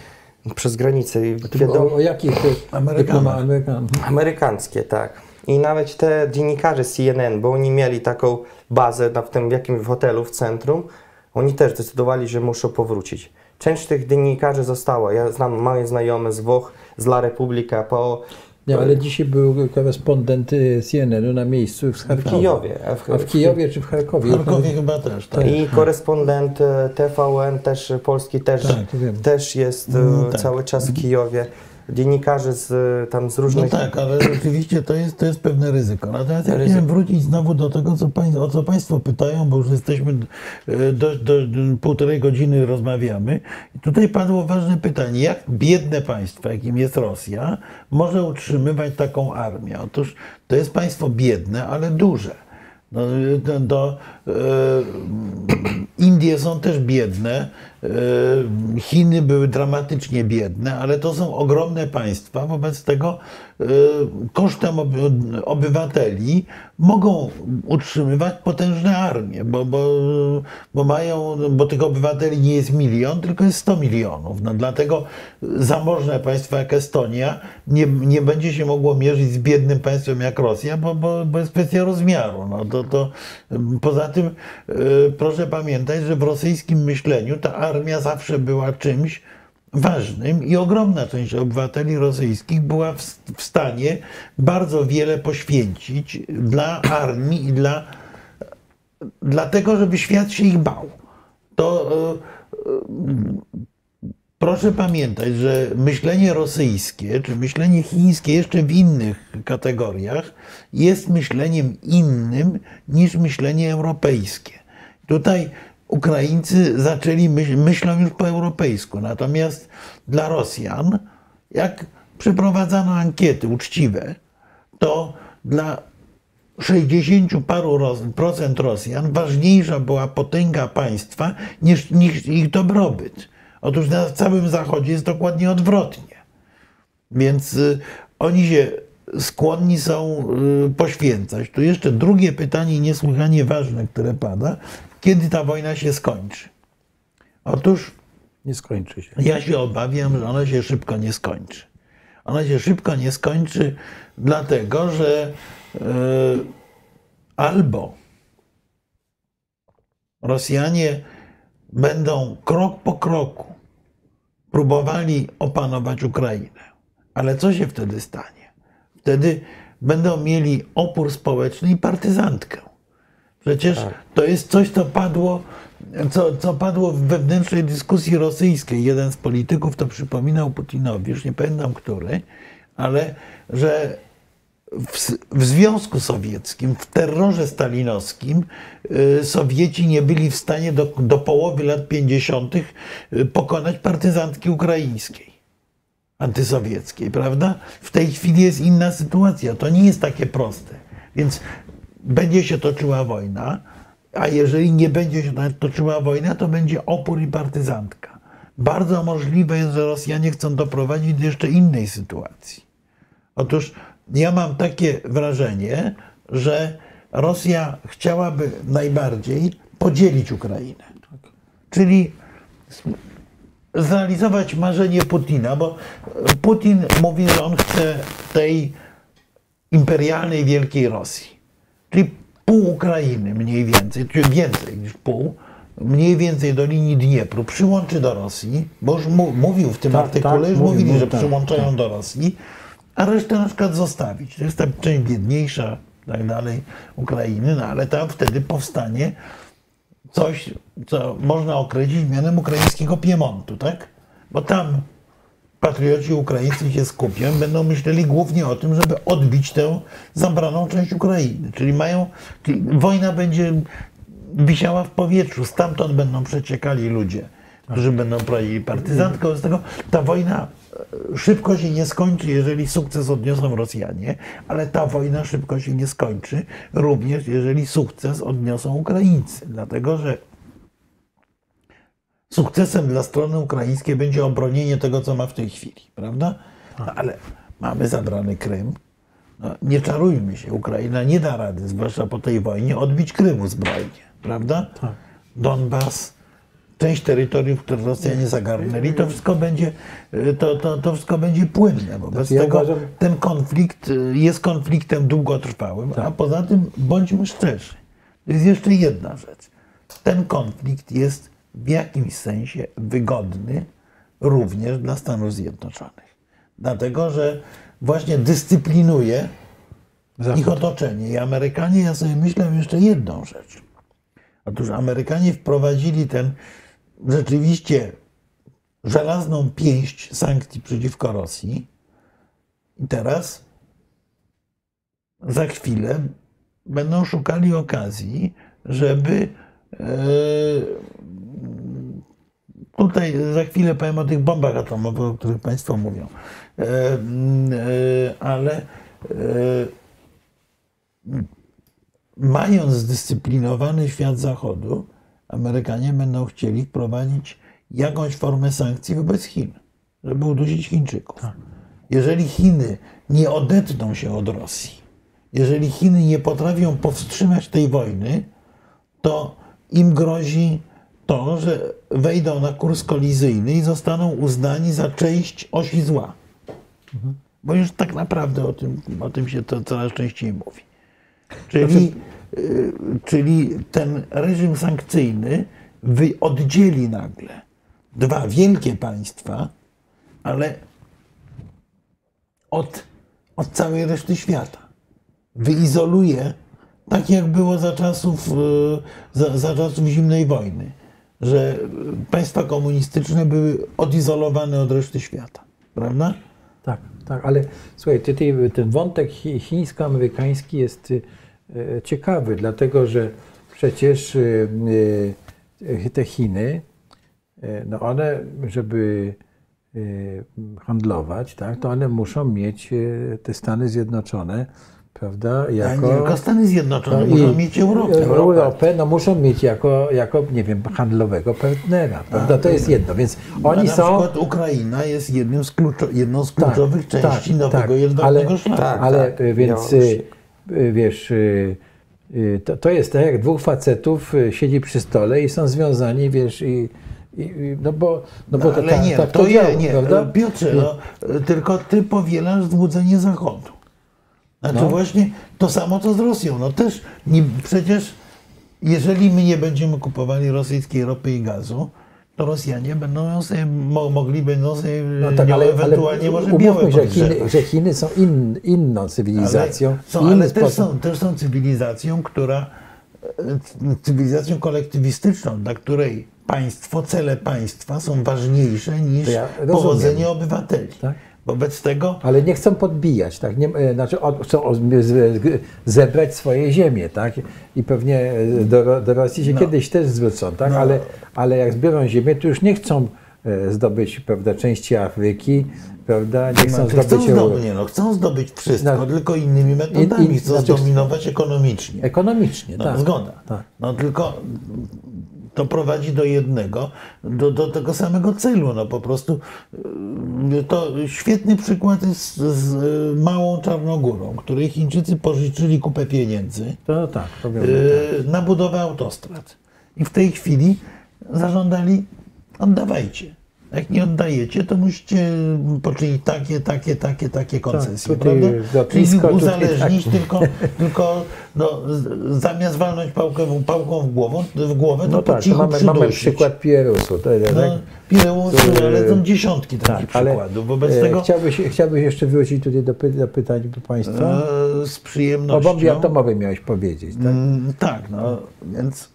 przez granicę. I wiadomo, O, o jakich Amerykanach. Amerykan. Amerykańskie, tak. I nawet te dziennikarze CNN, bo oni mieli taką bazę na, w tym jakimś hotelu w centrum, oni też zdecydowali, że muszą powrócić. Część tych dziennikarzy została. Ja znam moje znajome z Włoch, z La Repubblica, po Nie, ale dzisiaj był korespondent y, CNN-u na miejscu w w Charkowie. Kijowie. A w, A w Kijowie czy w Charkowie? W Charkowie chyba też, tak. I korespondent e, TVN też e, polski też, Tak, też jest No tak. cały czas w Kijowie. Dziennikarze z, tam z No różnych... tak, ale rzeczywiście to jest, to jest pewne ryzyko. Natomiast ja Ryzyko. chciałem wrócić znowu do tego, co pań, o co Państwo pytają, bo już jesteśmy e, do, do, półtorej godziny rozmawiamy. I tutaj padło ważne pytanie, jak biedne państwo, jakim jest Rosja, może utrzymywać taką armię? Otóż to jest państwo biedne, ale duże. No, do, Indie są też biedne, e, Chiny były dramatycznie biedne, ale to są ogromne państwa. Wobec tego e, kosztem oby- obywateli mogą utrzymywać potężne armie, bo, bo, bo mają, bo tych obywateli nie jest milion, tylko jest 100 milionów. No, dlatego zamożne państwo jak Estonia nie, nie będzie się mogło mierzyć z biednym państwem jak Rosja, bo, bo, bo jest kwestia rozmiaru. No, to, to, poza tym e, proszę pamiętać, że w rosyjskim myśleniu ta armia zawsze była czymś ważnym i ogromna część obywateli rosyjskich była w, stanie bardzo wiele poświęcić dla armii i dla, dlatego, żeby świat się ich bał. To e, proszę pamiętać, że myślenie rosyjskie czy myślenie chińskie jeszcze w innych kategoriach jest myśleniem innym niż myślenie europejskie. Tutaj Ukraińcy zaczęli myśl, myślą już po europejsku, natomiast dla Rosjan, jak przeprowadzano ankiety uczciwe, to dla 60 paru procent Rosjan ważniejsza była potęga państwa niż, niż ich dobrobyt. Otóż na całym Zachodzie jest dokładnie odwrotnie. Więc y, oni się skłonni są y, poświęcać. Tu jeszcze drugie pytanie, niesłychanie ważne, które pada. Kiedy ta wojna się skończy? Otóż Nie skończy się. ja się obawiam, że ona się szybko nie skończy. Ona się szybko nie skończy, dlatego że e, albo Rosjanie będą krok po kroku próbowali opanować Ukrainę. Ale co się wtedy stanie? Wtedy będą mieli opór społeczny i partyzantkę. Przecież to jest coś, co padło, co, co padło w wewnętrznej dyskusji rosyjskiej. Jeden z polityków to przypominał Putinowi, już nie pamiętam który, ale że w, w Związku Sowieckim, w terrorze stalinowskim, y, Sowieci nie byli w stanie do, do połowy lat 50. y, pokonać partyzantki ukraińskiej antysowieckiej, prawda? W tej chwili jest inna sytuacja. To nie jest takie proste. Więc będzie się toczyła wojna, a jeżeli nie będzie się toczyła wojna, to będzie opór i partyzantka. Bardzo możliwe jest, że Rosjanie chcą doprowadzić do jeszcze innej sytuacji. Otóż ja mam takie wrażenie, że Rosja chciałaby najbardziej podzielić Ukrainę. Czyli zrealizować marzenie Putina, bo Putin mówi, że on chce tej imperialnej wielkiej Rosji. Czyli pół Ukrainy mniej więcej, czy więcej niż pół, mniej więcej do linii Dniepru przyłączy do Rosji, bo już mówił w tym Tak, artykule, tak, już mówił, mówili, że tak, przyłączają tak. do Rosji, a resztę na przykład zostawić. To jest ta część biedniejsza, tak dalej, Ukrainy, no ale tam wtedy powstanie coś, co można określić mianem ukraińskiego Piemontu, tak? Bo tam patrioci ukraińscy się skupią, będą myśleli głównie o tym, żeby odbić tę zabraną część Ukrainy. Czyli mają, czyli wojna będzie wisiała w powietrzu, stamtąd będą przeciekali ludzie którzy będą prowadzili partyzantkę. Wobec tego ta wojna szybko się nie skończy, jeżeli sukces odniosą Rosjanie, ale ta wojna szybko się nie skończy, również jeżeli sukces odniosą Ukraińcy. Dlatego, że sukcesem dla strony ukraińskiej będzie obronienie tego, co ma w tej chwili, prawda? No, ale mamy zabrany Krym. No, nie czarujmy się, Ukraina nie da rady, zwłaszcza po tej wojnie, odbić Krymu zbrojnie, prawda? Tak. Donbas, część terytoriów, które Rosjanie zagarnęli, to wszystko będzie, y, to, to, to wszystko będzie płynne. Wobec ja tego uważam- ten konflikt y, jest konfliktem długotrwałym, a poza tym bądźmy szczerzy. To jest jeszcze jedna rzecz. Ten konflikt jest w jakimś sensie wygodny również dla Stanów Zjednoczonych. Dlatego, że właśnie dyscyplinuje Zachód. ich otoczenie. I Amerykanie, ja sobie myślę jeszcze jedną rzecz. Otóż Amerykanie wprowadzili ten rzeczywiście żelazną pięść sankcji przeciwko Rosji. I teraz za chwilę będą szukali okazji, żeby e, tutaj za chwilę powiem o tych bombach atomowych, o których Państwo mówią. E, e, ale mając zdyscyplinowany świat Zachodu, Amerykanie będą chcieli wprowadzić jakąś formę sankcji wobec Chin, żeby udusić Chińczyków. Jeżeli Chiny nie odetną się od Rosji, jeżeli Chiny nie potrafią powstrzymać tej wojny, to im grozi to, że wejdą na kurs kolizyjny i zostaną uznani za część osi zła. Bo już tak naprawdę o tym, o tym się to coraz częściej mówi. Czyli, y, czyli ten reżim sankcyjny oddzieli nagle dwa wielkie państwa, ale od, od całej reszty świata. Wyizoluje, tak jak było za czasów, y, za, za czasów zimnej wojny, że państwa komunistyczne były odizolowane od reszty świata. Prawda? Tak, tak, ale słuchaj, ty, ty, ten wątek chi- chińsko-amerykański jest y, y, ciekawy, dlatego że przecież y, y, te Chiny, no one, żeby handlować, tak, to one muszą mieć te Stany Zjednoczone, prawda, jako... nie tylko Stany Zjednoczone, No muszą mieć Europę. Europę, no muszą mieć jako, jako, nie wiem, handlowego partnera, prawda? To jest jedno, więc oni na są... przykład Ukraina jest jednym z kluczo, jedną z kluczowych Tak, części tak, nowego tak, jedwabnego ale- szlaku. tak. Ale więc y, Białorusi. Y, wiesz, y, y, to, to jest tak, jak dwóch facetów siedzi przy stole i są związani, wiesz, i, i, no bo, no bo No, to ale tak, nie, tak to działa, nie, prawda? Piotrze, no, tylko ty powielasz złudzenie Zachodu. Znaczy No. właśnie to samo co z Rosją. No też nie, przecież jeżeli my nie będziemy kupowali rosyjskiej ropy i gazu, to Rosjanie będą sobie, mo, mogli będą sobie No tak, ale, ewentualnie ale może umówmy, że Chiny, że Chiny są in, inną cywilizacją. Ale, są, ale też, sposób- są, też są cywilizacją, która e, cywilizacją kolektywistyczną, dla której państwo, cele państwa są ważniejsze niż ja powodzenie obywateli. Tak. Wobec tego Ale nie chcą podbijać, tak? Nie, e, znaczy od, chcą zebrać swoje ziemie, tak? I pewnie e, do, do Rosji się No. kiedyś też zwrócą, tak? No. Ale, ale jak zbiorą ziemię, to już nie chcą e, zdobyć, prawda, części Afryki, prawda? Nie chcą znaczy, zdobyć chcą, zdobyć, nie, no, chcą zdobyć wszystko, No. tylko innymi metodami. Chcą znaczy- zdominować ekonomicznie. Ekonomicznie, No, tak. Zgoda. Tak. No tylko to prowadzi do jednego, do, do tego samego celu. No po prostu y, to świetny przykład jest z y, Małą Czarnogórą, której Chińczycy pożyczyli kupę pieniędzy To tak, to y, na budowę autostrad. I w tej chwili zażądali oddawajcie. Jak nie oddajecie, to musicie poczynić takie, takie, takie, takie koncesje. tutaj prawda? lotnisko, Czyli uzależnić tak. tylko, tylko no, zamiast walnąć pałkę, w- pałką w głowę, w głowę to No po tak, cichu mamy, mamy przykład Pierusu. To, tak? No, Pireusu, To, ale są dziesiątki takich ale, przykładów. Wobec e, tego chciałbyś, chciałbyś jeszcze wrócić tutaj do, py- do pytań Państwa? e, z O przyjemnością. bombie atomowej miałeś powiedzieć, tak? Mm, tak, no więc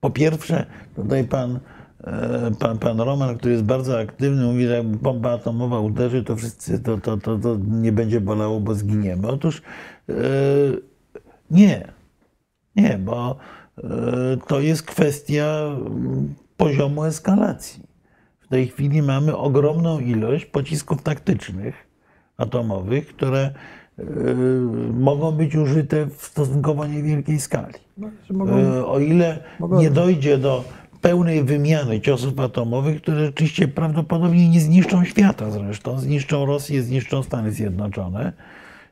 po pierwsze, tutaj pan, pan, pan Roman, który jest bardzo aktywny, mówi, że jak bomba atomowa uderzy, to wszyscy to, to, to, to nie będzie bolało, bo zginiemy. Otóż e, nie, nie, bo e, to jest kwestia mm, poziomu eskalacji. W tej chwili mamy ogromną ilość pocisków taktycznych atomowych, które mogą być użyte w stosunkowo niewielkiej skali. mogą- Y, o ile mogą- nie dojdzie do pełnej wymiany ciosów atomowych, które rzeczywiście prawdopodobnie nie zniszczą świata zresztą, zniszczą Rosję, zniszczą Stany Zjednoczone.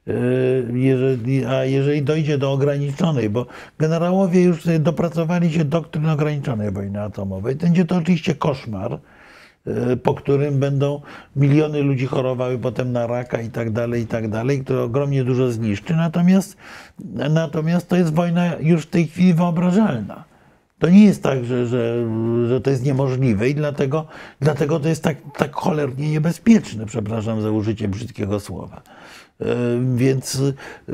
Y, Jeżeli, a jeżeli dojdzie do ograniczonej, bo generałowie już dopracowali się doktryn ograniczonej wojny atomowej, będzie to oczywiście koszmar, y, po którym będą miliony ludzi chorowały potem na raka i tak dalej, i tak dalej, które ogromnie dużo zniszczy. Natomiast, natomiast to jest wojna już w tej chwili wyobrażalna. To nie jest tak, że, że, że to jest niemożliwe i dlatego, dlatego to jest tak, tak cholernie niebezpieczne, przepraszam za użycie brzydkiego słowa. E, Więc e,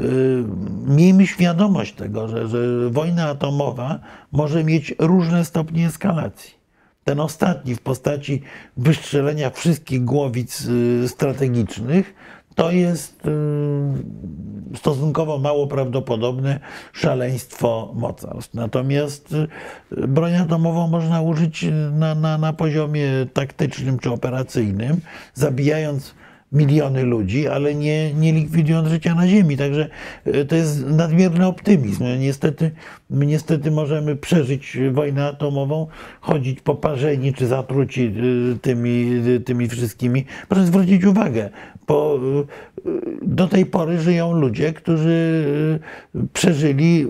miejmy świadomość tego, że, że wojna atomowa może mieć różne stopnie eskalacji. Ten ostatni w postaci wystrzelenia wszystkich głowic y, strategicznych to jest y, stosunkowo mało prawdopodobne szaleństwo mocarstw. Natomiast y, broń atomową można użyć na, na, na poziomie taktycznym czy operacyjnym, zabijając miliony ludzi, ale nie, nie likwidując życia na ziemi. Także y, to jest nadmierny optymizm. Niestety, niestety możemy przeżyć wojnę atomową, chodzić poparzeni czy zatruci y, tymi, y, tymi wszystkimi. Proszę zwrócić uwagę, y, do tej pory żyją ludzie, którzy przeżyli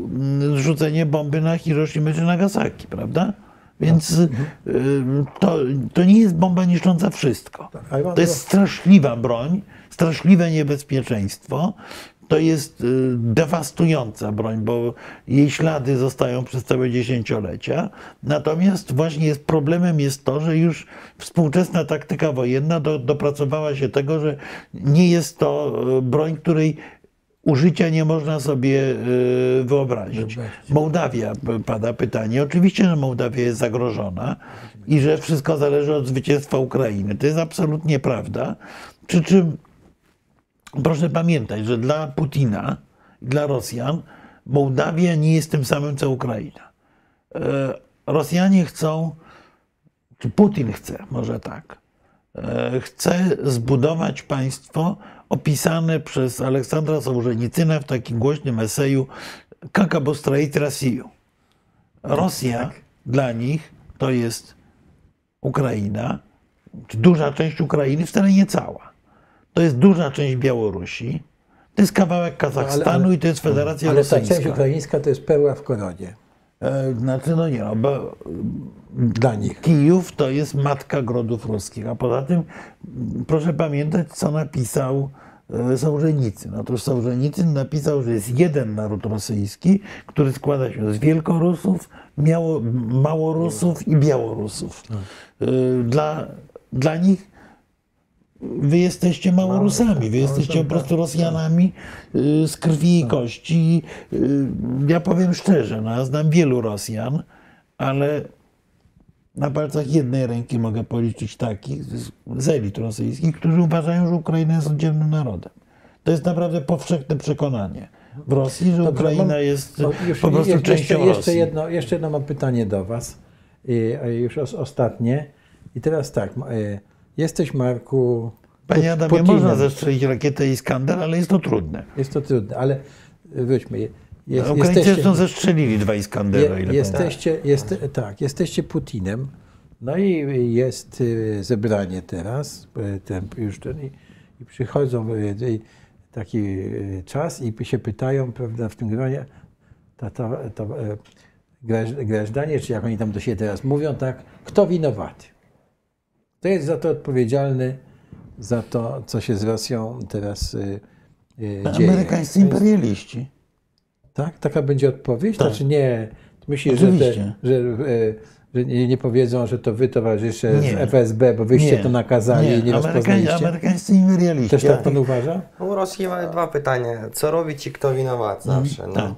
zrzucenie bomby na Hiroshima czy Nagasaki, prawda? Więc y, to, to nie jest bomba niszcząca wszystko. mam To jest straszliwa broń, straszliwe niebezpieczeństwo. To jest y, dewastująca broń, bo jej ślady zostają przez całe dziesięciolecia. Natomiast właśnie jest, problemem jest to, że już współczesna taktyka wojenna do, dopracowała się tego, że nie jest to y, broń, której użycia nie można sobie y, wyobrazić. Wyobrazić. Mołdawia pada pytanie. Oczywiście, że Mołdawia jest zagrożona i że wszystko zależy od zwycięstwa Ukrainy. To jest absolutnie prawda. Przy czym proszę pamiętać, że dla Putina, dla Rosjan, Mołdawia nie jest tym samym co Ukraina. E, Rosjanie chcą, czy Putin chce, może tak, e, chce zbudować państwo opisane przez Aleksandra Sołżenicyna w takim głośnym eseju Kaka Bostreit Rasiju. Rosja tak. dla nich to jest Ukraina, duża część Ukrainy, wcale nie cała. To jest duża część Białorusi, to jest kawałek no, Kazachstanu ale, ale, i to jest Federacja ale Rosyjska. Ale ta część ukraińska to jest perła w koronie. Znaczy, no nie, no, bo dla nich. Kijów to jest matka grodów ruskich, a poza tym m, proszę pamiętać, co napisał e, Sołżenicyn. Otóż Sołżenicyn napisał, że jest jeden naród rosyjski, który składa się z Wielkorusów, Miało, Małorusów i Białorusów. E, Dla, dla nich wy jesteście Małorusami, wy jesteście po prostu Rosjanami y, z krwi i kości. Y, Ja powiem szczerze, no, ja znam wielu Rosjan, ale na palcach jednej ręki mogę policzyć takich z- elit rosyjskich, którzy uważają, że Ukraina jest oddzielnym narodem. To jest naprawdę powszechne przekonanie w Rosji, że Dobrze, Ukraina mam- jest już po prostu jeszcze, częścią jeszcze, Rosji. jedno, jeszcze jedno mam pytanie do Was, a już os, ostatnie. I teraz tak, jesteś Marku. Panie Adamie, Putinem. można zestrzelić rakietę Iskander, ale jest to trudne. Jest to trudne, ale wróćmy. Je- Jest, Ukraińcy jesteście, zresztą zestrzelili dwa Iskandery, o je, jesteście, jest, tak, jesteście Putinem. No i jest e, zebranie teraz, e, ten, już ten, i, przychodzą i taki czas i się pytają, prawda, w tym gronie, to, to, to graż- grażdanie, czy jak oni tam do siebie teraz mówią, tak, kto winowaty? Kto jest za to odpowiedzialny, za to, co się z Rosją teraz e, dzieje? Amerykańscy To jest- imperialiści. tak? Taka będzie odpowiedź? Tak. Znaczy nie, myślisz, że, te, Oczywiście. że, że nie, nie powiedzą, że to wy towarzysze Nie. z FSB, bo wyście to nakazali i nie rozpoznaliście? Amerykańscy imperialiści. Też tak pan uważa? U Rosji mamy dwa pytania. Co robić i kto winowat zawsze. No. tak.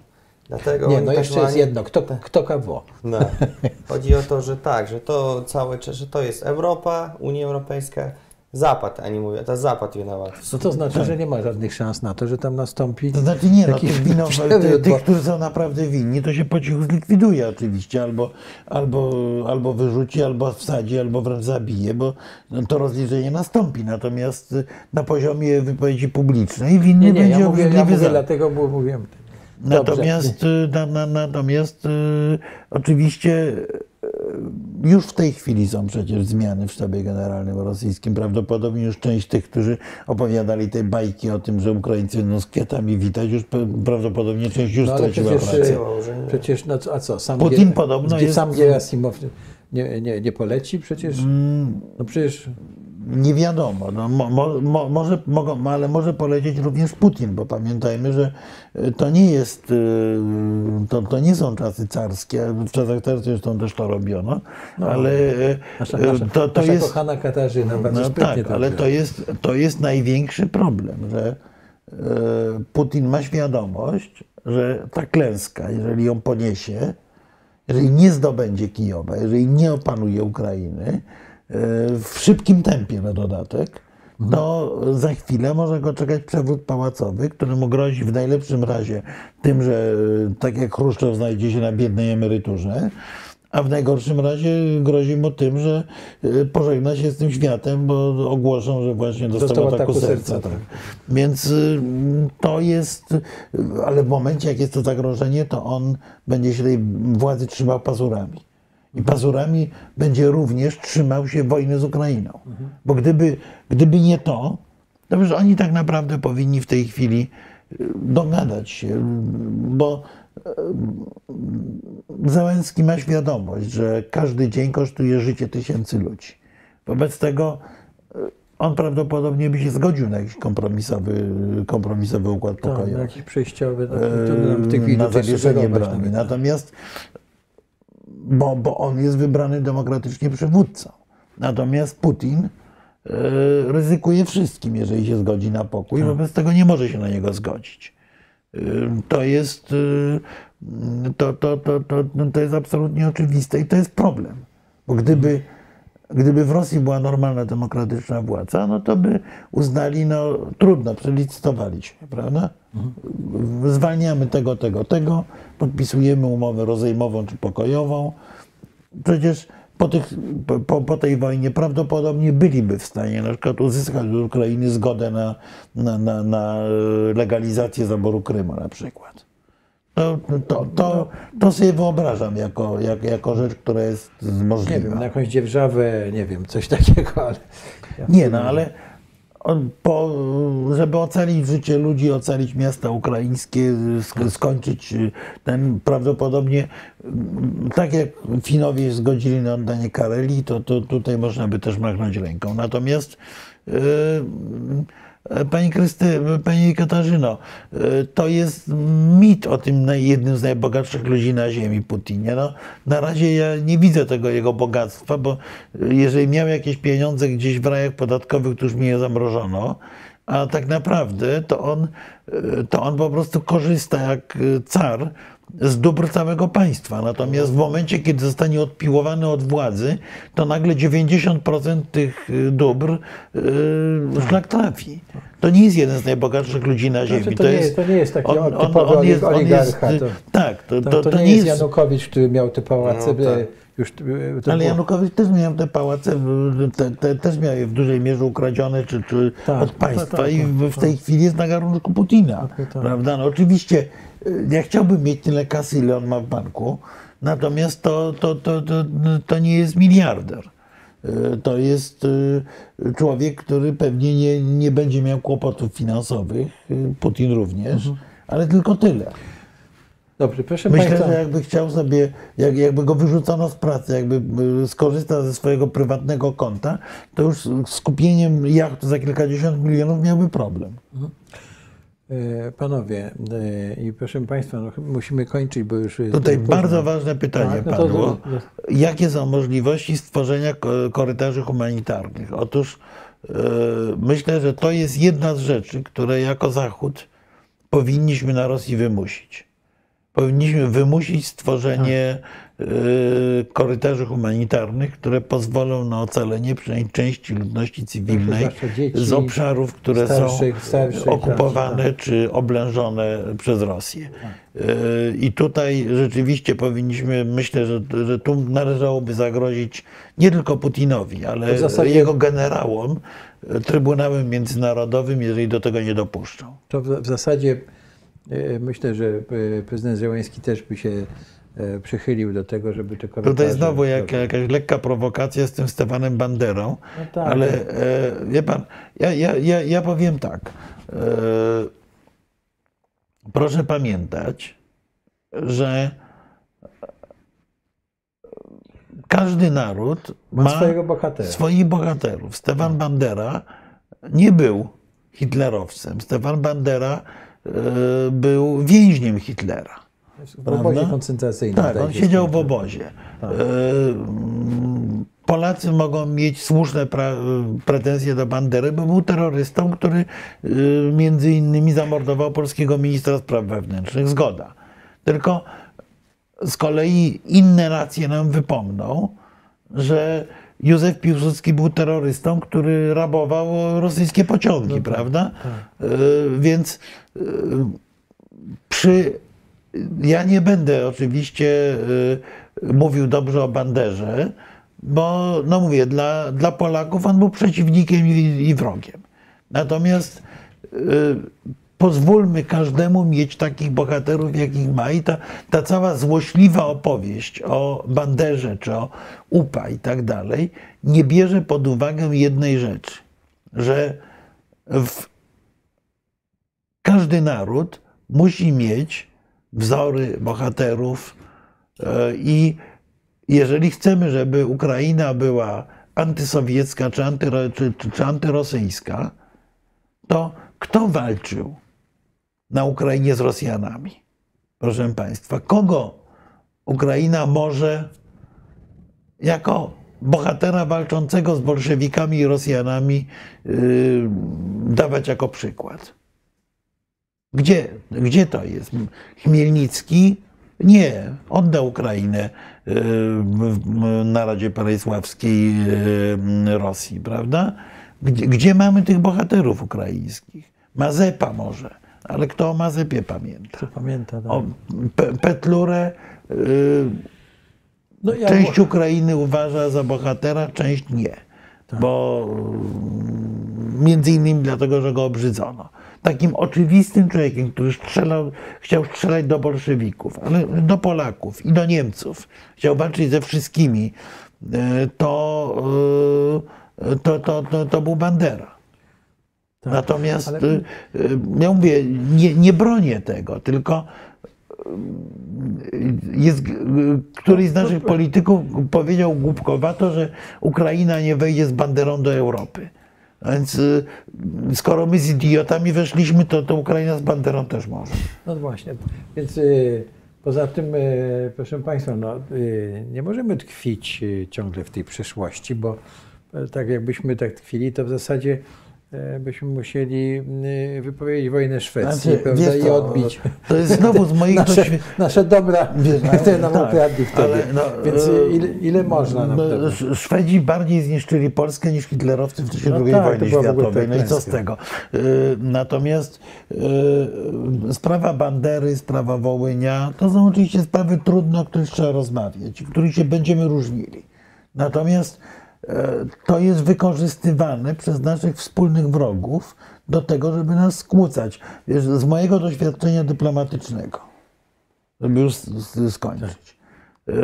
Dlatego Nie, no tak jeszcze jest jedno. Kto, kto kawo? No. Chodzi o to, że tak, że to całe, że to jest Europa, Unia Europejska, Zapad, a nie mówię, to Zapad winowaty. No to znaczy, że nie ma żadnych szans na to, że tam nastąpi To znaczy nie, no, tych, wino, przewrót, ty, tych, którzy są naprawdę winni, to się po cichu zlikwiduje oczywiście, albo, albo, albo wyrzuci, albo wsadzi, albo wręcz zabije, bo no, to rozliczenie nastąpi. Natomiast na poziomie wypowiedzi publicznej winny Nie, nie, będzie ja mówię, ja mówię za. dlatego, bo mówiłem. Natomiast, y, na, na, natomiast y, oczywiście y, już w tej chwili są przecież zmiany w sztabie generalnym rosyjskim. Prawdopodobnie już część tych, którzy opowiadali te bajki o tym, że Ukraińcy będą z kwiatami witać, już prawdopodobnie część już No straciła przecież, pracę. przecież no a co, sam Putin Gier- podobno jest- sam Gerasimow nie, nie, nie poleci przecież? Mm. No przecież Nie wiadomo, no, mo, mo, mo, może, mogą, ale może polecieć również Putin, bo pamiętajmy, że y, to nie jest, y, to, to nie są czasy carskie, w czasach carskich zresztą też to robiono, ale y, nasza, nasza, to, to nasza jest, kochana Katarzyna bardzo no tak, to ale to jest, to jest największy problem, że Putin ma świadomość, że ta klęska, jeżeli ją poniesie, jeżeli nie zdobędzie Kijowa, jeżeli nie opanuje Ukrainy e, w szybkim tempie na dodatek, to za chwilę może go czekać przewrót pałacowy, któremu grozi w najlepszym razie tym, że e, tak jak Chruszczow znajdzie się na biednej emeryturze, a w najgorszym razie grozi mu tym, że e, pożegna się z tym światem, bo ogłoszą, że właśnie dostał, Dostał ataku, ataku serca. serca, tak. Więc y, to jest, ale w momencie, jak jest to zagrożenie, to on będzie się tej władzy trzymał pazurami. I pazurami będzie również trzymał się wojny z Ukrainą. Bo gdyby, gdyby nie to, to już oni tak naprawdę powinni w tej chwili y, dogadać się, bo y, Załęski ma świadomość, że każdy dzień kosztuje życie tysięcy ludzi. Wobec tego y, on prawdopodobnie by się zgodził na jakiś kompromisowy, kompromisowy układ Tak, pokojowy. jakiś przejściowy, który nam w tej chwili na zawieszenie broni. Natomiast, bo, bo on jest wybrany demokratycznie przywódcą. Natomiast Putin e, ryzykuje wszystkim, jeżeli się zgodzi na pokój, Tak. wobec tego nie może się na niego zgodzić. E, To jest, e, to, to, to, to, to jest absolutnie oczywiste i to jest problem. Bo gdyby, gdyby w Rosji była normalna, demokratyczna władza, no to by uznali, no trudno, przelicytowaliśmy, prawda? Zwalniamy tego, tego, tego, podpisujemy umowę rozejmową czy pokojową. Przecież po, tych, po- po, tej wojnie prawdopodobnie byliby w stanie na przykład uzyskać od Ukrainy zgodę na, na, na, na legalizację zaboru Krymu na przykład. To, to, to, to sobie wyobrażam jako, jak, jako rzecz, która jest Nie możliwa. wiem, na jakąś dzierżawę, nie wiem, coś takiego, ale... Nie, no ale po, żeby ocalić życie ludzi, ocalić miasta ukraińskie, sk- skończyć y, ten prawdopodobnie, tak jak Finowie zgodzili na oddanie Karelii, to, to tutaj można by też machnąć ręką. Natomiast y, Pani Krysty, Pani Katarzyno, y, to jest mit o tym jednym z najbogatszych ludzi na ziemi, Putinie. No, na razie ja nie widzę tego jego bogactwa, bo y, jeżeli miał jakieś pieniądze gdzieś w rajach podatkowych, to już mi je zamrożono, a tak naprawdę to on, to on po prostu korzysta jak car z dóbr całego państwa. Natomiast w momencie, kiedy zostanie odpiłowany od władzy, to nagle 90% tych y, dóbr y, szlak trafi. To nie jest jeden z najbogatszych ludzi na ziemi. Znaczy, to, nie jest, to nie jest taki on- on- typowy on jest- oligarcha. jest- to, Tak, to, to, to, to, nie, jest Janukowicz, który miał te pałace. No, tak. już, to Ale było- Janukowicz też miał te pałace, te, te, też miał je w dużej mierze ukradzione czy, czy Tak, od tak, państwa tak, i tak, w, w tej chwili jest na garnku Putina. Tak, tak. Prawda? No oczywiście y, ja chciałbym mieć tyle kasy, ile on ma w banku, natomiast to, to, to, to, to nie jest miliarder. Y, To jest y, człowiek, który pewnie nie, nie będzie miał kłopotów finansowych, y, Putin również, Mhm. ale tylko tyle. Dobrze, proszę Myślę, Państwa. że jakby chciał sobie, jak, jakby go wyrzucono z pracy, jakby skorzystał ze swojego prywatnego konta, to już z kupieniem jachtu za kilkadziesiąt milionów miałby problem. E, Panowie e, i proszę Państwa, no, musimy kończyć, bo już jest Tutaj późno. bardzo ważne pytanie Tak, no to- padło. no- Jakie są możliwości stworzenia ko- korytarzy humanitarnych? Otóż y, myślę, że to jest jedna z rzeczy, które jako Zachód powinniśmy na Rosji wymusić. powinniśmy wymusić stworzenie Tak. Y, korytarzy humanitarnych, które pozwolą na ocalenie przynajmniej części ludności cywilnej dzieci, z obszarów, które starszych- są starszych, okupowane tak. czy oblężone przez Rosję. Y, I tutaj rzeczywiście powinniśmy, myślę, że, że tu należałoby zagrozić nie tylko Putinowi, ale zasadzie- jego generałom y, Trybunałem Międzynarodowym, jeżeli do tego nie dopuszczą. To w, w zasadzie myślę, że prezydent Zełański też by się przychylił do tego, żeby te korytarze... Tutaj znowu jak, jakaś lekka prowokacja z tym Stefanem Banderą, No tak. ale e, wie pan, ja, ja, ja, ja powiem tak. E, proszę pamiętać, że każdy naród Ma ma swojego bohatera. swoich bohaterów. Stefan Bandera nie był hitlerowcem. Stefan Bandera e, był więźniem Hitlera. W obozie prawda? koncentracyjnym. Tak, zdaje on siedział w skończył. obozie. Tak. E, Polacy mogą mieć słuszne pretensje do Bandery, bo był terrorystą, który e, między innymi zamordował polskiego ministra spraw wewnętrznych. Zgoda. Tylko z kolei inne nacje nam wypomną, że Józef Piłsudski był terrorystą, który rabował rosyjskie pociągi, prawda? E, Więc przy. Ja nie będę oczywiście y, mówił dobrze o Banderze, bo no mówię, dla, dla Polaków on był przeciwnikiem i, i wrogiem. Natomiast y, pozwólmy każdemu mieć takich bohaterów, jakich ma. I ta, ta cała złośliwa opowieść o Banderze czy o UPA i tak dalej nie bierze pod uwagę jednej rzeczy, że każdy naród musi mieć wzory bohaterów e, i jeżeli chcemy, żeby Ukraina była antysowiecka czy, czy, czy antyrosyjska, to kto walczył na Ukrainie z Rosjanami? Proszę Państwa, kogo Ukraina może jako bohatera walczącego z bolszewikami i Rosjanami yy, dawać jako przykład? Gdzie, gdzie to jest? Chmielnicki? Nie, oddał Ukrainę w- na Radzie Parejsławskiej y, Rosji, prawda? Gdzie, gdzie mamy tych bohaterów ukraińskich? Mazepa może, ale kto o Mazepie pamięta? Pamięta, tak. O Pe- Petlurę y, no, ja część Ukrainy uważa za bohatera, część nie. Bo mm, między innymi dlatego, że go obrzydzono. Takim oczywistym człowiekiem, który strzelał, chciał strzelać do bolszewików, ale do Polaków i do Niemców. Chciał walczyć ze wszystkimi. y, To, y, to, to, to, to był Bandera. Natomiast ale- y, ja mówię, nie, nie bronię tego, tylko jest, któryś z naszych polityków powiedział głupkowato, że Ukraina nie wejdzie z banderą do Europy. A Więc y, skoro my z idiotami weszliśmy, to, to Ukraina z banderą też może. No właśnie, więc y, poza tym, y, proszę Państwa, no, nie możemy tkwić ciągle w tej przeszłości, bo y, tak jakbyśmy tak tkwili, to w zasadzie byśmy musieli y, wypowiedzieć wojnę Szwecji Znaczy, prawda, wiesz i odbić To jest znowu z moich nasze, doświadczeń. nasze dobra, Wiesz, no, które nam tak, ukradli wtedy. ale no, Więc e, ile, ile można nam No, Szwedzi bardziej zniszczyli Polskę niż hitlerowcy w czasie No II tak, to wojny światowej. No i co z tego? Y, Natomiast sprawa Bandery, sprawa Wołynia, to są oczywiście sprawy trudne, o których trzeba rozmawiać, w których się będziemy różnili. Natomiast e, to jest wykorzystywane przez naszych wspólnych wrogów do tego, żeby nas skłócać. Wiesz, z mojego doświadczenia dyplomatycznego, żeby już skończyć. E,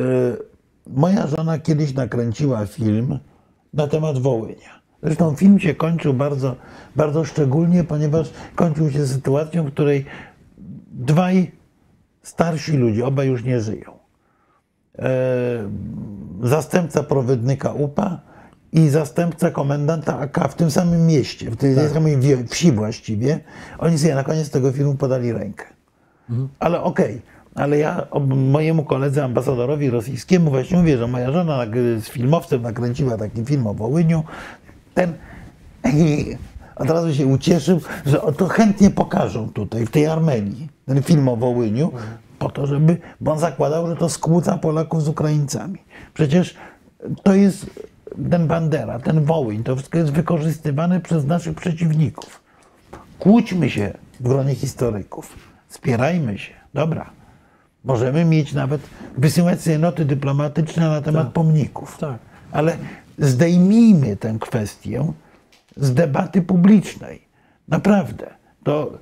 Moja żona kiedyś nakręciła film na temat Wołynia. Zresztą film się kończył bardzo, bardzo szczególnie, ponieważ kończył się sytuacją, w której dwaj starsi ludzie, obaj już nie żyją. E, zastępca prowydnika UPA i zastępca komendanta AK w tym samym mieście, w tej samej wie- wsi właściwie, oni sobie na koniec tego filmu podali rękę. Ale okej, ale ja mojemu koledze ambasadorowi rosyjskiemu właśnie mówię, że moja żona z filmowcem nakręciła taki film o Wołyniu. Ten od razu się ucieszył, że to chętnie pokażą tutaj, w tej Armenii, ten film o Wołyniu. Po to, żeby, bo on zakładał, że to skłóca Polaków z Ukraińcami. Przecież to jest ten Bandera, ten Wołyń, to wszystko jest wykorzystywane przez naszych przeciwników. Kłóćmy się w gronie historyków, spierajmy się, dobra. Możemy mieć nawet, wysyłać sobie noty dyplomatyczne na temat pomników. Tak. Ale zdejmijmy tę kwestię z debaty publicznej. Naprawdę. To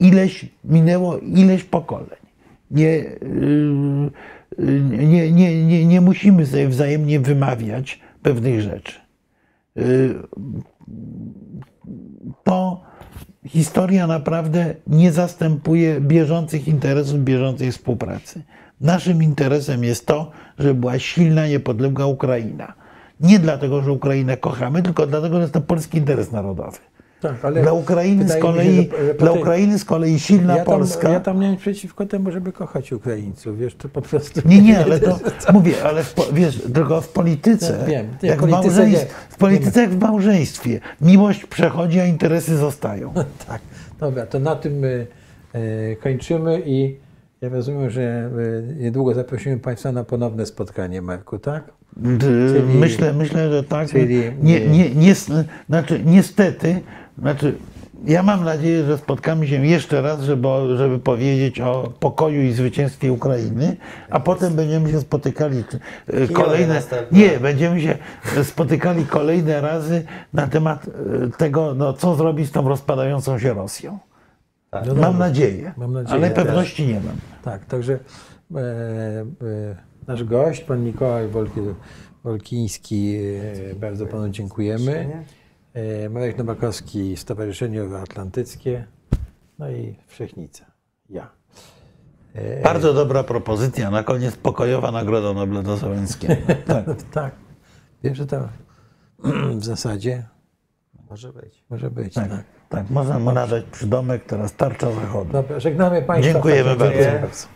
ileś minęło, ileś pokoleń. Nie, yy, yy, nie, nie, nie, nie musimy sobie wzajemnie wymawiać pewnych rzeczy. Yy, To historia naprawdę nie zastępuje bieżących interesów, bieżącej współpracy. Naszym interesem jest to, żeby była silna, niepodległa Ukraina. Nie dlatego, że Ukrainę kochamy, tylko dlatego, że jest to polski interes narodowy. Tak, ale Dla Ukrainy, z mi kolei, że- że dla Ukrainy z kolei silna ja tam, Polska. Ja tam nic przeciwko temu, żeby kochać Ukraińców, wiesz, to po prostu... Nie, nie, ale to mówię, ale w, wiesz, tylko w polityce, Ja wiem, nie, jak w w, polityce małżeństwie, nie. w polityce jak w małżeństwie, miłość przechodzi, a interesy zostają. Tak, dobra, to na tym y, y, kończymy i ja rozumiem, że y, niedługo zaprosimy Państwa na ponowne spotkanie, Marku, tak? Czyli- myślę, myślę, że tak. czyli- nie, nie, nie, znaczy, niestety, znaczy, ja mam nadzieję, że spotkamy się jeszcze raz, żeby, żeby powiedzieć o pokoju i zwycięstwie Ukrainy, a potem będziemy się spotykali e, kolejne. Nie, będziemy się spotykali kolejne razy na temat e, tego, no, co zrobić z tą rozpadającą się Rosją. No Mam nadzieję, Mam nadzieję ale też. pewności nie mam. Tak, także e, e, nasz gość, pan Mikołaj Wolki, Wolkiński, e, bardzo panu dziękujemy. E, Marek Nowakowski, Stowarzyszenie Euroatlantyckie, no i Wszechnica, ja. E, Bardzo dobra propozycja. Na koniec pokojowa Nagroda Nobla do Załęckiego. Tak. tak, wiem, że to w zasadzie Może być. może być. Tak, Tak. tak. Można mu nadać przydomek, teraz tarcza zachodu. Dobra, żegnamy Państwa. Dziękujemy bardzo. bardzo.